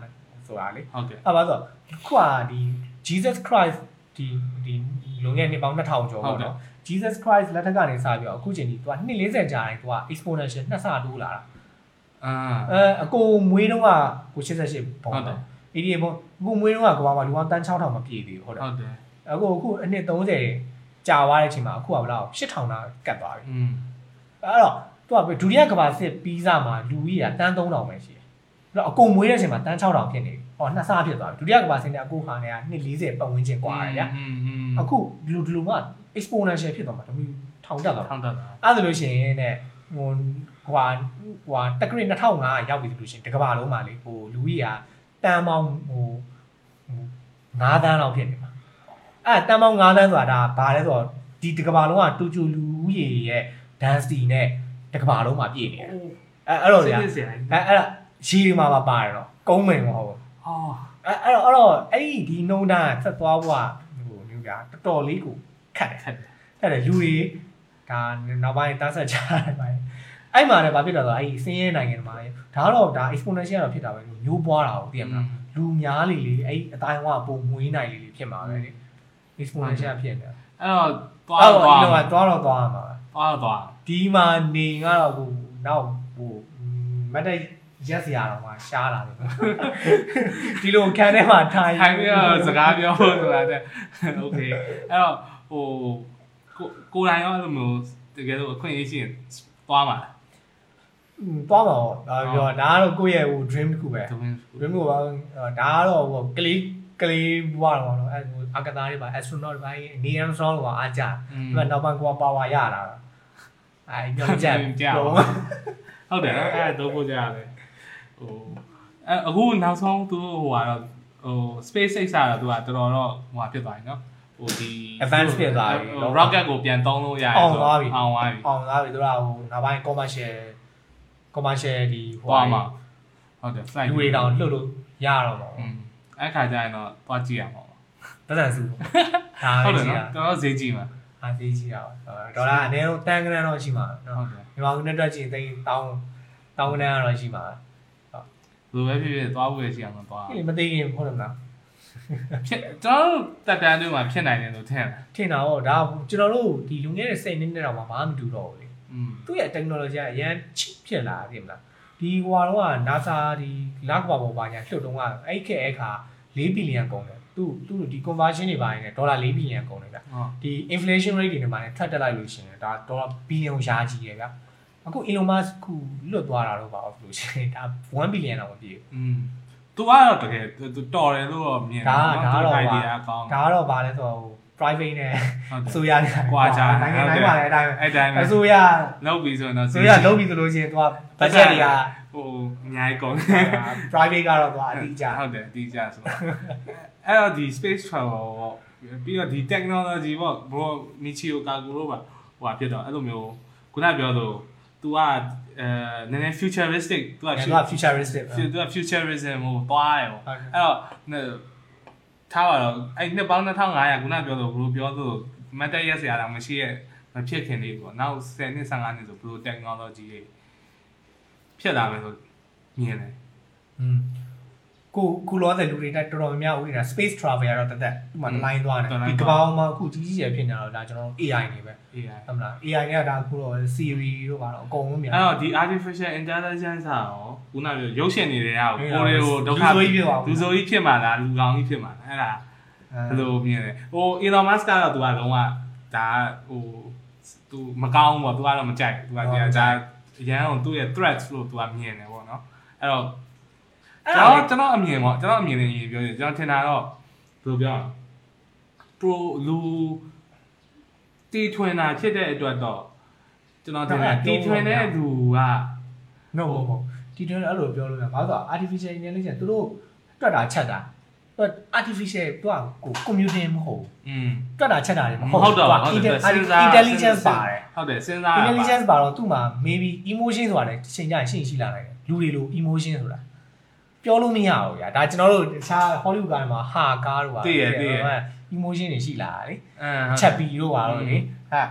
Speaker 2: ဆိုတာလေ
Speaker 1: ဟုတ်ကဲ့
Speaker 2: အဲ့ပါဆိုခုကဒီ Jesus Christ ဒီဒီလွန်ခဲ့နှစ်ပေါင်း2000ကျော်
Speaker 1: ဟုတ်
Speaker 2: ပေါ့
Speaker 1: တယ်
Speaker 2: နော် Jesus Christ လက်ထက်ကနေစပြီးတော့အခုချိန်ဒီသူက240ကြာရင်သူက exponential နှစ်ဆတိုးလာတာ
Speaker 1: အာ
Speaker 2: အဲအကိုမွေးတုန်းကကို88ပုံ
Speaker 1: ဟုတ်တယ်
Speaker 2: တော့ ADA ပုံအခုမွေးတုန်းကကဘာမှာလူကတန်း6000မပြည့်သေးဘူးဟုတ်တယ်
Speaker 1: ဟုတ်တယ်
Speaker 2: အခုအခုအနှစ်30ကြာသွားတဲ့အချိန်မှာအခုကဘယ်လောက်8000တာကတ်သွားပြီ
Speaker 1: อืม
Speaker 2: အဲ့တော့သူကဒုတိယကဘာစစ်ပြီးစားမှာလူကြီးကတန်း3000ပဲရှိ တယ်အဲ့တော့အကုန်မွေးတဲ့အချိန်မှာတန်း6000ဖြစ်နေပြီဟောနှစ်ဆဖြစ်သွားပြီဒုတိယကဘာစစ်နဲ့အကိုဟာနဲ့ကနှစ်40ပတ်ဝန်းကျင်กว่าရဗျာ
Speaker 1: อืมอืม
Speaker 2: အခုဒီလိုဒီလိုက exponential ဖြစ်သွားမှာတမီထောင်တက်သွား
Speaker 1: ထောင်းတက်တာ
Speaker 2: အဲ့ဒါလို့ရှိရင်တဲ့ဟိုဟွာဟွာတက္ကရီ2500ရောက်ပြီဆိုလို့ရှိရင်တကဘာလုံးမှာလေဟိုလူကြီးကတန်းပေါင်းဟို9တန်းလောက်ဖြစ်နေမှာ အဲ့တန်ပေါင်း9သန်းဆိုတာဒါဘာလဲဆိုတော့ဒီတစ်ကဘာလုံးကတူချူလူဦးရေရဲ့ density နဲ့တစ်ကဘာလုံးမှာပြည့်နေတယ်အဲ့အဲ့တော့ဗျာ
Speaker 1: စစ်စစ်စရာ
Speaker 2: အဲ့အဲ့ဒါ ရှီဒီမှာပါပါတယ်တော့ကုန်းမင်မဟုတ်ဘူး
Speaker 1: ဟော
Speaker 2: အဲ့အဲ့တော့အဲ့တော့အဲ့ဒီဒီနှုံးတန်းဆက်သွားဖို့ကဟိုမျိုးဗျာတော်တော်လေးကိုခက်တယ်
Speaker 1: ခက်တယ်
Speaker 2: အဲ့ဒါလူတွေဒါနောက်ပိုင်းတန်းဆက်ချတယ်ပိုင်းအဲ့မှာလည်းဘာဖြစ်တော့ဆိုအဲ့ဒီစင်းရဲနိုင်ငံမှာဒါတော့ဒါ exponential တော့ဖြစ်တာပဲမျိုးပွားတာကိုသိရမလားလူများလေလေအဲ့အတိုင်းဝပုံမွေးနိုင်လေလေဖြစ်မှာပဲလေ exponential ဖြစ်နေ
Speaker 1: အဲ့တော့သွား
Speaker 2: အဲ့
Speaker 1: တော့
Speaker 2: တော့
Speaker 1: သွား
Speaker 2: ဒီတော့သွားတော့သွားမှာပဲ
Speaker 1: သွားတော့သွား
Speaker 2: ဒီမှာနေကတော့ဟိုနောက်ဟိုမတ်တက် ရက်စရာတော့မှရှားလာတယ်ဒီလိုခန်းထဲမှာထိုင်
Speaker 1: ထိုင်ပြီးတော့စကားပြောဆိုတာတဲ့ okay အဲ့တော့ဟိုကိုကိုယ်တိုင်ရောအဲ့လိုမျိုးတကယ်လို့အခွင့်အရေးရှိရင်သွားမှာ
Speaker 2: လားသွားမှာပေါ့ဒါပြောဒါကတော့ကိုယ့်ရဲ့ဟို dream တစ်ခုပဲ dream ကိုပါဒါကတော့ဟိုကလေးကလေးဘွားတော့နော်အဲဟိုအာကာသတွေပါ astronaut တွေပါနေရန်ဆောင်တော့အားကြပြီးတော့နောက်ပိုင်းကိုကပါဝါရလာတာအဲညောင်းကြံတော့
Speaker 1: ဟုတ်တယ်နော်အဲတော့ကိုကြရတယ် ဟိုအဲ့အခုနောက်ဆုံးသူဟိုကတော့ဟို SpaceX ကတော့သူကတော်တော်တော့ဟိုဟာဖြစ်သွားပြီနော်ဟိုဒီ
Speaker 2: Advance ဖြစ်သွားပြီ
Speaker 1: rocket ကိုပြန်သုံးလို့ရတယ်
Speaker 2: အောင်သွားပြီ
Speaker 1: အောင်သွားပြီ
Speaker 2: အောင်သားပြီသူကဟိုနောက်ပိုင်း commercial commercial ဒီဟို
Speaker 1: သွားမှာဟုတ်တယ် flight
Speaker 2: လူတွေတောင်လှုပ်လို့ရတော့ပါ
Speaker 1: อืมအဲ့ခါကျရင်တော့သွားကြည့်ရမှာပေါ့
Speaker 2: ပတ်စံစုဒါ
Speaker 1: ဟုတ်
Speaker 2: ပဲ
Speaker 1: တယ်
Speaker 2: ရှိ
Speaker 1: နော်
Speaker 2: တာ
Speaker 1: တော်တော်ဈေးကြည့်မှာ
Speaker 2: အားသေးကြီးတာပါဒေါ်လာအနည်းဆုံးတန်ကနန်းတော့ရှိမှာနော်
Speaker 1: ဟုတ်တယ်
Speaker 2: မြန်မာကုန်နဲ့တွက်ကြည့်သိန်းတောင်းတောင်းကနန်းကတော့ရှိမှာ
Speaker 1: ဘယ်လိုပဲဖြစ်ဖြစ်သွားဖို့ရရှိအောင်တော့သွား
Speaker 2: ဒီမသိရင်ဟုတ်တယ်မလား
Speaker 1: ဖြစ်ကျွန်တော်တို့တက်တန်းတွေမှာဖြစ်နိုင်တယ်လို့ထင်တယ်
Speaker 2: ထင်တာဟောဒါကျွန်တော်တို့ဒီလူငယ်တဲ့စိတ်နည်းနဲ့တော့မှဘာမှမတူတော့ဘူးလေ
Speaker 1: อืม
Speaker 2: သူ့ရဲ့ technology ကအရန် cheap ဖြစ်လာတယ်မလားဒီဟွာတော့က NASA ဒီလကဘာပေါ်ပါညာလှုပ်တော့ကအဲ့ခက်အဲ့ခါ4ဘီလီယံကုန်တယ်သူသူဒီ conversion တွေပါနေဒေါ်လာ4ဘီလီယံကုန်တယ်ဗျ
Speaker 1: ဟုတ်
Speaker 2: ဒီ inflation rate တွေနဲ့မှလည်းထွက်တက်လိုက်လို့ရှိရင်ဒါဒေါ်လာဘီလီယံရှားကြီးရယ်ဗျ အခု Elon Musk ခုလွတ်သွားတာတော့ပါဘူးလို့ရှိရင်ဒါ1ဘီလီယံတော့မပြည့်
Speaker 1: อืมသူကတော့တကယ်သူတော်တယ်လို့တော့မြင်
Speaker 2: ဒါဒါတော့
Speaker 1: idea
Speaker 2: ပါ
Speaker 1: ကောင်း
Speaker 2: ဒါကတော့ဗာလဲဆိုတော့ private နဲ့
Speaker 1: ဟုတ်
Speaker 2: အ
Speaker 1: တယ်
Speaker 2: စိုးရနဲ့
Speaker 1: ကွာခြား
Speaker 2: နိုင်ငံတိုင်းမှာလည်းအတိုင်းပဲ
Speaker 1: အဲ့တိုင်းပဲ
Speaker 2: အစိုးရ
Speaker 1: လောက်ပြီဆိုရင်တော့
Speaker 2: အစိုးရလုပ်ပြီးဆိုလို့ရှိရင်သူက budget တွေက
Speaker 1: ဟိုအများကြီးကုန်
Speaker 2: private ကတော့သူကအတိအကျ
Speaker 1: ဟုတ်တယ်အတိအကျဆိုတော့အဲ့တော့ဒီ space travel ပေါ့ပြီးတော့ဒီ technology ပေါ့ bro Michio Kaku တို့ပါဟိုဟာဖြစ်တော့အဲ့လိုမျိုးခုနပြောလို့ तू ကအဲနည်းနည်း futuristic तू က
Speaker 2: သူက futuristic
Speaker 1: သူက futurism ဟိုသွားရပေါ့
Speaker 2: ဟုတ်ကဲ့
Speaker 1: အဲ့တော့ထားပါတော့အဲ့နှစ်ပေါင်း2500ခုနပြောလို့ဘလို့ပြောလို့မတ်တက်ရက်စရာတော့မရှိရဲ့မဖြစ်ခင်လေးပေါ့နောက်10နှစ်15နှစ်ဆိုဘလို့ technology တွေဖြစ်လာမယ်ဆိုမြင်တယ်
Speaker 2: อืม ကိုကိုလောတဲ့လူတွေတက်တော်တော်များများဦးနေတာ space travel ကတော့တက်တက်ဒီမှာ line သွားတယ်ဒီကမ္ဘာပေါ်မှာအခုကြီးကြီးကျယ်ဖြစ်နေတော့ဒါကျွန်တော်တို့ AI နေပဲ
Speaker 1: AI
Speaker 2: ဟုတ်မလား AI နဲ့ကဒါအခုတော့ Siri တို့ပါတော့အကုန်လုံးများ
Speaker 1: အဲ့တော့ဒီ artificial intelligence อ่ะရောခုနပြောရုပ်ရှင်တွေကကို
Speaker 2: အေး
Speaker 1: ကိုတွေကိုဒုက္ခ
Speaker 2: လူဆိုးကြီးဖြစ်သွားဘူး
Speaker 1: လူဆိုးကြီးဖြစ်မှာလားလူကောင်းကြီးဖြစ်မှာလားအဲ့ဒါဘယ်လိုမြင်လဲဟို Elon Musk ကတော့သူကလုံးဝဒါဟိုသူမကောင်းဘူးပေါ့သူကတော့မကြိုက်ဘူးသူကဒီဒါအရန်အောင်သူ့ရဲ့ threats လို့သူကမြင်တယ်ပေါ့နော်အဲ့တော့
Speaker 2: အဲ့
Speaker 1: ကျွန်
Speaker 2: ဒါ
Speaker 1: တော်ကျွန်တော်အမြင်ပေါ့ကျွန်တော်အမြင်နဲ့ရေးပြောရင်ကျွန်တော်ထင်တာတော့ဘယ်လိုပြောရလဲ pro လူတီထွင်တာဖြစ်တဲ့အတွက်တော့ကျွန်တော်ထင်တယ်တီထွင်တဲ့လူက
Speaker 2: no မဟုတ်ဒီတွင်အဲ့လိုပြောလို့ရဘာလို့လဲ artificial intelligence သူတို့တွက်တာချက်တာသူ artificial သူကကို computing မဟုတ်
Speaker 1: อืม
Speaker 2: တွက်တာချက်တာတွေမ
Speaker 1: မ
Speaker 2: ဟုတ်
Speaker 1: ဟုတ်တော့
Speaker 2: သူ
Speaker 1: ဟုတ်
Speaker 2: က
Speaker 1: တယ်
Speaker 2: intelligence ပါတယ်
Speaker 1: ဟုတ်တယ်စဉ်းစားရပါ
Speaker 2: intelligence ပါတော့သူ့မှာ maybe emotion ဆိုတာလည်းချိန်ကြရင်ရှင်းရှိလာနိုင်တယ်လူတွေလို emotion ဆိုတာ ပြောလို့မရဘူးဗျာဒါကျွန်တော်တို့တခြား Hollywood ကားတွေမှာဟာကားတို့ပါ
Speaker 1: သိရသိရ
Speaker 2: emotion တွေရှိလာတာလေ
Speaker 1: အင်းဟုတ်
Speaker 2: ချက်ပီတို့ပါတော့လေအဲ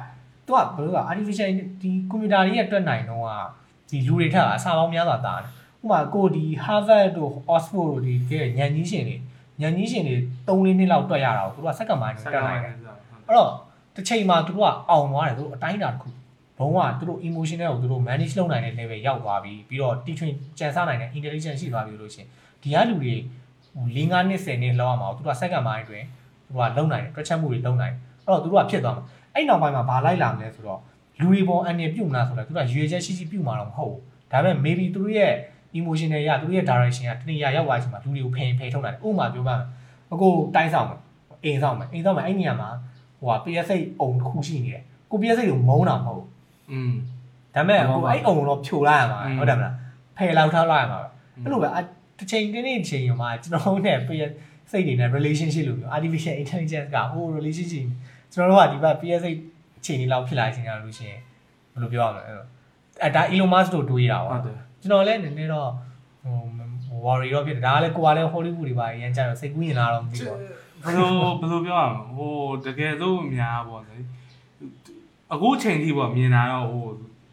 Speaker 2: သူကဘယ်လိုက artificial ဒီ computer တွေရဲ့အတွက်နိုင်တော့ကဒီလူတွေထက်အစားပေါင်းများစွာတာတယ်ဥပမာကိုဒီ Harvard တို့ Oxford တို့ဒီကဲညံကြီးရှင်တွေညံကြီးရှင်တွေ3လေးနှစ်လောက်တွက်ရတာကိုသူကစက္ကန့်ပိုင်း
Speaker 1: စ
Speaker 2: တွ
Speaker 1: ကား
Speaker 2: က်နိုင်
Speaker 1: နို
Speaker 2: တယ်
Speaker 1: င်တယ်
Speaker 2: အဲ့တော့တစ်ချိန်မှာသူတို့ကအောင်သွားတယ်သူတို့အတိုင်းအတာတစ်ခု ဘုံကသူတို့ emotional ကိုသူတို့ manage လုပ်နိုင်တဲ့ level ရောက်သွားပြီပြီးတော့တီထွင်ကြံစားနိုင်တဲ့ intelligence ရှိသွားပြီလို့ရှိရင်ဒီကလူတွေဟို၄၅နှစ်10နှစ်လောက်အောင်မှာသူတို့ကစက္ကန့်ပိုင်းအတွင်းသူတို့ကလုံနိုင်တယ်တွက်ချက်မှုတွေလုံနိုင်တယ်အဲ့တော့သူတို့ကဖြစ်သွားမှာအဲ့နောက်ပိုင်းမှာဘာလိုက်လာမလဲဆိုတော့လူတွေပေါ်အနေပြုတ်မလားဆိုတော့သူတို့ကရွေချက်ရှိရှိပြုတ်မှာတော့မဟုတ်ဘူးဒါပေမဲ့ maybe သူတို့ရဲ့ emotional ရသူတို့ရဲ့ direction ကတနည်းရောက်သွားချိန်မှာလူတွေကိုဖိန်ဖိန်ထုတ်နိုင်တယ်ဥပမာပြောပါမယ်အခုတိုင်းဆောင်မယ်အိမ်ဆောင်မယ်အိမ်ဆောင်မယ်အဲ့နေရာမှာဟိုက PS8 အုံတစ်ခုရှိနေတယ်ကို PS8 ကိုမုန်းတာမဟုတ်ဘူး
Speaker 1: อืม
Speaker 2: ဒါမဲ့
Speaker 1: ဟို
Speaker 2: အဲ့အုံတော့ဖြိုလိုက်ရမှာဟုတ်တယ်မလားဖယ်လောက်ထားလိုက်ရမှာပဲအဲ့လိုပဲတစ်ချိန်တစ်နေ့တစ်ချိန်ရမှာကျွန်တော်တို့နဲ့စိတ်တွေနဲ့ relationship လို့ပြော artificial intelligence ကဟို relationship ကျွန်တော်တို့ကဒီဘက် PS ချိန်လေးလောက်ဖြစ်လာခြင်းကြလို့ရှင်ဘယ်လိုပြောရမလဲအဲ့ဒါ Elon Musk တို့တွေးတာပါကျွန်တော်လည်းနည်းနည်းတော့ဟို worry တော့ဖြစ်တယ်ဒါကလည်းကိုကလည်း Hollywood တွေပါရန်ကြတော့စိတ်ကူးညင်လာတော့မသိဘူး
Speaker 1: ဘယ်လိုဘယ်လိုပြောရမလဲဟိုတကယ်လို့များပေါ့လေ အခုချိန်ထိပေါ့မြင်တာတော့ဟို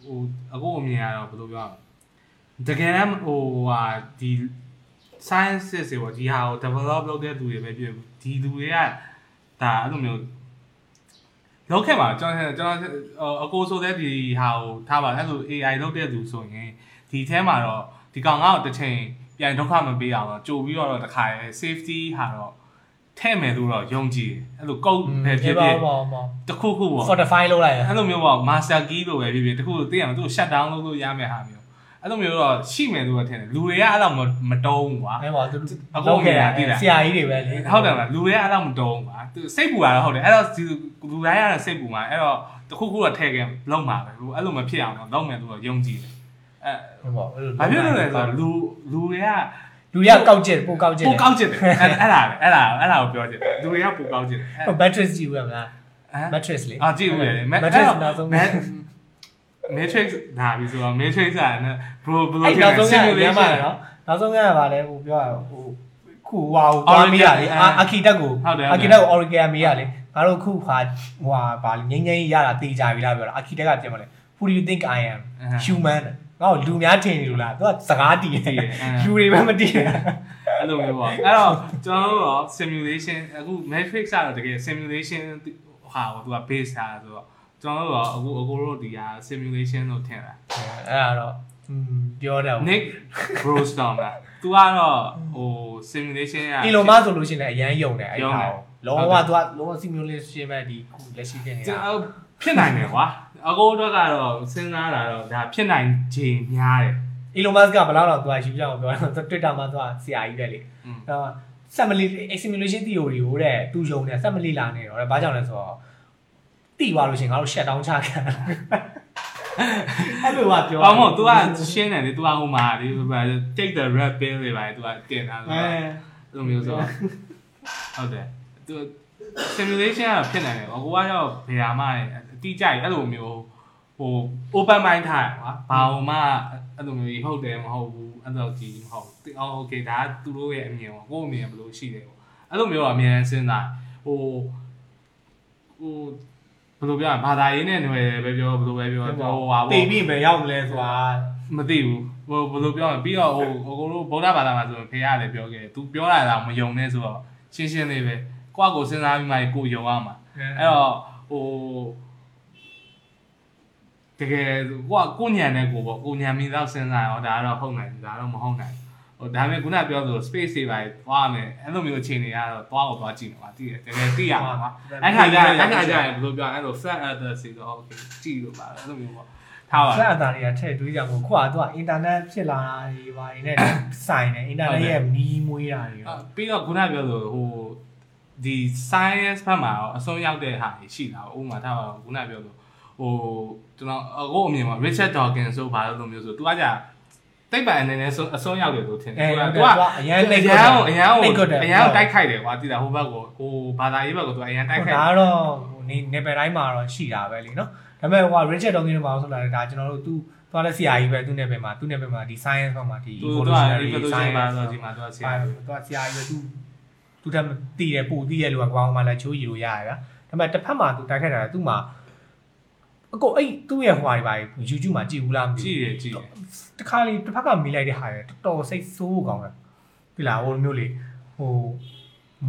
Speaker 1: ဟိုအခုအမြင်ကတော့ဘယ်လိုပြောရမလဲတကယ်တမ်းဟိုဟာဒီ science တွေပေါ့ဒီဟာကို develop လုပ်တဲ့သူတွေပဲဖြစ်ဒီလူတွေကဒါအဲ့လိုမျိုးလောက်ခဲ့ပါကျွန်တော်ကျွန်တော်အကိုဆိုတဲ့ဒီဟာကိုထားပါအဲ့လို AI လုပ်တဲ့သူဆိုရင်ဒီထဲမှာတော့ဒီကောင်ကတော့တစ်ချိန်ပြန်ဒုက္ခမပေးအောင်တော့ကြိုပြီးတော့တခါရဲ safety ဟာတော့ ထဲ့မယ်လို့တော့ယုံကြည်တယ်အဲ့လိုကုတ်ပဲဖြစ်ဖြစ်
Speaker 2: ပါပါ
Speaker 1: တစ်ခုခုပေါ့
Speaker 2: fortify လုပ်လိုက်ရ
Speaker 1: အဲ့လိုမျိုးပေါ့ master key လို့ပဲဖြစ်ဖြစ်တခုသိအောင်သူ့ shut down လုပ်လို့ရမယ်ဟာမျိုးအဲ့လိုမျိုးတော့ရှိမယ်လို့ထင်တယ်လူတွေကအဲ့လိုမတုံးဘူးကွာ
Speaker 2: အဲပါသူ
Speaker 1: အကုန်
Speaker 2: လုပ်ခဲ့တာ
Speaker 1: သိလား
Speaker 2: ဆရာကြီးတွေပဲလေ
Speaker 1: ဟုတ်တယ်မလားလူတွေကအဲ့လိုမတုံးဘူးကွာသူစိတ်ပူတာတော့ဟုတ်တယ်အဲ့တော့ဒီလူတိုင်းကတော့စိတ်ပူမှာအဲ့တော့တခုခုတော့ထည့်ခဲ့လုံးမှာပဲဟိုအဲ့လိုမဖြစ်အောင်တော့လုံးမယ်လို့တော့ယုံကြည်တယ်အဲ
Speaker 2: ဟုတ်ပါအဲ့လို
Speaker 1: ဘာဖြစ်လို့လဲဆိုတော့လူလူတွေက
Speaker 2: လူတွေကကောက်ကျစ်ပိုကောက်ကျစ်
Speaker 1: ပိုကောက်ကျစ်တယ်အဲ့အဲ့ဒါပဲအဲ့ဒါအဲ့ဒါကိုပြောချင်တယ်လူတွေကပိုကောက်ကျစ်တယ်အဲ့
Speaker 2: ဟို batteries ကြည့်ဦးရမလား
Speaker 1: ဟမ်
Speaker 2: mattress လေ
Speaker 1: အာကြည့်ဦးရတယ်
Speaker 2: mattress နောက်ဆုံး
Speaker 1: matrix ဒါပြီဆိုတော့ matrix ကနော် bro bro
Speaker 2: အဲ့နောက်ဆုံးကရမ်းပါတယ်နော်နောက်ဆုံးကပါလဲဟိုပြောရဟိုခုဟွာဟိုသွားမေးရလေအာခီတက်ကိုအာခီတက်ကို Oracle မေးရလေငါတို့ခုဟာဟိုဟာဗာငိမ့်ငိမ့်ရတာတေးကြပြီလားပြောတာအာခီတက်ကပြန်မလဲ Who do you think I am human ငါ့ကိုလူများထင်နေလို့လားသူကစကားတီးတယ်လူတွေပဲမတီးတယ်
Speaker 1: အဲ့လိုမျိုးပေါ့အဲ့တော့ကျွန်တော်တို့တော့ simulation အခု matrix ကတော့တကယ် simulation ဟာကိုသူက base ထားဆိုတော့ကျွန်တော်တို့တော့အခုအကိုတို့ဒီဟာ simulation လို့ထင်တာ
Speaker 2: အဲ့ဒါတော့ပြောတယ်
Speaker 1: Nick Brostorm လားသူကတော့ဟို simulation က
Speaker 2: အီလိုမာဆိုလို့ရှိရင်လည်းအရန်ယုံတယ်အဲ့
Speaker 1: ယုံ
Speaker 2: ဒါ
Speaker 1: တယ်
Speaker 2: ကိုလုံးဝသူကလုံးဝ simulation ပဲဒီခုလက်ရှိဖြစ်နေတာ
Speaker 1: ဖြစ်နိုင်တယ်ကွာ အကိုတို့ကတော့စဉ်းစားတာတော့ဒါဖြစ်နိုင်ခြင်းများတယ်
Speaker 2: အီလိုမတ်ကဘယ်တော့တော့သူကယူကြအောင်ပြောတာ Twitter မှာသူကဆရာကြီးပဲလေ
Speaker 1: อืม
Speaker 2: အဲ့တော့ simulation simulation theory ကိုတဲ့သူယုံတယ် simulate လာနေတော့တဲ့ဘာကြောင့်လဲဆိုတော့တိသွားလို့ရှိရင်ငါတို့ shut down ချခံအဲ့လိုကပြော
Speaker 1: ဘာမို့ तू ကရှင်းတယ်လေ तू ကဟိုမှာဒီ take the red pill တွေပါ तू ကတင်တာဆို
Speaker 2: အဲ
Speaker 1: တော့လိုမျိုးဆိုဟုတ်တယ် तू simulation ကဖြစ်နိုင်တယ်အကိုကရောက်ဘယ်ဟာမှအ တိကျအဲ့လိုမျိုးဟို open mind ထားရကွာဘာမှအဲ့လိုမျိုးဟုတ်တယ်မဟုတ်ဘူးအဲ့လိုကြည့်မဟုတ်ဘူးအော် okay ဒါကသူတို့ရဲ့အမြင်ပေါ့ကိုယ့်အမြင်ဘယ်လိုရှိတယ်ပေါ့အဲ့လိုမျိုးတော့အမြင်စဉ်းစားဟိုဟိုဘယ်လိုပြောရဘာသာရေးနဲ့ຫນွယ်ပဲပြောဘယ်လိုပဲပြောဟိုဟာပေါ့
Speaker 2: တိတ်ပြီးမရောက်မလဲဆိုတာ
Speaker 1: မသိဘူးဟိုဘယ်လိုပြောလဲပြီးတော့ဟိုအကိုတို့ဗုဒ္ဓဘာသာမှာဆိုရင်ဖေရလည်းပြောခဲ့တယ် तू ပြောတာတော့မယုံနဲ့ဆိုတော့ရှင်းရှင်းလေးပဲကိုယ့်ကိုစဉ်းစားပြီးမှကိုယုံရမှာအဲ့တော့ဟို တကယ်ကိုကကိုညံတဲ့ကိုပေါ့ကိုညံပြီးတော့စဉ်းစားရောဒါကတော့ဟုတ်နိုင်ဒါတော့မဟုတ်နိုင်ဟိုဒါပေမဲ့ခုနပြောသလို space တွေပါသွားမယ်အဲ့လိုမျိုးအခြေအနေကတော့သွားကိုသွားကြည့်မှာတည်တယ်တကယ်သိရမှာပါအဲ့ခါကျရင်အဲ့ခါကျရင်ဘယ်လိုပြောအဲ့လို flat earth စီတော့ okay ကြည့်လို့ပါအဲ့လိုမျိုးပေါ့ထားပါ
Speaker 2: ဆက်အတားတွေကထည့်တွေးကြမို့ခုကသူကအင်တာနက်ဖြစ်လာတာတွေပါနေနဲ့ဆိုင်တယ်အင်တာနက်ရဲ့မီးမွေးတာတွေ
Speaker 1: အာပြီးတော့ခုနပြောလို့ဟိုဒီ science ဘက်မှာရောအဆုံးရောက်တဲ့ဟာရှိတာဥပမာထားပါတော့ခုနပြောလို့ ဟိုကျွန်တော်အခုအမြင်မှာ Richard Dawkins ဆိုဘာလို့မျိုးဆိုသူကကြာတိတ်ပံအနေနဲ့အဆုံးရောက်တယ်လို့ထင်တယ်
Speaker 2: အဲ
Speaker 1: သူက
Speaker 2: သူ
Speaker 1: သူ
Speaker 2: က
Speaker 1: ကအ
Speaker 2: အရန်
Speaker 1: အ
Speaker 2: နှိတ်
Speaker 1: ရန်ကိုအရန်ကို
Speaker 2: နှိတ်ကွက်တယ်
Speaker 1: အရန်ကိုတိုက်ခိုက်တယ်ကွာတိတာဟိုဘက်ကိုဟိုဘာသာရေးဘက်ကိုသူအရန်တိုက်ခိုက်
Speaker 2: ဒါကတော့ဟိုနေနေပယ်တိုင်းမှာတော့ရှိတာပဲလีနော်ဒါပေမဲ့ဟို Richard Dawkins တို့ဘာလို့ဆိုလာလဲဒါကျွန်တော်တို့သူသွားလဲဆရာကြီးပဲသူနဲ့ပဲမှာသူနဲ့ပဲမှာဒီ science ဘက်မှာဒီ
Speaker 1: သူက
Speaker 2: evolutionary
Speaker 1: evolution ဘာဆို
Speaker 2: science
Speaker 1: ဒီမှာသူကဆ
Speaker 2: ဆ
Speaker 1: ရာ
Speaker 2: ရာ
Speaker 1: ကြီး
Speaker 2: သူကဆရာကြီးပဲသူသူတက်တည်တယ်ပို့တည်ရဲ့လူကကွာအောင်မှလည်းချိုးရီလို့ရရဗျာဒါပေမဲ့တစ်ဖက်မှာသူတိုက်ခိုက်တာသူ့မှာ အကိုအဲ့သူ့ရဲ့ဟိုဟာတွေပါ YouTube မှာကြည့်ဘူးလားမသိ
Speaker 1: ကြ
Speaker 2: ဘူး
Speaker 1: ည့်ရကြည့်ရ
Speaker 2: တခါလေတစ်ဖက်ကမိလိုက်တဲ့ဟာတွေတော်တော်စိတ်ဆိုးကောင်းတယ်ဒီလားဟိုလိုမျိုးလေဟို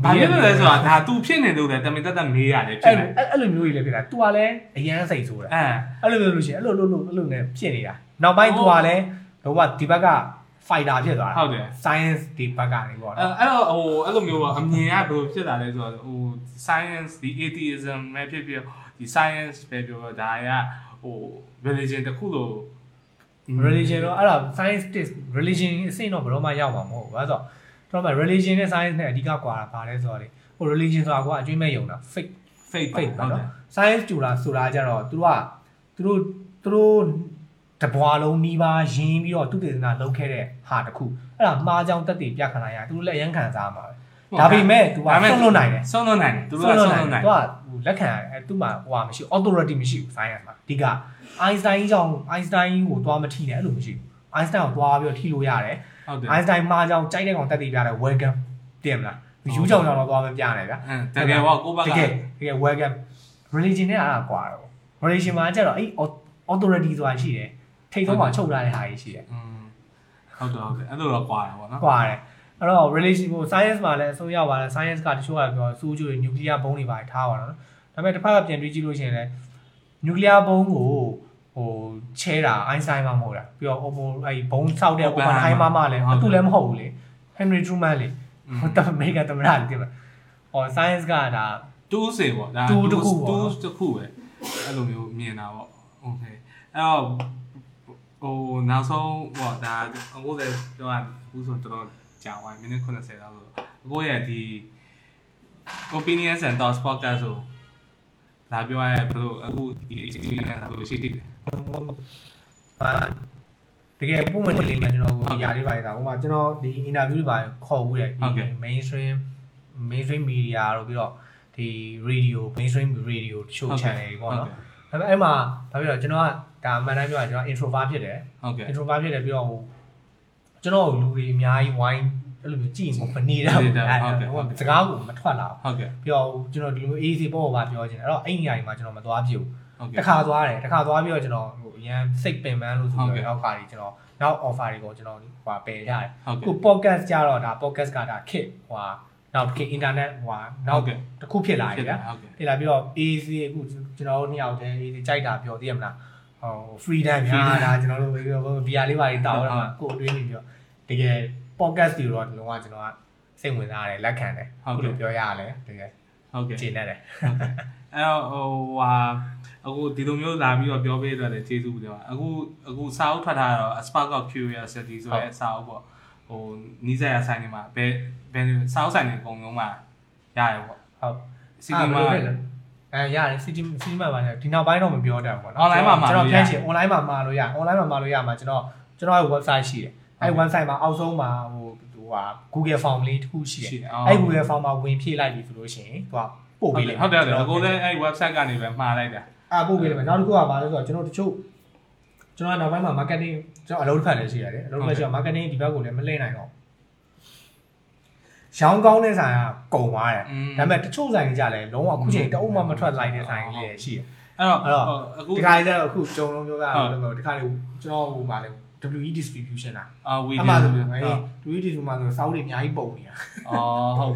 Speaker 1: ဘာဖြစ်လို့လဲဆိုတော့ဒါ तू ဖြစ်နေလို့လေတမင်တက်တက်မေးရတယ်ဖြစ်
Speaker 2: အဲ့
Speaker 1: နေ
Speaker 2: အဲ့လိုမျိုးကြီးလည်းဖြစ်တာ။ तू ကလည်းအရန်စိတ်ဆိုးတာ
Speaker 1: အဲ
Speaker 2: ။အဲ့လိုမျိုးလို့ရှိရင်အဲ့လိုလိုလိုအဲ့လိုနဲ့ဖြစ်နေတာ။နောက်ပိုင်း तू ကလည်းတော့ကဒီဘက်က fighter ဖြစ်သွားတာ
Speaker 1: ဟုတ်တယ် ။
Speaker 2: science ဒီဘက်ကနေပေါ့
Speaker 1: အဲ့
Speaker 2: နော်
Speaker 1: အဲ့တော့ဟိုအဲ့လိုမျိုးပေါ့အမြင်ကဘယ်လိုဖြစ်လာလဲဆိုတော့ဟို science ဒီ atheism ပဲဖြစ်ဖြစ် ဒီ science ပဲပြောတော့ဒါကဟို religion တစ်ခုလို့။
Speaker 2: religion တော့အဲ့ဒါ science religion အစိမ့်တော့ဘယ်တော့မှရောက်မှာမဟုတ်ဘူး။အဲ့တော့တော့မှ religion နဲ့ science နဲ့အဓိကကွာတာပါလဲဆိုတော့လေဟို religion ဆိုတာကအကျွေးမဲ့ယုံတာ fake
Speaker 1: fake
Speaker 2: fake
Speaker 1: ဟု
Speaker 2: ပါ
Speaker 1: တ်တ
Speaker 2: နော်
Speaker 1: ယ်
Speaker 2: science ကျူတာဆိုတာကြတော့သူတို့ကသူတို့သူတို့တဘွာလုံးနီးပါးရင်းပြီးတော့သူတေသနာလုပ်ခဲ့တဲ့ဟာတစ်ခုအဲ့ဒါမှားကြောင်တက်တည်ပြခဏရသူတို့လည်းအရန်ခံစားမှာပဲ ဒါပေမဲ့ तू ကဆုံးလွတ်နိုင်တယ်
Speaker 1: ဆုံးလွတ်နိုင်တယ်သူတို့ကဆုံးလွတ်နိုင်
Speaker 2: သူကဟိုလက်ခံရတယ်အဲသူ့မှာဟိုဟာမရှိ authority မရှိဘူး science မှာအဓိက Einstein ကြောင့် Einstein ကိုသွားမထိနဲ့အဲ့လိုမရှိဘူး Einstein ကိုသွားပြီးတော့ထိလို့ရတယ်
Speaker 1: ဟုတ်တယ်
Speaker 2: Einstein မှာကြောင့်ကြိုက်တဲ့ကောင်တက်တည်ပြတယ် welcome တင်မလားယူကြောင်ကြောင်တော့သွားမပြတယ်ဗျာ
Speaker 1: အင်းတကယ်ပေါ့ကိုဘက်က
Speaker 2: တကယ်တကယ် welcome religion နဲ့အားကွာတော့ religion မှာကျတော့အဲ့ authority ဆိုတာရှိတယ်ထိတ်ဆုံးမှာချုပ်ထားတဲ့ဟာကြီးရှိတယ်
Speaker 1: อืมဟုတ်တယ်ဟုတ်တယ်အဲ့လိုတော့ကွာတာပေါ့နော်
Speaker 2: ကွာတယ် အဲ့တော့ relation ဟို science မှာလည်းအဆုံးရပါတယ် science ကတချို့ကပြောဆိုးကျိုးတွေ nuclear bomb တွေပါတယ်ထားပါတော့။ဒါပေမဲ့တစ်ဖက်ကပြန်တွေးကြည့်လို့ရှိရင်လည်း nuclear bomb ကိုဟိုချဲတာ Einstein မှမဟုတ်တာပြီးတော့ Oppo အဲ့ဒီ bomb ဆောက်တဲ့ Oppenheimer မှလည်းသူလည်းမဟုတ်ဘူးလေ Henry Truman လေဟိုတမေကတမရလေတိမ။ဟော science ကဒါ
Speaker 1: tools တွေပေါ့ဒါ
Speaker 2: tools တစ်ခု tools
Speaker 1: တစ်ခုပဲအဲ့လိုမျိုးမြင်တာပေါ့။ Okay အဲ့တော့ဟိုနောက်ဆုံးဟောဒါအခုလည်းပြောရဘူးဆိုတော့ ကြာသွားပြီမိနစ်90လောက်ဆိုအခုရဲ့ဒီ opinions and thoughts podcast ဆိုလာပြောရဘယ်လိုအခုဒီ experience ကဘယ်လိုရှိသေးလဲ
Speaker 2: တကယ်ပုံမှန်လေးမှကျွန်တော်ဟိုຢာလေးပါနေတာဟိုမှာကျွန်တော်ဒီ interview တွေပါခေါ်ဘူးတယ်
Speaker 1: ဟုတ်ကဲ့
Speaker 2: ဒီ mainstream mainstream media တို့ပြီးတော့ဒီ radio mainstream radio show channel တွေပေါ့နော်ဒါပေမဲ့အဲ့မှာဘာဖြစ်တော့ကျွန်တော်ကဒါအမှန်တမ်းပြောရရင်ကျွန်တော် introvert ဖြစ်တယ်
Speaker 1: ဟုတ်ကဲ့
Speaker 2: introvert ဖြစ်တယ်ပြီးတော့ဟို ကျွန်တော်လူတွေအများကြီးဝိုင်းအဲ့လိုမျိုးကြည့်မနေတာဘူးအဲ့ဟိုစကားကိုမထွက်လာဘူး
Speaker 1: ဟုတ်ကဲ့
Speaker 2: ပြီးတော့ကျွန်တော်ဒီလို easy ပေါ့ပါပြောချင်တယ်အဲ့တော့အဲ့ဒီနေရာကြီးမှာကျွန်တော်မသွားပြဘူး
Speaker 1: ဟုတ်ကဲ့
Speaker 2: တစ်ခါသွားတယ်တစ်ခါသွားပြီးတော့ကျွန်တော်ဟိုအရန်စိတ်ပင်ပန်းလို့ဆို
Speaker 1: ဟုတ်
Speaker 2: ပြီး
Speaker 1: ကဲ့
Speaker 2: တော့နောက်ခါကြီးကျွန်တော်နောက် offer တွေကိုကျွန်တော်ဟိုပယ်ကြတယ်
Speaker 1: ဟုတ်
Speaker 2: ခု
Speaker 1: ကဲ့
Speaker 2: podcast ကြတော့ဒါ podcast ကဒါ kit ဟိုနောက်တစ်ခေတ် internet ဟိုနောက်တစ်ခုဖြစ်လာပြီဗျာ
Speaker 1: ဟုတ်ကဲ့
Speaker 2: ဖြစ်လာပြီးတော့ easy အခုကျွန်တော်တို့နှစ်ယောက်တည်း easy ကြိုက်တာပြောသိရမလား ဟို freedom များဒါကျွန်တော်တို့ပြီးတော့ VR လေးပါလေးတောက်ရမှာကိုယ်အတွင်းနေပြီးတော့တကယ် podcast တွေတော့ဒီလုံးဝကျွန်တော်ကစိတ်ဝင်စားတယ်လက်ခံတယ်အခုလိုပြောရရလဲတကယ်
Speaker 1: ဟုတ်ကဲ့
Speaker 2: ကျေနပ်တယ်
Speaker 1: အဲ့တော့ဟိုဟာအခုဒီလိုမျိုးလာပြီးတော့ပြောပေးတော့လည်းကျေးဇူးတင်ပါအခုအခုစာအုပ်ထွက်ထားတော့ A Spark of Curiosity ဆိုရဲစာအုပ်ပေါ့ဟိုနီးစပ်ရဆိုင်နေမှာဘယ်ဘယ်စာအုပ်ဆိုင်တွေအကုန်လုံးမှာရတယ်ပေါ့
Speaker 2: ဟုတ်
Speaker 1: စီတီမှာ
Speaker 2: အဲရတယ် city city မှာပါနေဒီနောက်ပိုင်းတော့မပြောတတ်ဘူးပေါ့နော်
Speaker 1: Online မှာမှာ
Speaker 2: ကျွန်တော်
Speaker 1: လို့ရ
Speaker 2: ဖြန့်ချင် online မှာမှာလို့ရ online မှာမှာလို့ရမှာကျွန်တော်ကျွန်တော်ရဲ့ website ရှိတယ်အဲ website မှာအောက်ဆုံးမှာဟိုဟိုဟာ Google form လေးတစ်ခုရှိတယ်
Speaker 1: ရှိတယ်
Speaker 2: အဲ Google form မှာဝင်ဖြည့်လိုက်ပြီဆိုလို့ရှိရင်သူကပို့
Speaker 1: ဟုတ်
Speaker 2: ပေး
Speaker 1: တ
Speaker 2: လိ
Speaker 1: ယ်
Speaker 2: မ့်
Speaker 1: ဟုတ်တယ်ဟုတ်တယ်အကိုလည်းအဲ့ website ကနေပဲမှားလိုက်တာ
Speaker 2: အာပို့ပေးလိမ့်မယ်နောက်တစ်ခုကဘာလဲဆိုတော့ကျွန်တော်တချို့ကျွန်တော်နောက်ပိုင်းမှာ marketing ကျွန်တော်အလုပ်တစ်ဖက်လည်းရှိရတယ်အလုပ်တစ်ဖက်ရှိတော့ marketing ဒီဘက်ကိုလည်းမလှည့်နိုင်တော့ ရောင်းကောင်းတဲ့ဆိုင်ကကုန်သွားတယ်ဒါပေမဲ့တချို့ဆိုင်ကြီးကြလဲလုံးဝအခုချိန်တအုပ်မှမထွက်လိုက်တဲ့ဆိုင်ကြီးတွေရှိတယ်
Speaker 1: အဲ့တော့
Speaker 2: အဲ့တော့
Speaker 1: အခု
Speaker 2: ဒီခါကျတော့အခုကျုံလုံးပြောတာလို့ဒီခါလေးကျွန်တော်ဟိုပါလေ WE distribution อ่ะ
Speaker 1: အာဝီ
Speaker 2: အ
Speaker 1: ဒီ
Speaker 2: မှ
Speaker 1: ယို
Speaker 2: ဆိုရင်အဲ WE distribution မှာဆိုစောက်တွေအများကြီးပုံနေတာ
Speaker 1: အော်ဟုတ်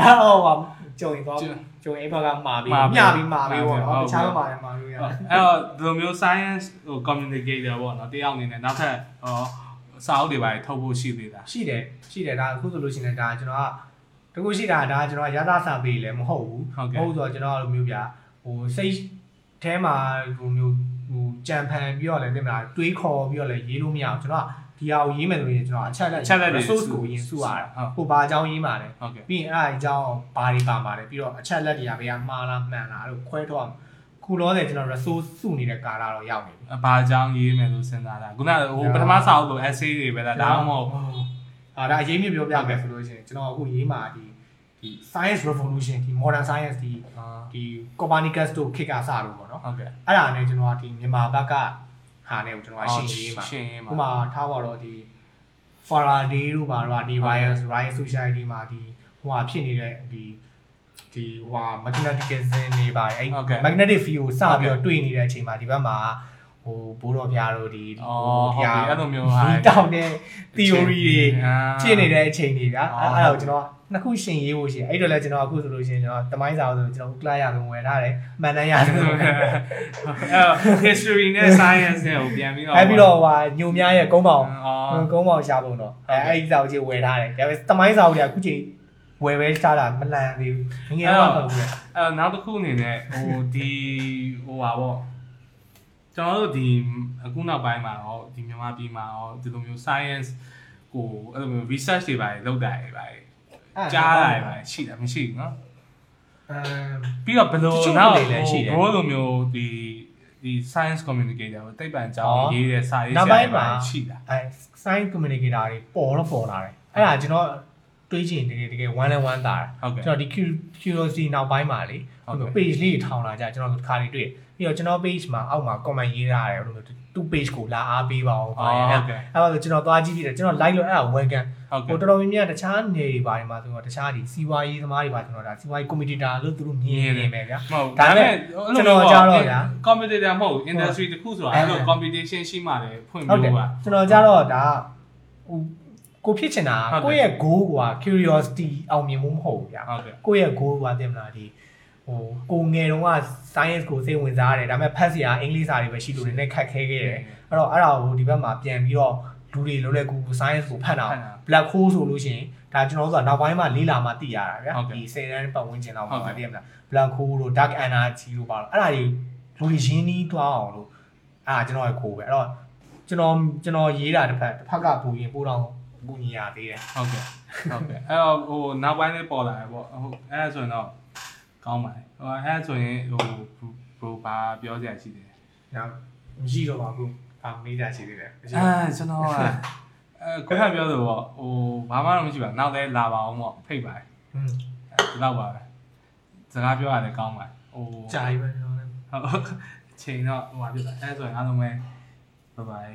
Speaker 2: အဲ့တော့ဟိုကျုံရင်တော့
Speaker 1: ကျုံ
Speaker 2: ကျုံရင်ဘက်ကမာပြီး
Speaker 1: မှာပြီး
Speaker 2: ညပြီးမာပြီးပေါ့
Speaker 1: ဟုတ်
Speaker 2: နော်တခြားမှာလည်းမာပြီးရ
Speaker 1: အဲ့တော့ဒီလိုမျိုး science ဟို communicator ပေါ့နော်တယောက်အနေနဲ့နောက်ထပ်ဟော စာအုပ်တွေပါထုတ်ဖို့ရှိသေးတာ
Speaker 2: ရှိတယ်ရှိတယ်ဒါအခုဆိုလို့ရှိရင်ဒါကျွန်တော်ကတကူရှိတာဒါကျွန်တော်ရသစာပေးလည်းမဟုတ်ဘူး
Speaker 1: ဟုတ်ကဲ့
Speaker 2: ဟုတ်ဆိုတော့ကျွန်တော်လိုမျိုးပြဟိုစိတ်ထဲမှာဟိုမျိုးဟိုကြံဖန်ပြီးတော့လည်းတင်မလားတွေးခေါ်ပြီးတော့လည်းရေးလို့မရအောင်ကျွန်တော်ကဒီဟာကိုရေးမယ်ဆိုရင်ကျွန်တော်အချက်လက်
Speaker 1: အချက်လက်တွေ
Speaker 2: resource ကိုရင်စုရတယ်
Speaker 1: ဟုတ်
Speaker 2: ဟိုဘာအကြောင်းရေးမှာလဲ
Speaker 1: ဟုတ်ကဲ့
Speaker 2: ပြီးရင်အဲ့ဒါအကြောင်းဘာတွေပါမှာလဲပြီးတော့အချက်လက်တွေကဘယ်ကမှားလားမှန်လားအဲ့လိုခွဲတော့အောင် ခုလောဆယ်ကျွန်တော် resource စုနေတဲ့ကာလတော့ရောက်နေပြီ
Speaker 1: အဘာအကြောင်းရေးမယ်လို့စဉ်းစားတာခုနကဟိုပထမစာအုပ်လို essay တွေပဲလားဒါမှမဟုတ်
Speaker 2: အာဒါအရေးမြစ်ပြောပြမယ်ဆိုလို့ရှိရင်ကျွန်တော်အခုရေးမှာဒီဒီ science revolution ဒီ modern science ဒီဒီ Copernicus တို့ခေတ်ကစလို့ပေါ့နော်
Speaker 1: ဟုတ်ကဲ့
Speaker 2: အဲ့ဒါနဲ့ကျွန်တော်ကဒီမြန်မာဘက်ကဟာနဲ့ကိုကျွန်တော်ကရှင်းရေးမှာ
Speaker 1: ရှင်းရေး
Speaker 2: ဥပ
Speaker 1: မှာ
Speaker 2: မာထားပါတော့ဒီ Faraday တို့ပါတော့ဒီ Riot Riot Society မှာဒီဟိုဟာဖြစ်နေတဲ့ဒီ ဒီဟိုဟာ magnetism တွေပါတယ်အဲ့ magnetic field ကိုစပြီးတော့တွေ့နေတဲ့အချိန်မှာဒီဘက်မှာဟိုဘိုးတော်ဖျားတို့ဒီ
Speaker 1: အော်ဟုတ်ပြီအဲ့လိုမျိုးဟာ
Speaker 2: ဒီတောင်းတဲ့ theory တွေဖြစ်နေတဲ့အချိန်တွေဗျာအဲ့အဲ့ဒါကိုကျွန်တော်နှစ်ခုရှင်ရေးဖို့ရှိတယ်အဲ့တော့လည်းကျွန်တော်အခုဆိုလို့ရှိရင်ကျွန်တော်တမိုင်းစာအုပ်ဆိုကျွန်တော်ကလရဆုံးဝယ်ထားတယ်မှန်တမ်းရတယ်
Speaker 1: အဲ့ history နဲ့ science နဲ့ကိုပြန်ပြီးတော့
Speaker 2: အဲ့ပြီးတော့ဟိုညုံများရဲ့ကုန်းပေါင်
Speaker 1: အော်
Speaker 2: ကုန်းပေါင်ရှာပုံတော့အဲအဲ့ဒီစာအုပ်ကြီးဝယ်ထားတယ်ဒါပေမဲ့တမိုင်းစာအုပ်တွေကအခုချိန် ဝယ်ပဲထားတာမလန်သေးဘူးငငယ်တော့ဟုတ်ဘူးလေ
Speaker 1: အဲ့တော့နောက်တစ်ခုအနေနဲ့ဟိုဒီဟိုပါပေါ့ကျွန်တော်တို့ဒီအခုနောက်ပိုင်းမှာရောဒီမြန်မာပြည်မှာရောဒီလိုမျိုး science ကိုအဲ့လိုမျိုး research တွေပါလုပ်တာတွေပါကြားတာတွေပါရှိတာမရှိဘူးเนาะ
Speaker 2: အမ်
Speaker 1: ပြီးတော့ဘယ်လို
Speaker 2: တချို့
Speaker 1: နောက်
Speaker 2: တွေလည်းရှိတယ်
Speaker 1: ဘိုးလိုမျိုးဒီဒီ science communicator ကိုတိတ်ပံကြောင်း
Speaker 2: အော်
Speaker 1: ရေးတဲ့စာရေး
Speaker 2: နောက်
Speaker 1: ဆရာ
Speaker 2: ပိုင်း
Speaker 1: တွေ
Speaker 2: မှာ
Speaker 1: ပါရှိတာ
Speaker 2: အဲ sign communicator တွေပေါ်တော့ပေါ်လာတယ်အဲ့ဒါကျွန်တော် တွေးချင်တကယ်တကယ် one and one တာ
Speaker 1: ဟုတ်ကဲ့
Speaker 2: ကျွန်တော်ဒီ curiosity နောက်ပိုင်းမှာလေ
Speaker 1: ဟုတ်ကဲ့
Speaker 2: page လေးထောင်လာကြကျွန်တော်တစ်ခါလေးတွေ့ပြီးတော့ကျွန်တော် page မှာအောက်မှာ comment ရေးထားတယ်ဟိုလိုသူ့ page ကိုလာအားပေးပါအောင်
Speaker 1: အော်
Speaker 2: ပါ
Speaker 1: ဟုတ်ကဲ့
Speaker 2: အဲ့ဒါဆိုကျွန်တော်သွားကြည့်ပြီးတယ်ကျွန်တော် like လို့အဲ့ဒါ welcome
Speaker 1: ဟုတ်ကဲ့
Speaker 2: ဟိုတော်တော်များများတခြားနေတွေပါတယ်မှာဆိုတော့တခြားဒီစီးပွားရေးသမားတွေပါကျွန်တော်ဒါစီးပွားရေး commentator လို့သူတို့မြင်နေမယ်ဗျာ
Speaker 1: မဟုတ်
Speaker 2: ဒါပေမဲ့ကျွန်တော်ကြားတော့ဗျာ
Speaker 1: competitor မဟုတ် industry တစ်ခုဆိုတာအဲ့လို competition ရှိမှလည်းဖွင့်
Speaker 2: ဟုတ်
Speaker 1: ပြ
Speaker 2: တယ်
Speaker 1: လို့ပါ
Speaker 2: ကျွန်တော်ကြတော့ဒါဟို ကိုဖြစ်ချင်တာ
Speaker 1: ဟုတ်တယ်
Speaker 2: ကိုယ့်ရဲ့ goal က curiosity အောင်မြင်မှုမဟုတ်ဘူးဗျာ
Speaker 1: ဟုတ်ကဲ့
Speaker 2: ကိုယ့်ရဲ့ goal ကတင်မလားဒီဟိုကိုငယ်တုန်းက science ကိုစိတ်ဝင်စားရတယ်ဒါပေမဲ့ဖတ်စရာအင်္ဂလိပ်စာတွေပဲရှိလို့နည်းနည်းခက်ခဲခဲ့တယ်အဲ့တော့အဲ့ဒါကိုဒီဘက်မှာပြန်ပြီးတော့လူတွေလုံးလဲကူ science ကိုဖတ်တာ
Speaker 1: ဖတ်တာ
Speaker 2: black hole ဆိုလို့ရှိရင်ဒါကျွန်တော်တို့ဆိုတာနောက်ပိုင်းမှာလေးလာမှသိရတာဗျာ
Speaker 1: ဟုတ်ကဲ့
Speaker 2: ဒီစေတန်းပတ်ဝန်းကျင်တော့
Speaker 1: ဟုတ်
Speaker 2: မှာ
Speaker 1: ကဲ့
Speaker 2: သိရမလား black hole တို့ dark energy တို့ပါတော့အဲ့ဒါတွေလူတွေရင်းနှီးသွားအောင်လို့အဲ့ဒါကျွန်တော်ရဲ့ခိုးပဲအဲ့တော့ကျွန်တော်ကျွန်တော်ရေးတာတစ်ဖက်တစ်ဖက်ကပူရင်ပို့တော့ ပူညီရသေးတယ်
Speaker 1: ဟုတ်ကဲ့ဟုတ်ကဲ့အဲ့တော့ဟိုနောက်ပိုင်းလေးပေါ်လာတယ်ပေါ့ဟုတ်အဲ့ဒါဆိုရင်တော့ကောင်းပါတယ်ဟိုအဲ့ဒါဆိုရင်ဟိုဘရိုဘာပြောစရာရှိတယ်။
Speaker 2: နောက်မရှိတော့ပါဘူး။အာမေးတာရှိသေးတယ်။မရှိ
Speaker 1: အဲ
Speaker 2: တော့
Speaker 1: ကျွန်တော်ကအဲခုနပြောသလိုပေါ့ဟိုဘာမှတော့မရှိပါဘူးနောက်လည်းလာပါအောင်ပေါ့ဖိတ်ပါတယ်။
Speaker 2: ဟွန်း
Speaker 1: ဒီလောက်ပါပဲစကားပြောရတယ်ကောင်းပါတယ်ဟို
Speaker 2: ကြာပြီပဲကျွန်တော်လည်း
Speaker 1: ဟုတ်ချိန်တော့ဟိုပါပြပါအဲဆိုရင်အားလုံးပဲဘိုင်ဘိုင်